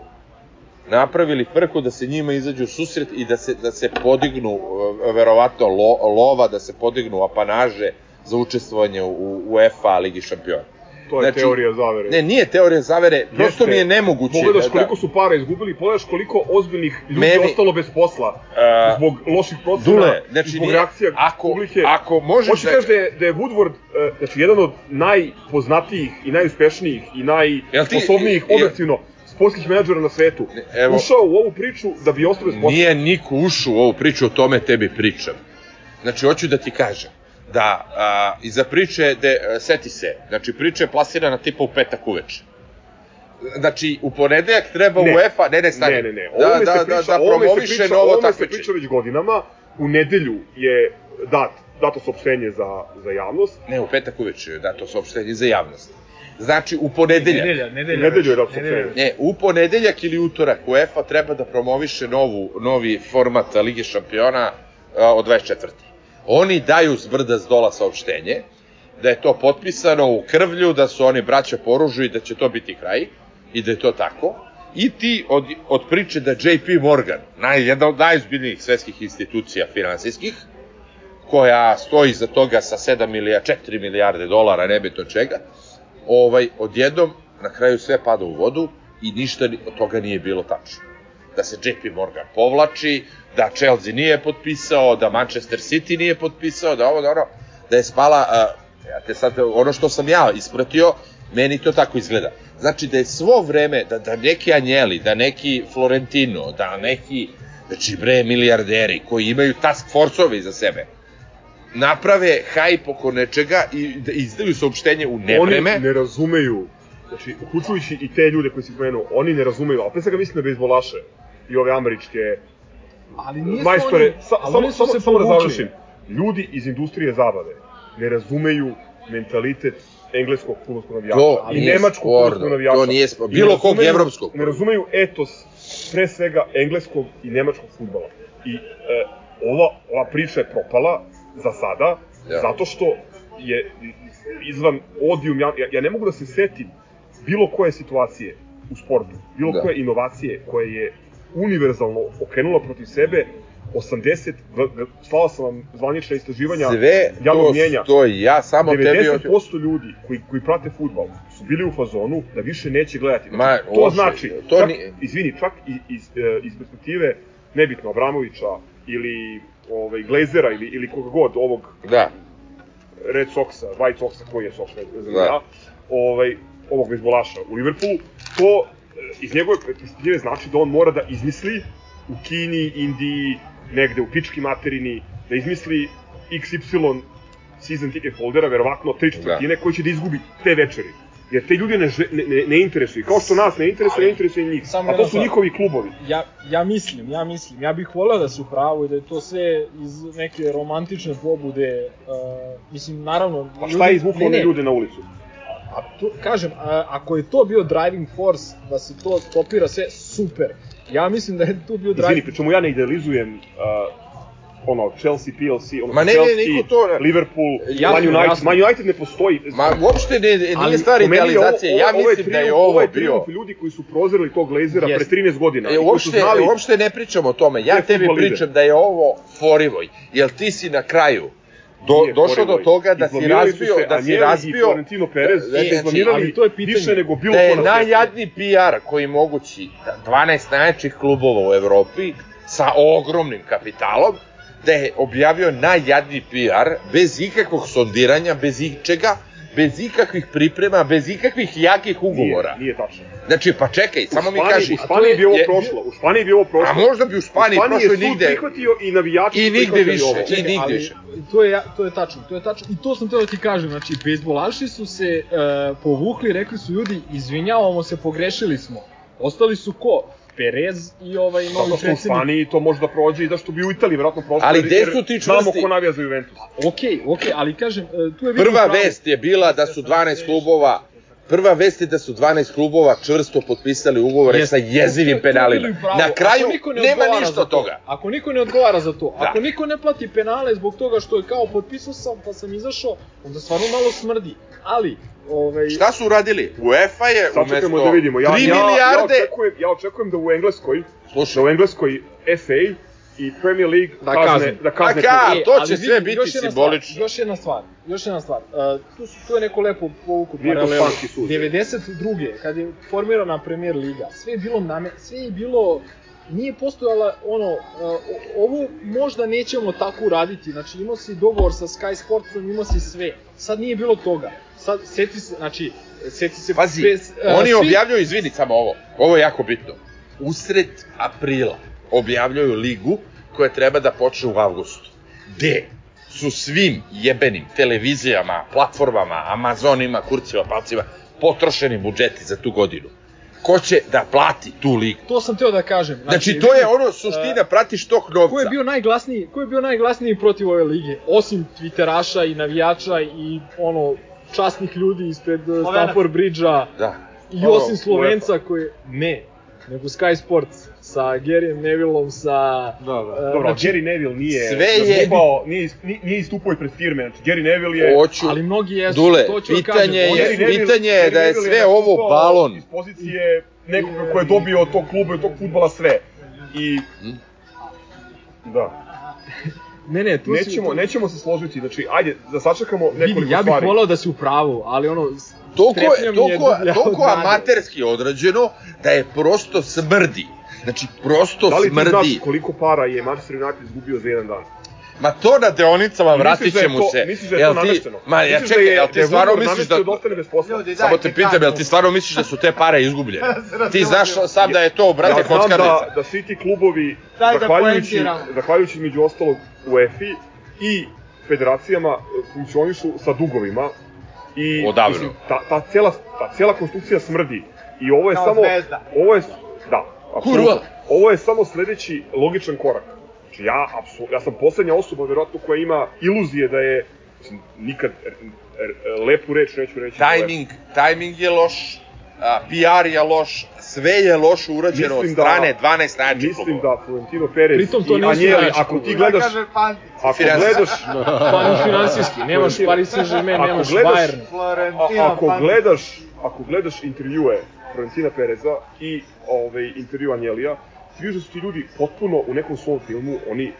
S2: napravili frku da se njima izađu susret i da se, da se podignu e, verovatno lo, lova, da se podignu apanaže za učestvovanje u UEFA Ligi šampiona.
S1: To je
S2: Znači,
S1: teorija zavere.
S2: Ne, nije teorija zavere, prosto
S1: Jeste.
S2: mi je nemoguće.
S1: Pogledaš
S2: da-
S1: koliko su para izgubili, pogledaš koliko ozbiljnih ljudi
S2: Meni-
S1: ostalo bez posla
S2: A,
S1: zbog loših procena,
S2: Dule, znači
S1: zbog
S2: nije-
S1: reakcija
S2: ako-
S1: publike.
S2: ako možeš
S1: Hoćeš
S2: da-
S1: da... kažeš da je, da je Woodward, e, znači jedan od najpoznatijih i najuspešnijih i najsposobnijih objektivno sportskih menadžera na svetu,
S2: evo-
S1: ušao u ovu priču da bi ostao bez posla.
S2: Nije niko ušao u ovu priču, o tome tebi pričam. Znači, hoću da ti kažem da a, iza priče, de, a, seti se, znači priča je plasirana tipa u petak uveče. Znači, u ponedeljak treba
S1: Ne.
S2: UEFA, ne, ne, stani.
S1: Ne, ne, ne.
S2: Da, da,
S1: se
S2: da, da,
S1: se
S2: promoviše
S1: priča,
S2: novo
S1: ovome se
S2: takmičenje.
S1: priča već godinama. U nedelju je dat, dato saopštenje za, za javnost.
S2: Ne, u petak uveče je dato saopštenje za javnost. Znači, u ponedeljak.
S4: Nedelja, nedelja.
S1: U nedelju je dato saopštenje.
S2: Ne, u ponedeljak ili utorak UEFA treba da promoviše novu, novi format Lige šampiona a, od 24. Oni daju s brda s dola saopštenje, da je to potpisano u krvlju, da su oni braća po oružju i da će to biti kraj, i da je to tako. I ti od, od priče da JP Morgan, naj, jedna od najozbiljnijih svetskih institucija finansijskih, koja stoji za toga sa 7 milija, 4 milijarde dolara, nebitno čega, ovaj, odjednom, na kraju sve pada u vodu i ništa ni- od toga nije bilo tačno. Da se JP Morgan povlači, da Chelsea nije potpisao, da Manchester City nije potpisao, da ovo, da ono, da je spala, a, ja te sad, ono što sam ja ispratio, meni to tako izgleda. Znači da je svo vreme, da, da neki Anjeli, da neki Florentino, da neki znači bre milijarderi koji imaju task force-ove iza sebe, naprave hajp oko nečega i da izdaju saopštenje u nevreme.
S1: Oni ne razumeju, znači, uključujući i te ljude koji si pomenuo, oni ne razumeju, a pre svega mislim na bejsbolaše i ove američke
S4: Ali nisu
S1: majstore,
S4: oni,
S1: sa,
S4: ali
S1: samo, samo,
S4: se
S1: samo da završim. Ljudi iz industrije zabave ne razumeju mentalitet engleskog fudbalskog navijača
S2: To
S1: i
S2: nije
S1: nemačkog
S2: sporno,
S1: fudbalskog navijača.
S2: to nije sporno. Bilo kog evropskog.
S1: Ne razumeju etos pre svega engleskog i nemačkog fudbala. I e, ova, ova priča je propala za sada,
S2: Ja.
S1: zato što je izvan odijum, ja, ja, ja ne mogu da se setim bilo koje situacije u sportu, bilo
S2: Da.
S1: koje inovacije koje je univerzalno okrenula protiv sebe 80, v- v- slala sam vam zvanična istraživanja
S2: Sve
S1: javnog
S2: to
S1: mnjenja.
S2: stoji, ja samo tebi...
S1: 90% ljudi koji, koji prate futbal su bili u fazonu da više neće gledati. Znači,
S2: Ma,
S1: to
S2: loše,
S1: znači,
S2: to
S1: čak,
S2: ni-
S1: izvini, čak i iz, e, iz perspektive nebitno Abramovića ili ovaj, Glazera ili, ili koga god, ovog
S2: Da,
S1: Red Soxa, White Soxa, koji je Sox, ne znam
S2: Da.
S1: ja, ovaj, ovog bezbolaša u Liverpoolu, to iz njegove perspektive znači da on mora da izmisli u Kini, Indiji, negde u pički materini, da izmisli XY season ticket holdera, verovatno tri četvrtine, koji će da izgubi te večeri. Jer te ljudi ne, ne, ne, ne interesuju. Kao što nas ne interesuje, ne interesuje njih. A to su njihovi klubovi.
S4: ja, ja mislim, ja mislim, ja bih voleo da su u pravu i da je to sve iz neke romantične pobude, uh, mislim, naravno...
S1: A šta je izvuklo one ljude na ulicu?
S4: A to, kažem, a, ako je to bio driving force, da se to stopira sve, super. Ja mislim da je tu bio
S1: Izvini,
S4: driving...
S1: pričemu ja ne idealizujem uh, ono, Chelsea, PLC, ono,
S2: Ma ne, ne,
S1: Chelsea,
S2: niko to ne-
S1: Liverpool,
S4: Jasno,
S1: Man United,
S4: jasno.
S1: Man United ne postoji.
S2: ma uopšte ne, nije
S1: Ali
S2: stvar
S1: je
S2: idealizacije,
S1: ovo-
S2: ja
S1: ovo- ovo
S2: mislim da je ovo
S1: je
S2: bio...
S1: trijumf ljudi koji su prozreli tog Glazera pre 13 godina.
S2: E, uopšte,
S1: znali,
S2: uopšte ne pričam o tome, ja tebi pričam da je ovo Forivoj, jel ti si na kraju do, došao do toga da si razbio,
S1: se
S2: da si razbio,
S1: Florentino Perez,
S2: da-
S1: da,
S2: znači,
S1: izblamirali
S4: ali to je pitanje.
S1: više nego bilo
S2: da je najjadniji PR koji mogući, da 12 najjačih klubova u Evropi sa ogromnim kapitalom, da je objavio najjadniji PR bez ikakvog sondiranja, bez ičega, bez ikakvih priprema, bez ikakvih jakih ugovora.
S1: Nije, nije tačno.
S2: Znači, pa čekaj, samo mi
S1: Španiji-
S2: kaži.
S1: U Španiji bi ovo prošlo, u Španiji bi ovo prošlo.
S2: A možda bi u Španiji
S1: U Španiji
S2: prošlo i
S1: je sud
S2: nigde.
S1: prihvatio i navijači
S2: I nigde više.
S1: ovo.
S2: I nigde
S4: ali,
S2: više.
S4: To je, to je tačno, to je tačno. I to sam teo da ti kažem, znači, bejsbolaši su se uh, povukli, rekli su ljudi, izvinjavamo se, pogrešili smo. Ostali su ko? Perez i ovaj novi
S1: Zato što u. Španiji to može da prođe i zašto bi u Italiji verovatno prošlo.
S2: Ali gde su ti
S1: Znamo
S2: čvrsti-
S1: ko navija za Juventus.
S4: Okej, okej, ali kažem, e, tu je vidim
S2: Prva vest je bila da su 12 klubova Prva vest je da su 12 klubova čvrsto potpisali ugovore
S4: Jeste.
S2: sa jezivim penalima. Na kraju
S4: ne
S2: nema ništa od
S4: to,
S2: toga.
S4: Ako niko ne odgovara za to,
S2: Da.
S4: ako niko ne plati penale zbog toga što je kao potpisao sam pa sam izašao, onda stvarno malo smrdi. Ali, ovaj,
S2: Šta su uradili? UEFA je
S1: Sačekajmo
S2: umesto
S1: da vidimo. Ja,
S2: 3
S1: ja,
S2: milijarde...
S1: Ja očekujem, ja očekujem da u Engleskoj,
S2: Slušaj,
S1: da u Engleskoj FA i Premier League
S4: Da
S1: kazne,
S4: kazne.
S1: da kazne
S2: ka-
S1: klubove.
S2: to će sve biti simbolično.
S4: Stvar, još jedna stvar, još jedna stvar. Uh, tu, su, tu je neko lepo povuku
S1: Nije to
S4: paralelu.
S1: španski sud.
S4: 92. kad je formirana Premier Liga, sve je bilo name, sve je bilo nije postojala ono, uh, o- ovo možda nećemo tako uraditi, znači imao si dogovor sa Sky Sportsom, imao si sve, sad nije bilo toga, sad seti se, znači, seti se...
S2: Pazi,
S4: bez, uh,
S2: oni
S4: svi-
S2: objavljuju, izvini samo ovo, ovo je jako bitno. Usred aprila objavljuju ligu koja treba da počne u avgustu. Gde su svim jebenim televizijama, platformama, Amazonima, kurcima, palcima, potrošeni budžeti za tu godinu. Ko će da plati tu ligu?
S4: To sam teo da kažem.
S2: Znači, to je ono suština, pratiš tog novca.
S4: Ko je bio najglasniji, ko je bio najglasniji protiv ove lige? Osim Twitteraša i navijača i ono časnih ljudi ispred uh. Stamford Bridge-a
S2: Da.
S4: i osim Slovenca koji ne, nego Sky Sports sa Garyem Nevillom sa
S1: Da, da.
S4: e,
S1: Dobro,
S4: znači,
S1: Gary Neville nije
S2: sve je-
S1: nastupao, nije, nije, nije istupao ispred firme. Znači, Gary Neville je...
S2: Hoću,
S4: ali mnogi jesu,
S2: Dule,
S4: to ću da
S2: pitanje
S4: kažem,
S2: je-
S1: Neville-
S2: pitanje je da je sve ovo
S1: nastupao
S2: balon.
S1: Iz pozicije nekoga ko je dobio od tog kluba i od tog futbala sve. I...
S2: Mm.
S1: Da.
S4: Ne, ne, tu si-
S1: Nećemo,
S4: tu-
S1: nećemo se složiti, znači, ajde, da sačekamo nekoliko
S4: Vidi, ja bih
S1: stvari.
S4: volao da si u pravu, ali ono,
S2: toliko je,
S4: mi je
S2: toliko, toliko amaterski odrađeno da je prosto smrdi. Znači, prosto
S1: Da li ti
S2: smrdi.
S1: znaš koliko para je Manchester United izgubio za jedan dan?
S2: Ma to na deonicama vratit
S1: da je
S2: će mu
S1: to-
S2: se.
S1: Misliš da je to namešteno?
S2: Ma ja
S1: da
S2: čekaj,
S1: je-
S2: jel
S1: da
S2: ti
S1: je
S2: stvarno misliš da...
S1: namestio da ostane bez posla?
S5: Ljudi,
S2: Samo te pitam, jel ti stvarno misliš da su te pare izgubljene? Ti znaš sam da je to, brate,
S1: ja znam
S2: kockarnica.
S1: da, da svi ti klubovi,
S5: da
S1: zahvaljujući, zahvaljujući među ostalog UEFI i federacijama e, funkcionišu sa dugovima i
S2: Odavno.
S1: mislim, ta, ta, cela, ta cela konstrukcija smrdi i ovo je
S5: Kao
S1: samo
S5: zvezda.
S1: ovo je da apsolutno. Ovo je samo sledeći logičan korak znači ja apsolutno ja sam poslednja osoba verovatno koja ima iluzije da je mislim, nikad er, er, lepu reč neću reći. Da
S2: Timing, timing je loš, a, PR je loš, sve je loše urađeno od
S1: Mislim da-
S2: strane 12 najjačih
S1: mislim
S2: klubova.
S1: da Florentino Perez
S4: Pritom to
S1: i Anjeli,
S4: najjači
S1: ako ti gledaš
S5: Da
S1: ako gledaš
S4: Pa finansijski, nemaš Paris Saint-Germain, nemaš
S1: gledaš-
S4: Bayern.
S1: Ako gledaš, ako gledaš intervjue Florentina Pereza i ovaj, intervju Anjelija, vidiš da su ti ljudi potpuno u nekom svom filmu, oni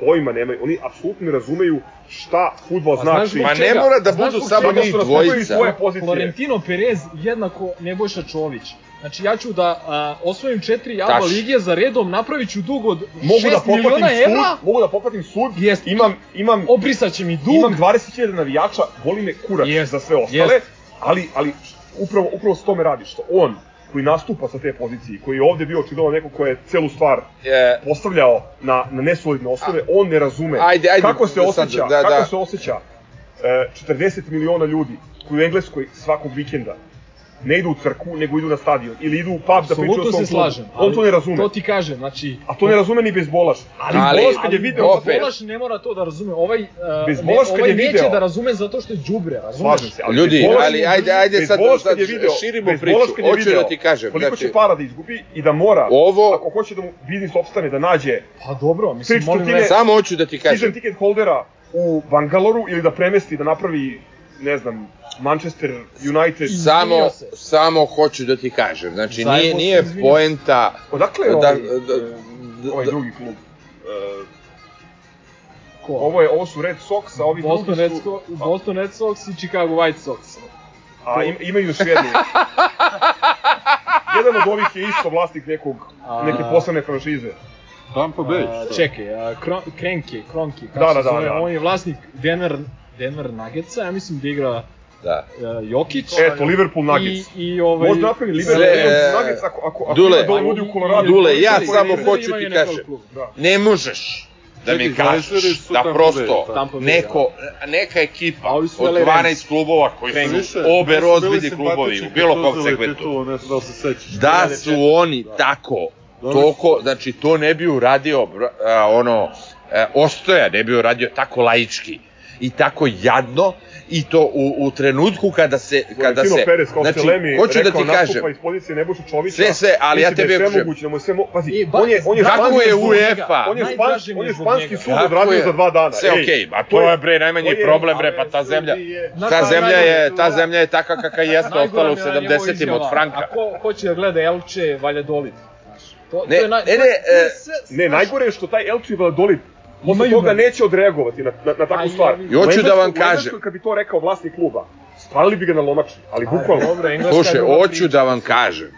S1: pojma nemaju, oni apsolutno ne razumeju šta futbol
S4: A znaš
S1: znači.
S2: Ma ne mora da
S4: Znaš
S2: budu samo njih dvojica.
S4: Florentino Perez jednako Nebojša Čović. Znači ja ću da a, osvojim četiri ABA
S2: Tačno.
S4: lige za redom, napravit ću dug od
S1: Mogu
S4: 6
S1: da poplatim
S4: miliona
S1: sud,
S4: evra,
S1: mogu da poplatim sud,
S4: Jest.
S1: imam, imam,
S4: obrisat će mi dug,
S1: imam 20.000 navijača, boli me kurac
S4: Jest.
S1: za sve ostale,
S4: Jest.
S1: ali, ali upravo, upravo s tome radi, što on koji nastupa sa te pozicije, koji je ovde bio očigledno neko ko je celu stvar
S2: Je,
S1: postavljao na, na nesolidne osnove, on ne razume.
S2: Ajde, ajde,
S1: kako se
S2: sad,
S1: osjeća,
S2: da,
S1: kako
S2: da.
S1: se osjeća e, 40 miliona ljudi koji u Engleskoj svakog vikenda ne idu u crkvu, nego idu na stadion ili idu u pub da pričaju o svom
S4: se
S1: klubu.
S4: slažem.
S1: On to ne razume.
S4: To ti kažem, znači...
S1: A to ne razume ni bezbolaš. Ali,
S2: Ali-
S1: bezbolaš kad je
S4: Ali
S1: video...
S2: opet-
S4: Bolaš ne mora to da razume. Ovaj, uh,
S1: Bez
S4: ne,
S1: Bolaš kad
S4: ovaj
S1: je
S4: neće
S1: video-
S4: da razume zato što je đubre, razumeš?
S1: Slažem se, ali
S2: Ljudi,
S1: Bezbolaš-
S2: ali ajde, ajde sad,
S1: Bezbolaš
S2: sad
S1: video,
S2: širimo
S1: Bezbolaš
S2: priču.
S1: kad je
S2: Hoću
S1: video
S2: da ti kažem,
S1: Koliko
S2: znači-
S1: će para da izgubi i da mora,
S2: Ovo-
S1: ako hoće da mu biznis opstane, da nađe
S4: Pa dobro, mislim, molim vas.
S2: Samo hoću da ti
S1: season
S2: kažem.
S1: ticket holdera u Bangaloru ili da premesti, da napravi, ne znam, Manchester United.
S2: Samo,
S4: se.
S2: samo hoću da ti kažem. Znači,
S4: Zajebo
S2: nije,
S4: se,
S2: nije
S4: izvinio.
S2: poenta...
S1: Odakle je
S2: Da,
S1: ovaj,
S2: da, da,
S1: ovaj
S2: da,
S1: drugi klub? E,
S4: Ko?
S1: ovo, je, ovo su Red Sox, a ovi
S4: Boston
S1: drugi
S4: Red,
S1: su...
S4: Sox, Boston Red Sox i Chicago White Sox.
S1: A im, imaju još jednu. Jedan od ovih je isto vlasnik nekog,
S4: A-
S1: neke poslovne franšize.
S3: Tampa Bay.
S4: A, čekaj, a, Kron, Krenke, Kronke, kako
S1: Da,
S4: se
S1: da, da,
S4: zove,
S1: da.
S4: on je vlasnik Denver, Denver Nuggetsa, ja mislim da igra
S2: da.
S4: uh, Jokić.
S1: Eto, Liverpool Nuggets.
S4: I, i ovaj...
S1: Možda napravi Liverpool
S2: e,
S1: Nuggets ako, ako, ako
S2: Dule,
S1: ima dole ljudi u Koloradu.
S2: Dule, ja samo hoću ti kažem.
S1: Da.
S2: Ne možeš da mi kažeš da prosto
S3: Bay,
S2: neko, neka ekipa od
S4: LA Rams.
S2: 12 klubova koji su obe
S3: meni su bili
S2: ozbiljni klubovi u bilo kom segmentu.
S3: Da.
S2: Da su oni tako, toko, znači to ne bi uradio ono, e, Ostoja ne bi uradio tako laički i tako jadno i to u, u trenutku kada se kada
S1: Florentino
S2: se
S1: Perez kao
S2: znači
S1: Selemi
S2: hoću da ti kažem
S1: nastupa iz pozicije Nebojša Čovića.
S2: Sve, sve, ali ja
S1: da sve
S2: kažem.
S1: moguće, da mu je sve mo... Pazi,
S4: E, ba-
S1: on je, on je
S2: Kako je UEFA?
S1: On je,
S4: mi
S1: on
S4: je
S1: španski sud odradio za dva dana.
S2: sve
S1: Ej,
S2: okej, a
S1: to je-
S2: bre najmanji problem bre, pa ta zemlja ta zemlja je ta zemlja je takva kakva jeste ostala u
S4: mi je na njemu
S2: 70-im od Franka.
S4: A ko hoće da gleda Elče, Valjadolid? To,
S2: Ne,
S4: to je naj,
S2: ne, ne, e,
S4: sve-
S1: Ne, najgore je što taj Elči Valladolid posle toga neće odreagovati na, na, na takvu
S4: Aj,
S1: stvar.
S2: I hoću da vam kažem.
S1: kad bi to rekao vlasnik kluba, spalili bi ga na lomači, ali bukvalno.
S2: Slušaj,
S4: druga
S2: hoću da vam kažem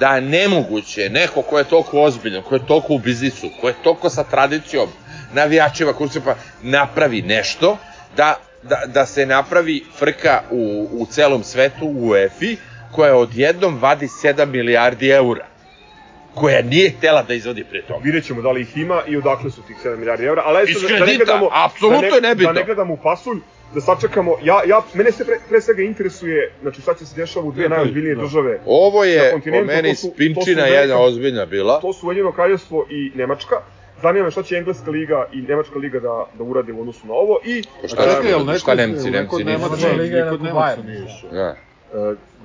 S2: da je nemoguće neko ko je toliko ozbiljan, ko je toliko u biznisu, ko je toliko sa tradicijom, navijačeva, kursipa, napravi nešto, da, da, da se napravi frka u, u celom svetu, u EFI, koja odjednom vadi 7 milijardi eura koja nije htela da izvodi pre toga.
S1: Vidjet ćemo da li ih ima i odakle su tih 7 milijardi evra. Ali
S2: Iz
S1: da, da ne
S2: kredita,
S1: gledamo,
S2: apsolutno
S1: da
S2: je
S1: ne,
S2: nebitno.
S1: Da ne gledamo u pasulj, da sačekamo. Ja, ja, mene se pre, pre svega interesuje, znači šta će se dešava u dve najozbiljnije
S3: da.
S1: države.
S2: Ovo
S1: Na
S2: je po
S1: kontinentu,
S2: meni
S1: su-
S2: spinčina
S1: velika-
S2: jedna ozbiljna bila.
S1: To su Ujedinjeno kraljevstvo i Nemačka. Zanima me šta će Engleska liga i Nemačka liga da, da urade u odnosu na ovo. I
S2: Pa
S3: Šta
S2: šta,
S3: neko,
S2: šta Nemci, Nemci nisu.
S3: Nemaca,
S4: Liga je na
S3: Nemaca
S4: Bayernu.
S3: nije išao.
S2: Da.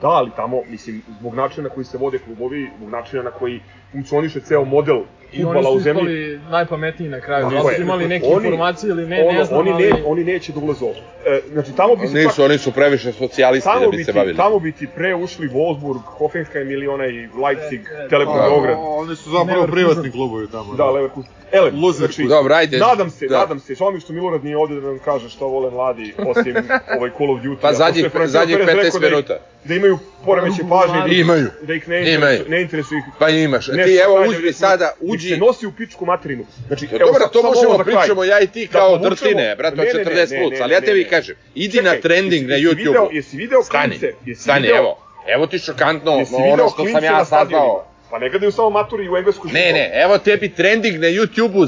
S1: Da, ali tamo, mislim, zbog načina na koji se vode klubovi, zbog načina na koji funkcioniše ceo model
S4: I oni
S1: futbala
S4: su
S1: u zemlji,
S4: ispali najpametniji na kraju. Da su imali neke
S1: Oni-
S4: informacije ili ne,
S1: ono,
S4: ne znam,
S1: oni,
S4: ali...
S1: ne, oni neće da ulaze ovo. E, znači, tamo bi se čak,
S2: Nisu, oni su previše socijalisti da
S1: tamo
S2: bi
S1: bi,
S2: se
S1: ti,
S2: bavili.
S1: tamo bi ti pre ušli Wolfsburg, Hoffenheim ili onaj Leipzig,
S4: E, e,
S1: Telekom
S2: da.
S1: Beograd.
S3: Oni su zapravo
S4: Leverkusen.
S3: privatni klubovi tamo.
S1: Da, Leverkusen. Ele, znači,
S2: Dobro, ajde.
S1: nadam se,
S2: Da.
S1: nadam se, žao mi što Milorad nije ovde da nam kaže šta vole mladi, osim ovaj Call of Duty.
S2: Pa zadnjih- zadnjih 15 minuta.
S1: Da imaju imaju poremeće pažnje,
S2: Imaju.
S1: da ih ne
S2: Imaju.
S1: interesuje, ne interesuje ih
S2: Pa imaš.
S1: Ne
S2: Ti evo uzmi sada, uđi...
S1: se nosi u pičku materinu. Znači,
S2: Pa dobro, to možemo
S1: kraj.
S2: pričamo ja i ti
S1: Da
S2: kao
S1: povučemo-
S2: drtine, brate, od
S1: Ne, ne, ne,
S2: 40
S1: ne,
S2: plus, ali ja tebi kažem, idi na trending na YouTube-u.
S1: Jesi video klince?
S2: Stani, evo. Evo ti šokantno ono što sam ja saznao.
S1: Pa ne gledaju samo maturi u engleskoj
S2: Ne, ne, evo tebi trending na YouTube-u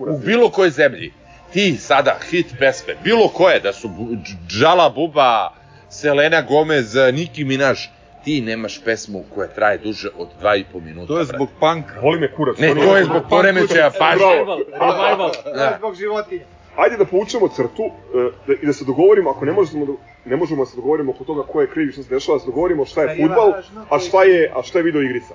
S2: u bilo kojoj zemlji. Ti sada hit pesme, bilo koje, da su Džala Buba, Selena Gomez, Nicki Minaj, ti nemaš pesmu koja traje duže od 2,5 minuta.
S3: To je
S2: brate.
S3: zbog panka.
S1: Voli me kurac.
S2: Ne,
S1: to
S2: je zbog poremećaja pažnje.
S4: Revival, revival.
S5: To je
S2: Da.
S5: zbog životinja.
S1: Ajde da povučemo crtu da, i da se dogovorimo, ako ne možemo da, ne možemo da se dogovorimo oko toga ko je kriv i šta se dešava, da se dogovorimo šta je fudbal,
S5: važno,
S1: a šta je, a šta je video igrica.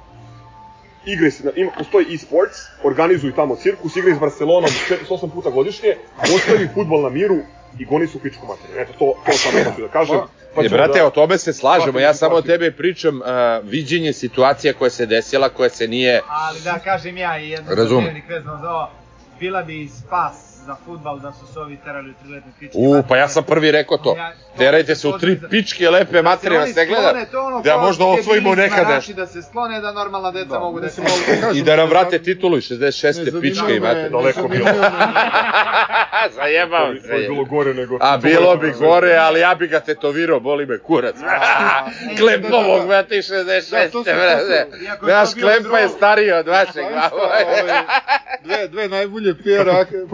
S1: Igre se, na- ima, postoji e-sports, organizuju tamo cirkus, igra iz Barcelonom 4-8 puta godišnje, ostavi fudbal na miru i goni su pičku materiju. Eto, to, to samo hoću da kažem. Pa
S2: E, brate,
S1: da-
S2: o tome se slažemo, ja samo o tebe pričam a, viđenje situacija koja se desila, koja se nije...
S5: Ali da kažem ja i jedno
S2: Razumem.
S5: vezano za ovo, bila bi spas za futbal da su se ovi terali u triletne pičke.
S2: U, pa ja sam prvi rekao to.
S5: Ja-
S2: Terajte se u tri pičke lepe materije,
S5: oni
S2: se gleda.
S5: ono
S2: Da možda osvojimo nekad nešto.
S5: Da se sklone da normalna deca
S3: Da,
S5: mogu da se...
S3: kažem
S2: I da nam vrate titulu i 66. pičke i mater.
S1: Daleko bilo.
S2: Zajebam
S1: To je bilo gore nego...
S2: A bilo bi gore, ali ja bi ga tetovirao, boli me kurac. Klempovog, brate, 66.
S3: Da, su-
S2: brate.
S5: Iako je
S2: Naš
S5: to bio
S2: Klempa je stariji od vašeg.
S3: Dve, dve najbolje PR ak-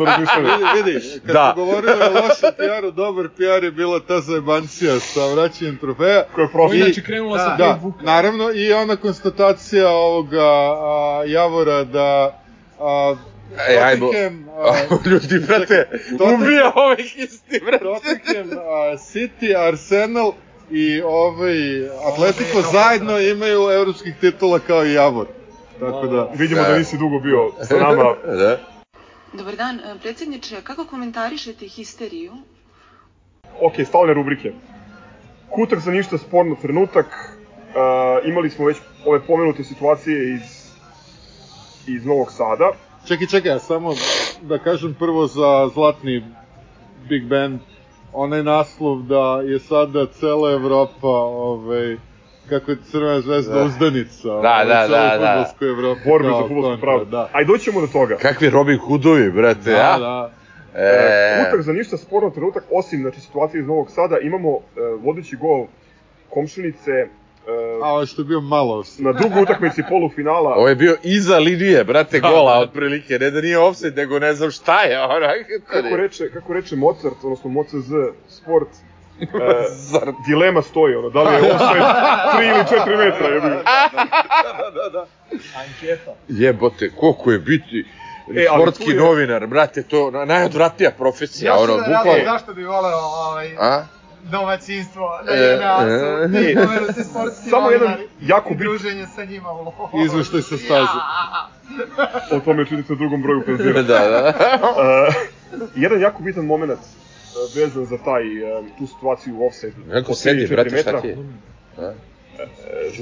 S1: Provincijalno razmišljanje.
S3: Vidi, vidi, kad
S2: Da.
S3: smo govorili o lošem PR-u, dobar PR je bila ta zajebancija sa vraćanjem trofeja.
S1: Ko je
S4: Ovo
S1: prošlo.
S4: inače krenula sa
S3: Da,
S4: Facebooka.
S3: naravno i ona konstatacija ovoga a, Javora da a,
S2: Ej, ajmo. Ljudi, brate, ubija ovih isti, brate.
S3: Tottenham, City, Arsenal i ovaj Atletico zajedno imaju evropskih titula kao i Javor. Tako da,
S1: Vidimo
S2: Da.
S1: da nisi dugo bio sa nama.
S2: Da.
S10: Dobar dan, e, predsjedniče, kako komentarišete histeriju?
S1: Ok, stalne rubrike. Kutak za ništa sporno trenutak. Uh, imali smo već ove pomenute situacije iz, iz Novog Sada.
S3: čekaj, čekaj, samo da kažem prvo za zlatni Big Ben, onaj naslov da je sada cela Evropa, ovaj, kako je Crvena zvezda
S2: Da.
S3: uzdanica.
S2: Da,
S3: ovaj,
S2: da, da, da.
S3: Evropi.
S1: Borbe za futbolsku pravdu.
S3: Da,
S1: Ajde, doćemo do toga.
S2: Kakvi Robin Hoodovi, brate,
S3: da,
S2: a?
S3: da.
S2: E,
S1: Kutak za ništa sporno trenutak, osim znači, situacije iz Novog Sada, imamo uh, vodeći gol komšinice uh,
S3: A ovo što je bio malo.
S1: na drugoj utakmici polufinala.
S2: Ovo je bio iza linije, brate,
S3: Da,
S2: gola,
S3: da.
S2: otprilike. Ne da nije offside, nego ne znam šta je, ono.
S1: Kako reče, kako reče Mozart, odnosno Moc Z Sport, uh,
S2: Zar...
S1: dilema stoji, ono, da li je offside 3 ili 4 metra, jebi. ga.
S4: Anketa.
S2: Jebote, koliko je biti
S1: E,
S2: sportski
S1: je-
S2: novinar, brate, to na- najodvratnija profesija,
S5: Još
S2: ono,
S5: razlog
S2: bukvalno.
S5: zašto bi voleo ovaj,
S2: A?
S5: domaćinstvo, da
S2: E,
S5: je na
S2: e,
S1: e.
S5: se sportski
S1: Samo jedan jako bit-
S5: druženje sa njima u lovu.
S3: Izveštaj sa staze.
S1: O tome čitate u drugom broju penzira.
S2: Da, da.
S1: Uh, jedan jako bitan moment vezan za taj, uh, tu situaciju u offside.
S2: Neko sedi, brate, šta ti je? A?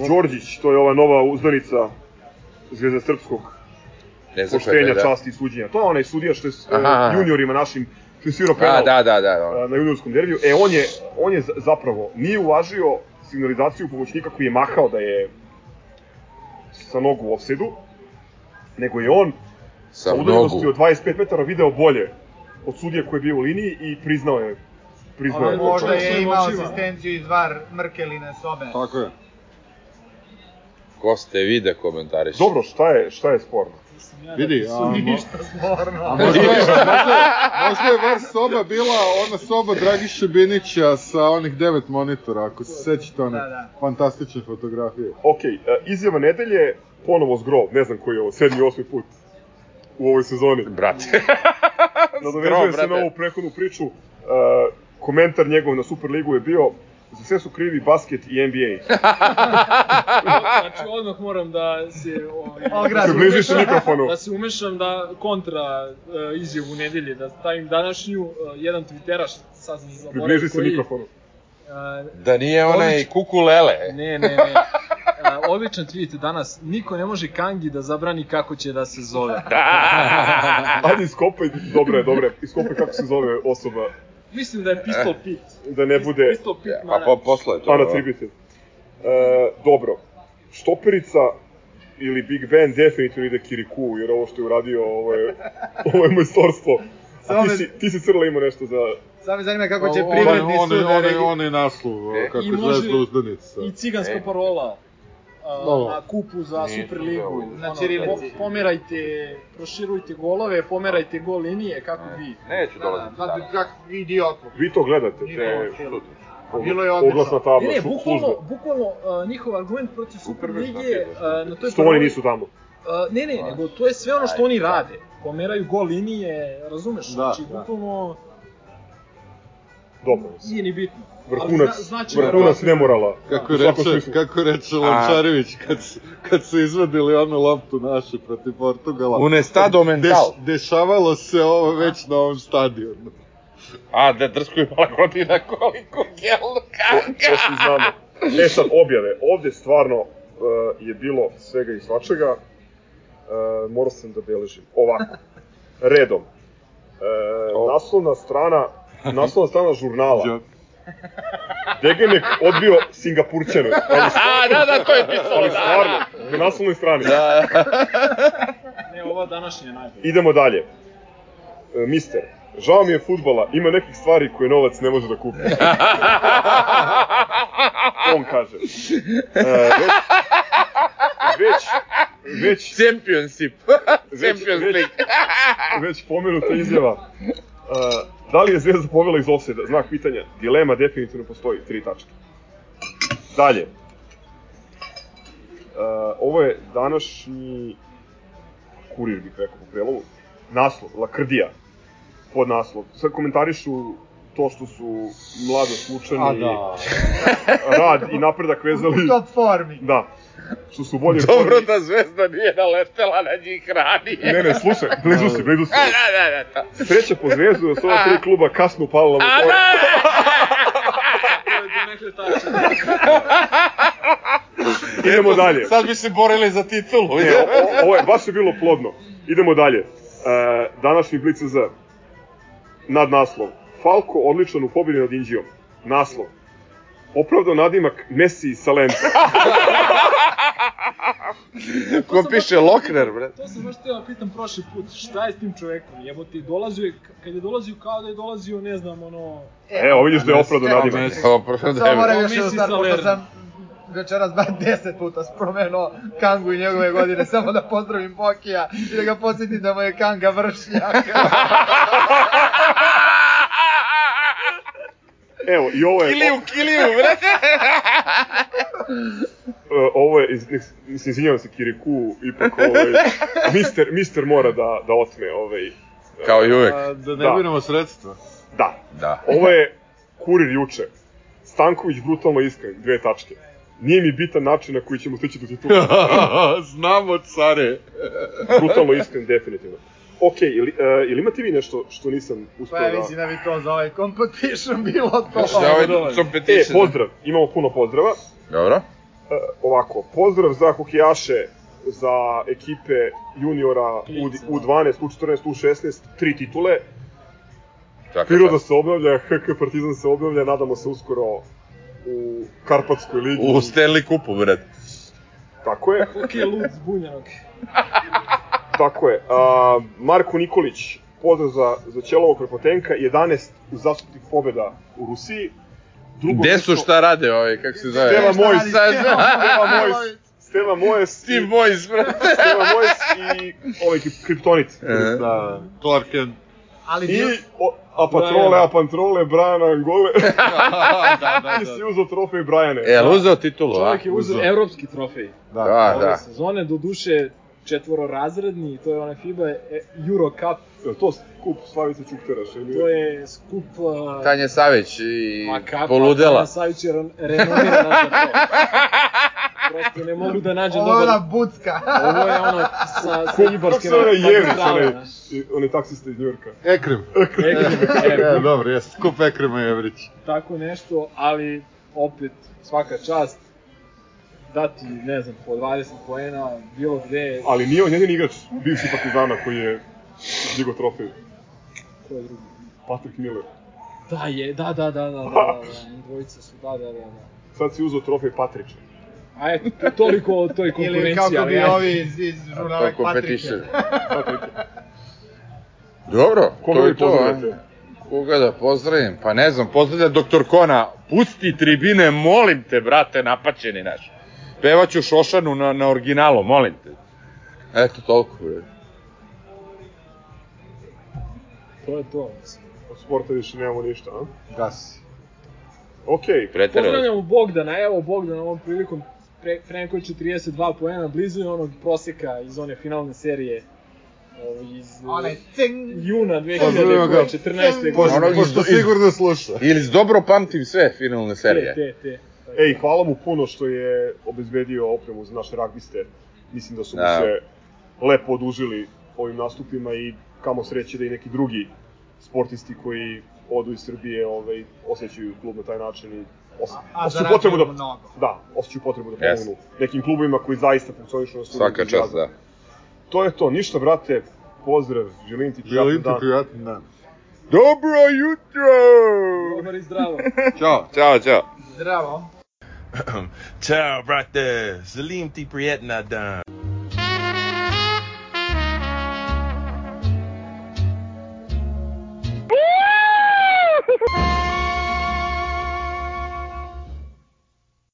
S1: Đorđić, to je ova nova uzdanica Zvezda Srpskog
S2: Ne znam
S1: poštenja,
S2: da.
S1: časti i suđenja. To je onaj sudija što je
S2: Aha,
S1: juniorima našim, što je svirao
S2: A,
S1: penal
S2: da, da, da.
S1: uh, na juniorskom derbiju. E, on je, on je za- zapravo, nije uvažio signalizaciju pomoćnika koji je mahao da je sa nogu u offside-u, nego je on
S2: Sa
S1: sa udaljenosti od 25 metara video bolje od sudije koji je bio u liniji i priznao je priznao je
S5: možda je imao asistenciju iz var Mrkeline sobe.
S3: Tako je.
S2: Ko ste vi da komentariš?
S1: Dobro, šta je, šta je sporno?
S3: Vidi, a, mo-
S5: Ništa zborno.
S3: a možda, je, možda, možda je var soba bila ona soba Dragiše Binića sa onih devet monitora, ako se sećate one
S5: Da, da.
S3: fantastične fotografije.
S1: Ok, e, izjava nedelje, ponovo zgrob, ne znam koji je ovo, sedmi, osmi put u ovoj sezoni.
S2: Brate.
S1: Nadovezuje se na ovu prethodnu priču, e, komentar njegov na Superligu je bio za sve su krivi basket i NBA.
S4: Znači, odmah moram da se... Ovaj,
S5: Ogradim.
S1: Približi se mikrofonu.
S4: Da se umešam da kontra uh, izjavu nedelje, da stavim današnju, uh, jedan twitteraš, sad sam zaboravio
S1: Približi se
S4: koji,
S1: mikrofonu.
S4: uh,
S2: Da nije onaj kukulele.
S4: Ne, ne, ne. Uh, odličan tweet danas. Niko ne može Kangi da zabrani kako će da se zove.
S1: Ajde iskopaj, dobre, dobre, iskopaj kako se zove osoba,
S4: Mislim da je Pistol Pit.
S1: da ne bude
S4: Pistol Pit,
S2: A po, posle je to.
S1: Ana
S2: ono.
S1: Cibitelj. E, dobro, štoperica ili Big Ben definitivno ide Kiriku, jer ovo što je uradio, ovo je, ovo je majstorstvo.
S5: Samo
S1: A ti si, ti si crla ima nešto za...
S5: Sad me zanima kako će privredni sud
S3: on,
S5: da
S3: on,
S5: regi-
S3: on je naslov,
S2: E,
S3: kako je zvezda uzdanica.
S4: I ciganska
S2: E.
S4: parola
S3: Dobro.
S4: na kupu za
S2: Nije
S4: Superligu.
S5: Na
S4: Ono,
S5: ćirilici.
S4: po- Pomerajte, proširujte golove, pomerajte gol linije, kako vi.
S2: Neću dolaziti
S5: Da, da, kako idiotluk.
S1: Vi to gledate, te...
S5: to A bilo je odlično.
S1: Oglasna tabla,
S4: Ne, ne, bukvalno, bukvalno uh, njihov argument protiv Superlige uh, na toj
S1: Što oni nisu tamo.
S4: Uh, ne, ne, nego to je sve ono što oni rade. Pomeraju gol linije, razumeš?
S3: Da,
S4: znači,
S3: da.
S4: bukvalno
S1: Dobro.
S4: nije ni bitno.
S1: Vrhunac,
S4: zna- znači
S1: vrhunac nemorala.
S3: Kako reče, kako reče Lončarević kad, kad su izvadili onu loptu našu protiv Portugala.
S2: Un estado mental.
S3: Deš, dešavalo se ovo već na ovom stadionu.
S2: A, da drsko imala godina koliko gel
S1: To,
S2: kaka.
S1: to svi znamo. E sad, objave. Ovde stvarno uh, je bilo svega i svačega. Uh, morao sam da beležim. Ovako. Redom. Uh, naslovna strana naslovna strana žurnala. Degenek odbio Singapurćane. Ali,
S2: A, da, da, to je pisalo,
S1: ali
S2: da,
S1: stvarno, na naslovnoj strani.
S4: Ne, ova današnja je najbolja.
S1: Idemo dalje. E, mister, žao mi je futbala, ima nekih stvari koje novac ne može da kupi. On kaže. E, već, već, već,
S2: Championship.
S1: već,
S2: Champions
S1: već,
S2: League.
S1: već pomenuta izjava. E, da li je Zvezda povela iz offside? Znak pitanja. Dilema definitivno postoji. Tri tačke. Dalje. E, ovo je današnji kurir bih rekao po prelovu. Naslov, Lakrdija. Pod naslov. Sad komentarišu to što su mlado slučani,
S3: da.
S1: rad i napredak vezali.
S5: U top formi.
S1: Da. Što su bolje
S2: Dobro da Zvezda nije naletela na njih ranije.
S1: Ne, ne, slušaj, blizu si, blizu si.
S2: Da, da, da, da.
S1: Sreća po zvezdu da su ova tri kluba kasno upala na
S2: A,
S1: motor.
S2: da!
S1: Idemo dalje.
S2: Sad bi se borili za titulu.
S1: Ne, o, ovo je, baš je bilo plodno. Idemo dalje. E, današnji Blic Z. Nad naslov. Falko odličan u pobjedi nad Indijom. Naslov. Opravdao nadimak Messi sa Lenta.
S2: Ko piše Lokner, bre?
S4: To sam baš teo da pitam prošli put, šta je s tim čovekom? Jebote, dolazio je, kad je dolazio kao da je dolazio, ne znam, ono...
S1: Evo, vidiš da je opravdao nadimak.
S5: Samo moram još jednu stvar, pošto sam večeras bar deset puta spomenuo Kangu i njegove godine, samo da pozdravim Bokija i da ga podsjetim da mu je Kanga vršnjak.
S1: Evo, i ovo je...
S2: Kiliju, kiliju, bre.
S1: E, ovo je, mislim, izvinjavam se Kiriku, ipak ovaj, mister, mister mora da, da otme ovaj,
S2: Kao i uvek.
S3: A, da ne
S1: Da.
S3: sredstva.
S1: da.
S2: Da.
S1: Ovo je kurir juče. Stanković brutalno iskren, dve tačke. Nije mi bitan način na koji ćemo stići do titula.
S3: Znamo, care.
S1: brutalno iskren, definitivno. Ok, ili, uh, ili imate vi nešto što nisam uspeo
S5: Pa ja
S1: da...
S5: mislim da bi to za ovaj competition bilo to.
S2: Je ovaj
S1: E,
S2: competition?
S1: pozdrav, imamo puno pozdrava.
S2: Dobro.
S1: E, ovako, pozdrav za hokejaše, za ekipe juniora U,
S4: Klince, da.
S1: U12, U14, U16, tri titule.
S2: Svaka
S1: Piroda
S2: čast.
S1: se obnavlja, HK Partizan se obnavlja, nadamo se uskoro u Karpatskoj ligi.
S2: U Stanley Kupu, bre.
S1: Tako je,
S4: Hokej lud zbunjenog.
S1: tako je. A, Marko Nikolić, pozdrav za, za Ćelovog Prepotenka, 11 uzastopnih pobjeda u Rusiji. Drugo
S2: Gde su šta rade ovaj, kako se zove?
S1: Steva Mojs,
S5: Steva Mojs?
S1: Mojs, Steva Mojs,
S2: Steve
S1: i-
S2: Boys, bre.
S1: Steva Mojs i ovaj krip- Kriptonit.
S2: E.
S3: Da, Clark Kent.
S5: Ali
S1: I o, a patrole, a pantrole, Brian Angole.
S3: da, da,
S1: Ti si uzao trofej Brajane.
S2: E, jel uzeo titulu, a?
S4: Čovjek je uzeo
S3: uzeo.
S4: evropski trofej
S2: Da,
S4: ove
S2: da.
S4: sezone, do duše četvororazredni, to je onaj FIBA e, Euro Cup,
S1: Jel to skup Slavice Čukteraš? ili-
S4: to je skup uh,
S2: Tanja Savić i
S4: Ma kapa,
S2: poludela.
S4: Tanja Savić je ren- renomirana za to. Prosto ne mogu da nađem
S5: je ona bucka.
S4: Ovo je ono sa, sa
S1: Kako se onaj Jević,
S4: magistrale,
S1: onaj,
S4: znaš.
S1: i- onaj taksista iz Njurka.
S3: Ekrem.
S4: Ekrem,
S3: E, dobro, jeste. Skup Ekrema i Evrić.
S4: tako nešto, ali opet svaka čast dati, ne znam, po 20 poena, bilo gde,
S1: Ali nije on jedini igrač bivši Partizana koji je digao trofej.
S4: ko je drugi.
S1: Patrick Miller.
S4: Da, je, da, da, da, da, da, da, da, dvojica su, da, da, da, da.
S1: sad si uzeo trofej Patrića.
S4: A to- toliko o toj konkurenciji.
S5: Ili kako
S4: ali
S5: bi ovi iz, iz žurnala
S2: je competition.
S5: Patrike.
S2: Dobro,
S1: Koga
S2: to je to. Koga da pozdravim? Pa ne znam, pozdravlja doktor Kona. Pusti tribine, molim te, brate, napačeni naš. Pevaću Šošanu na, na originalu, molim te. Eto, toliko, bre.
S4: To je to. mislim.
S1: Od sporta više nemamo ništa, a?
S3: Gas.
S1: Okej,
S2: Preterali.
S4: Pozdravljamo Bogdana, evo Bogdan ovom prilikom pre, Frenko je 42 poena, blizu je onog proseka iz one finalne serije ovaj, iz
S5: Onaj cing.
S4: juna
S3: Pozdravljamo ga.
S4: 2014.
S3: Pošto,
S2: Onog
S4: godine.
S2: iz-
S3: pošto sigurno sluša.
S2: Ili dobro pamtim sve finalne serije.
S4: Te, te, te.
S1: Ej, hvala mu puno što je obezbedio opremu za naše ragbiste. Mislim da su mu
S2: Da.
S1: se lepo odužili ovim nastupima i kamo sreće da i neki drugi sportisti koji odu iz Srbije ovaj, osjećaju klub na taj način i os,
S5: A
S1: osjećaju potrebu da,
S5: mnogo.
S1: da, osjećaju potrebu da
S2: Yes.
S1: pomognu nekim klubovima koji zaista funkcionišu na studiju
S2: Svaka čast, da.
S1: To je to, ništa brate, pozdrav, želim ti prijatan
S3: Želim ti
S1: dan.
S3: prijatan dan.
S2: Dobro jutro!
S4: Dobar i zdravo.
S3: Ćao.
S2: Ćao, čao.
S5: Zdravo.
S11: Ciao, brate. Salim ti prijetna dan.